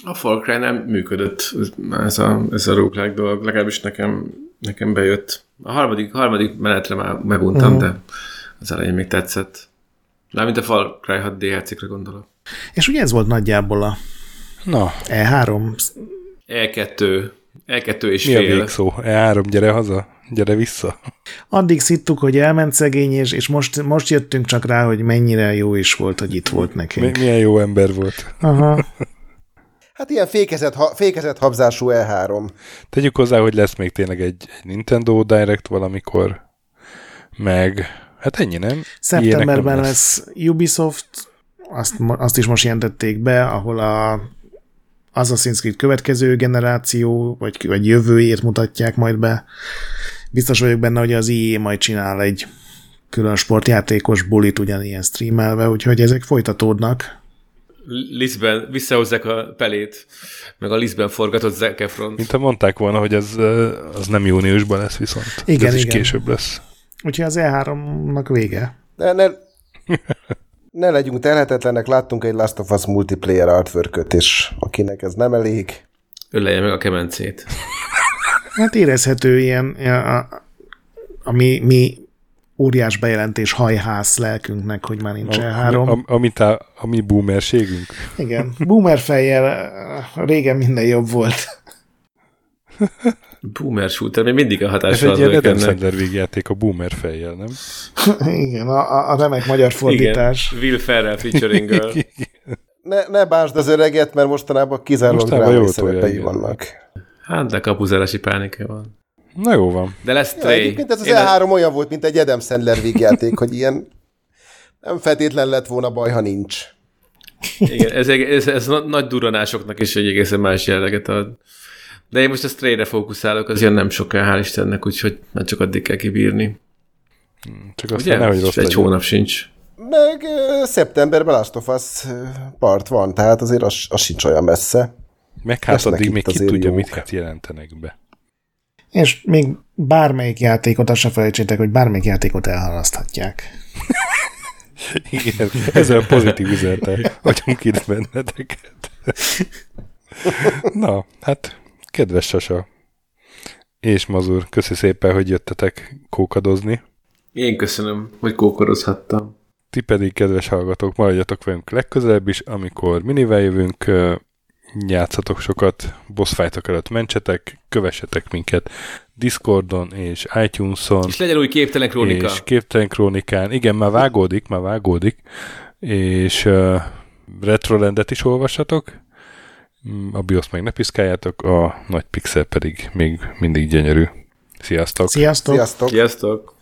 A Far Cry nem működött ez a, ez a roguelike dolog, legalábbis nekem, nekem bejött. A harmadik, harmadik menetre már meguntam, uh-huh. de az elején még tetszett. Mármint a Far Cry 6 DLC-kre gondolok. És ugye ez volt nagyjából a Na. E3? E2. E2 és Mi fél. a végszó? E3, gyere haza, gyere vissza. Addig szittuk, hogy elment szegény, és, és most, most jöttünk csak rá, hogy mennyire jó is volt, hogy itt volt nekünk. Mi, milyen jó ember volt. Aha. Hát ilyen fékezett, ha, fékezett habzású E E3. Tegyük hozzá, hogy lesz még tényleg egy, egy Nintendo Direct valamikor, meg hát ennyi, nem? Szeptemberben nem lesz Ubisoft, azt, azt is most jelentették be, ahol a Assassin's Creed következő generáció, vagy, vagy jövőjét mutatják majd be. Biztos vagyok benne, hogy az EA majd csinál egy külön sportjátékos bulit ugyanilyen streamelve, úgyhogy ezek folytatódnak. Lisztben visszahozzák a pelét, meg a Lisztben forgatott Zac Efron. Mint ha mondták volna, hogy ez az nem júniusban lesz viszont. Igen, ez is igen. később lesz. Úgyhogy az E3-nak vége. De ne, ne legyünk telhetetlenek, láttunk egy Last of Us multiplayer artwork és akinek ez nem elég, Ölelje meg a kemencét. Hát érezhető ilyen a, a, a mi, óriás bejelentés hajház lelkünknek, hogy már nincs A, E3. a, amit a, a mi boomerségünk. Igen, boomer fejjel régen minden jobb volt. Boomer shooter, még mindig a Ez hatással egy ilyen Adam. Sandler végjáték a boomer fejjel, nem? Igen, a, a- remek magyar fordítás. Igen, Will Ferrell featuring girl. ne, ne bánsd az öreget, mert mostanában kizárólag drámai szerepei vannak. Hát, de kapuzárási pánika van. Na jó van. De lesz Ja, egyébként ez az Én a- E3 olyan volt, mint egy Adam Sandler végjáték, hogy ilyen nem feltétlen lett volna baj, ha nincs. Igen, ez, ez, ez na- nagy duranásoknak is egy egészen más jelleget ad. De én most a Stray-re fókuszálok, az ilyen nem soká, hál' Istennek, úgyhogy már csak addig kell kibírni. Csak aztán Ugye? nehogy rossz egy legyen. hónap sincs. Meg szeptemberben Last of Us part van, tehát azért az, az sincs olyan messze. Meg hát Lesznek addig még ki tudja, jók. mit jelentenek be. És még bármelyik játékot, azt se felejtsétek, hogy bármelyik játékot elhalaszthatják. Igen, ezzel pozitív üzenete vagyunk itt benneteket. Na, hát, kedves Sasa és Mazur, köszi szépen, hogy jöttetek kókadozni. Én köszönöm, hogy kókorozhattam. Ti pedig, kedves hallgatók, maradjatok velünk legközelebb is, amikor minivel jövünk, játszatok sokat, boss fightok előtt mentsetek, kövessetek minket Discordon és iTunes-on. És legyen új képtelen krónika. És képtelen krónikán. Igen, már vágódik, már vágódik. És uh, Retrolandet is olvassatok. A BIOS meg ne piszkáljátok, a nagy pixel pedig még mindig gyönyörű. Sziasztok! Sziasztok! Sziasztok! Sziasztok!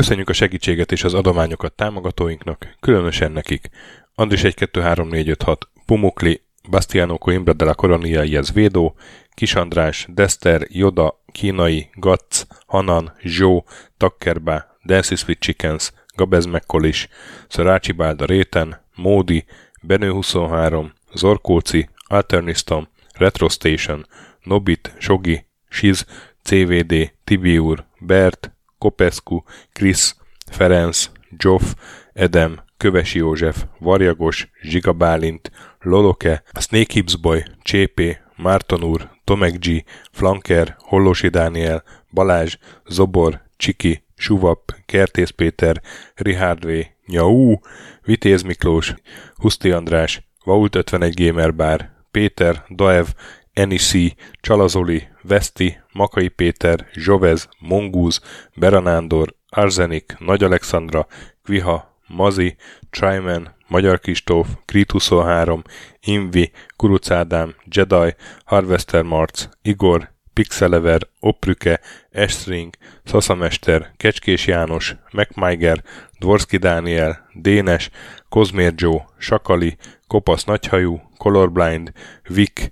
Köszönjük a segítséget és az adományokat támogatóinknak, különösen nekik. Andris 1 2 3 4 5 6, Pumukli, Bastiano Coimbra de la Coronia Iez Védó, Kis András, Dester, Joda, Kínai, Gatz, Hanan, Zsó, Takkerba, Dancy Sweet Chickens, Gabez Mekkolis, Szarácsi Bálda Réten, Módi, Benő 23, Zorkóci, Alternistom, Retro Station, Nobit, Sogi, Siz, CVD, Tibiur, Bert, Kopescu, Krisz, Ferenc, Joff, Edem, Kövesi József, Varjagos, Zsiga Bálint, Loloke, Snake Hips Boy, Csépé, Márton úr, Tomek G, Flanker, Hollosi Dániel, Balázs, Zobor, Csiki, Suvap, Kertész Péter, Richard V, Nyau, Vitéz Miklós, Huszti András, Vault 51 Gamer Bar, Péter, Daev, Enisi, Csalazoli, Veszti, Makai Péter, Zsovez, Mongúz, Beranándor, Arzenik, Nagy Alexandra, Kviha, Mazi, Tryman, Magyar Kistóf, Krit 23, Invi, Kuruc Ádám, Jedi, Harvester Marc, Igor, Pixelever, Oprüke, Estring, Szaszamester, Kecskés János, MacMiger, Dvorski Dániel, Dénes, Kozmér Joe, Sakali, Kopasz Nagyhajú, Colorblind, Vic,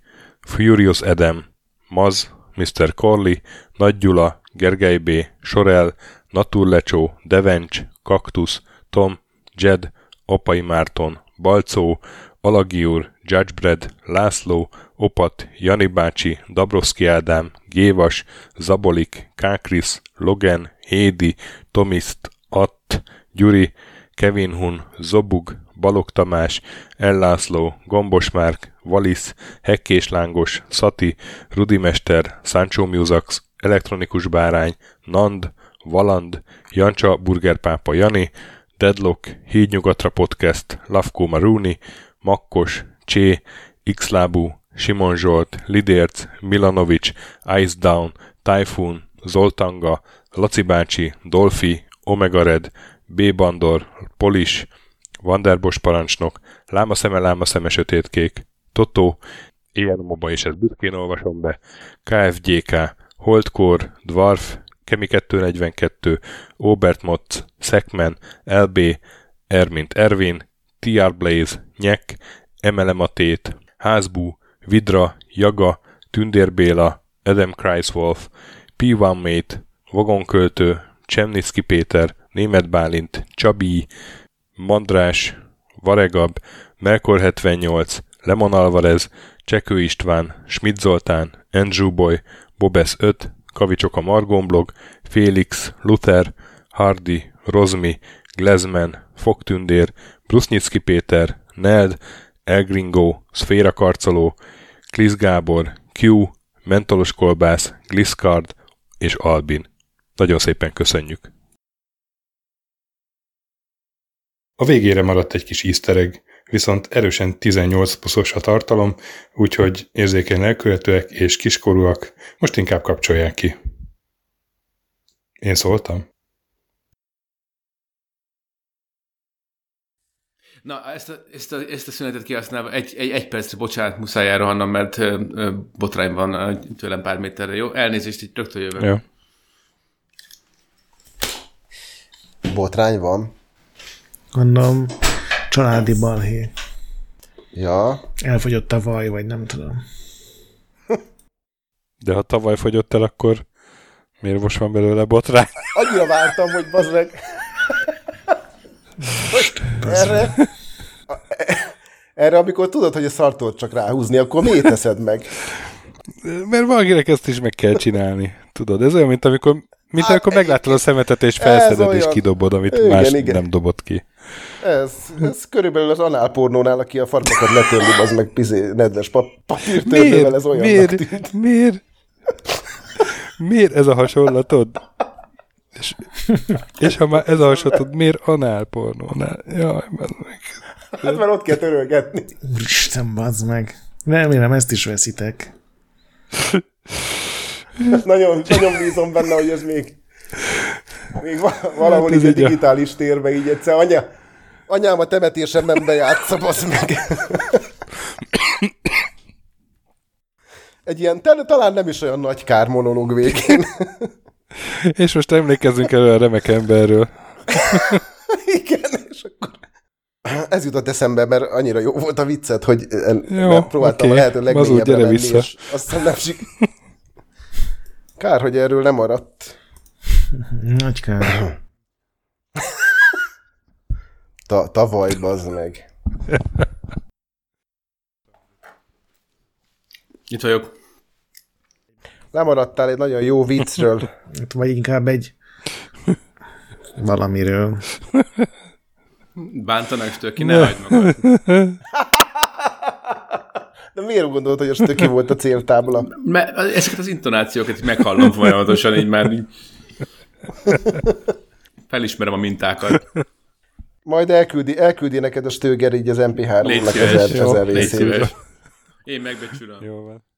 Furious Edem, Maz, Mr. Corley, Nagy Gyula, Gergely B., Sorel, Naturlecsó, Devencs, Kaktusz, Tom, Jed, Apai Márton, Balcó, Alagiur, Judgebred, László, Opat, Jani bácsi, Dabroszki Ádám, Gévas, Zabolik, Kákris, Logan, Hédi, Tomiszt, Att, Gyuri, Kevin Hun, Zobug, Balog Tamás, Ellászló, Gombos Márk, Valisz, Hekkés Lángos, Szati, Rudimester, Sancho Musax, Elektronikus Bárány, Nand, Valand, Jancsa Burgerpápa Jani, Deadlock, Hídnyugatra Podcast, Lavkó Maruni, Makkos, Csé, Xlábú, Simon Zsolt, Lidérc, Milanovic, Ice Down, Typhoon, Zoltanga, Laci bácsi, Dolfi, Omega Red, B. Bandor, Polis, Vanderbos parancsnok, Lámaszeme, Lámaszeme, Sötétkék, Totó, ilyen moba is ezt büszkén olvasom be, KFGK, Holdkor, Dwarf, Kemi 242, Obert Motz, Szekmen, LB, Ermint Ervin, TR Blaze, Nyek, Emelematét, Házbú, Vidra, Jaga, Tündérbéla, Adam Kreiswolf, P1 Mate, Vagonköltő, Csemniszki Péter, Német Bálint, Csabi, Mandrás, Varegab, Melkor 78, Lemon Alvarez, Csekő István, Schmidt Zoltán, Andrew Boy, Bobesz 5, Kavicsok a Margonblog, Félix, Luther, Hardy, Rozmi, Glezman, Fogtündér, Brusnicki Péter, Ned, Elgringo, Szféra Karcoló, Klisz Gábor, Q, Mentolos Kolbász, Gliscard és Albin. Nagyon szépen köszönjük! A végére maradt egy kis easter egg, viszont erősen 18 pluszos a tartalom, úgyhogy érzékeny lelkületűek és kiskorúak most inkább kapcsolják ki. Én szóltam? Na, ezt a, ezt a, ezt a szünetet kihasználva egy, egy, egy percre, bocsánat, muszáj elrohannom, mert ö, ö, botrány van ö, tőlem pár méterre, jó? Elnézést, így rögtön jövök. Jó. Botrány van. Gondolom, családi balhé. Ja. Elfogyott a vaj, vagy nem tudom. De ha tavaly fogyott el, akkor miért most van belőle botrány? Annyira vártam, hogy bazd meg. erre, erre, amikor tudod, hogy a szartól csak ráhúzni, akkor miért teszed meg? Mert valakinek ezt is meg kell csinálni. Tudod, ez olyan, mint amikor, mint Hát, amikor meglátod a szemetet, és felszeded, és kidobod, amit Igen, más igen. nem dobott ki. Ez, ez körülbelül az análpornónál, aki a farkakat letörli, az meg pizé, nedves pap, papírtörlővel, ez olyan miért, miért, miért ez a hasonlatod? És, és ha már ez a hasonlatod, miért análpornónál? Jaj, meg. Hát mert ott kell törölgetni. Úristen, bazd meg. Remélem, ezt is veszitek. Nagyon, nagyon bízom benne, hogy ez még, még va- valahol Hát ez így a így a- digitális térbe így egyszer. Anya, anyám a temetésemben bejátsza, basz meg. Egy ilyen, tal- talán nem is olyan nagy kár monológ végén. És most emlékezzünk elő a remek emberről. Igen, és akkor ez jutott eszembe, mert annyira jó volt a viccet, hogy jó, próbáltam okay. a lehető legmélyebbre menni, vissza. és aztán nem sik... Kár, hogy erről nem maradt. Nagy kár. Ta tavaly, bazd meg. Itt vagyok. Lemaradtál egy nagyon jó viccről. Hát, vagy inkább egy valamiről. Bántanak stöki, ne hagyd magad. De miért gondolod, hogy a stöki volt a céltábla? Mert ezeket az intonációkat meghallom folyamatosan, így már így felismerem a mintákat. Majd elküldi, elküldi neked a Stöger így az MP3-nak az ezer, ezer részét. Én megbecsülöm. Jó van.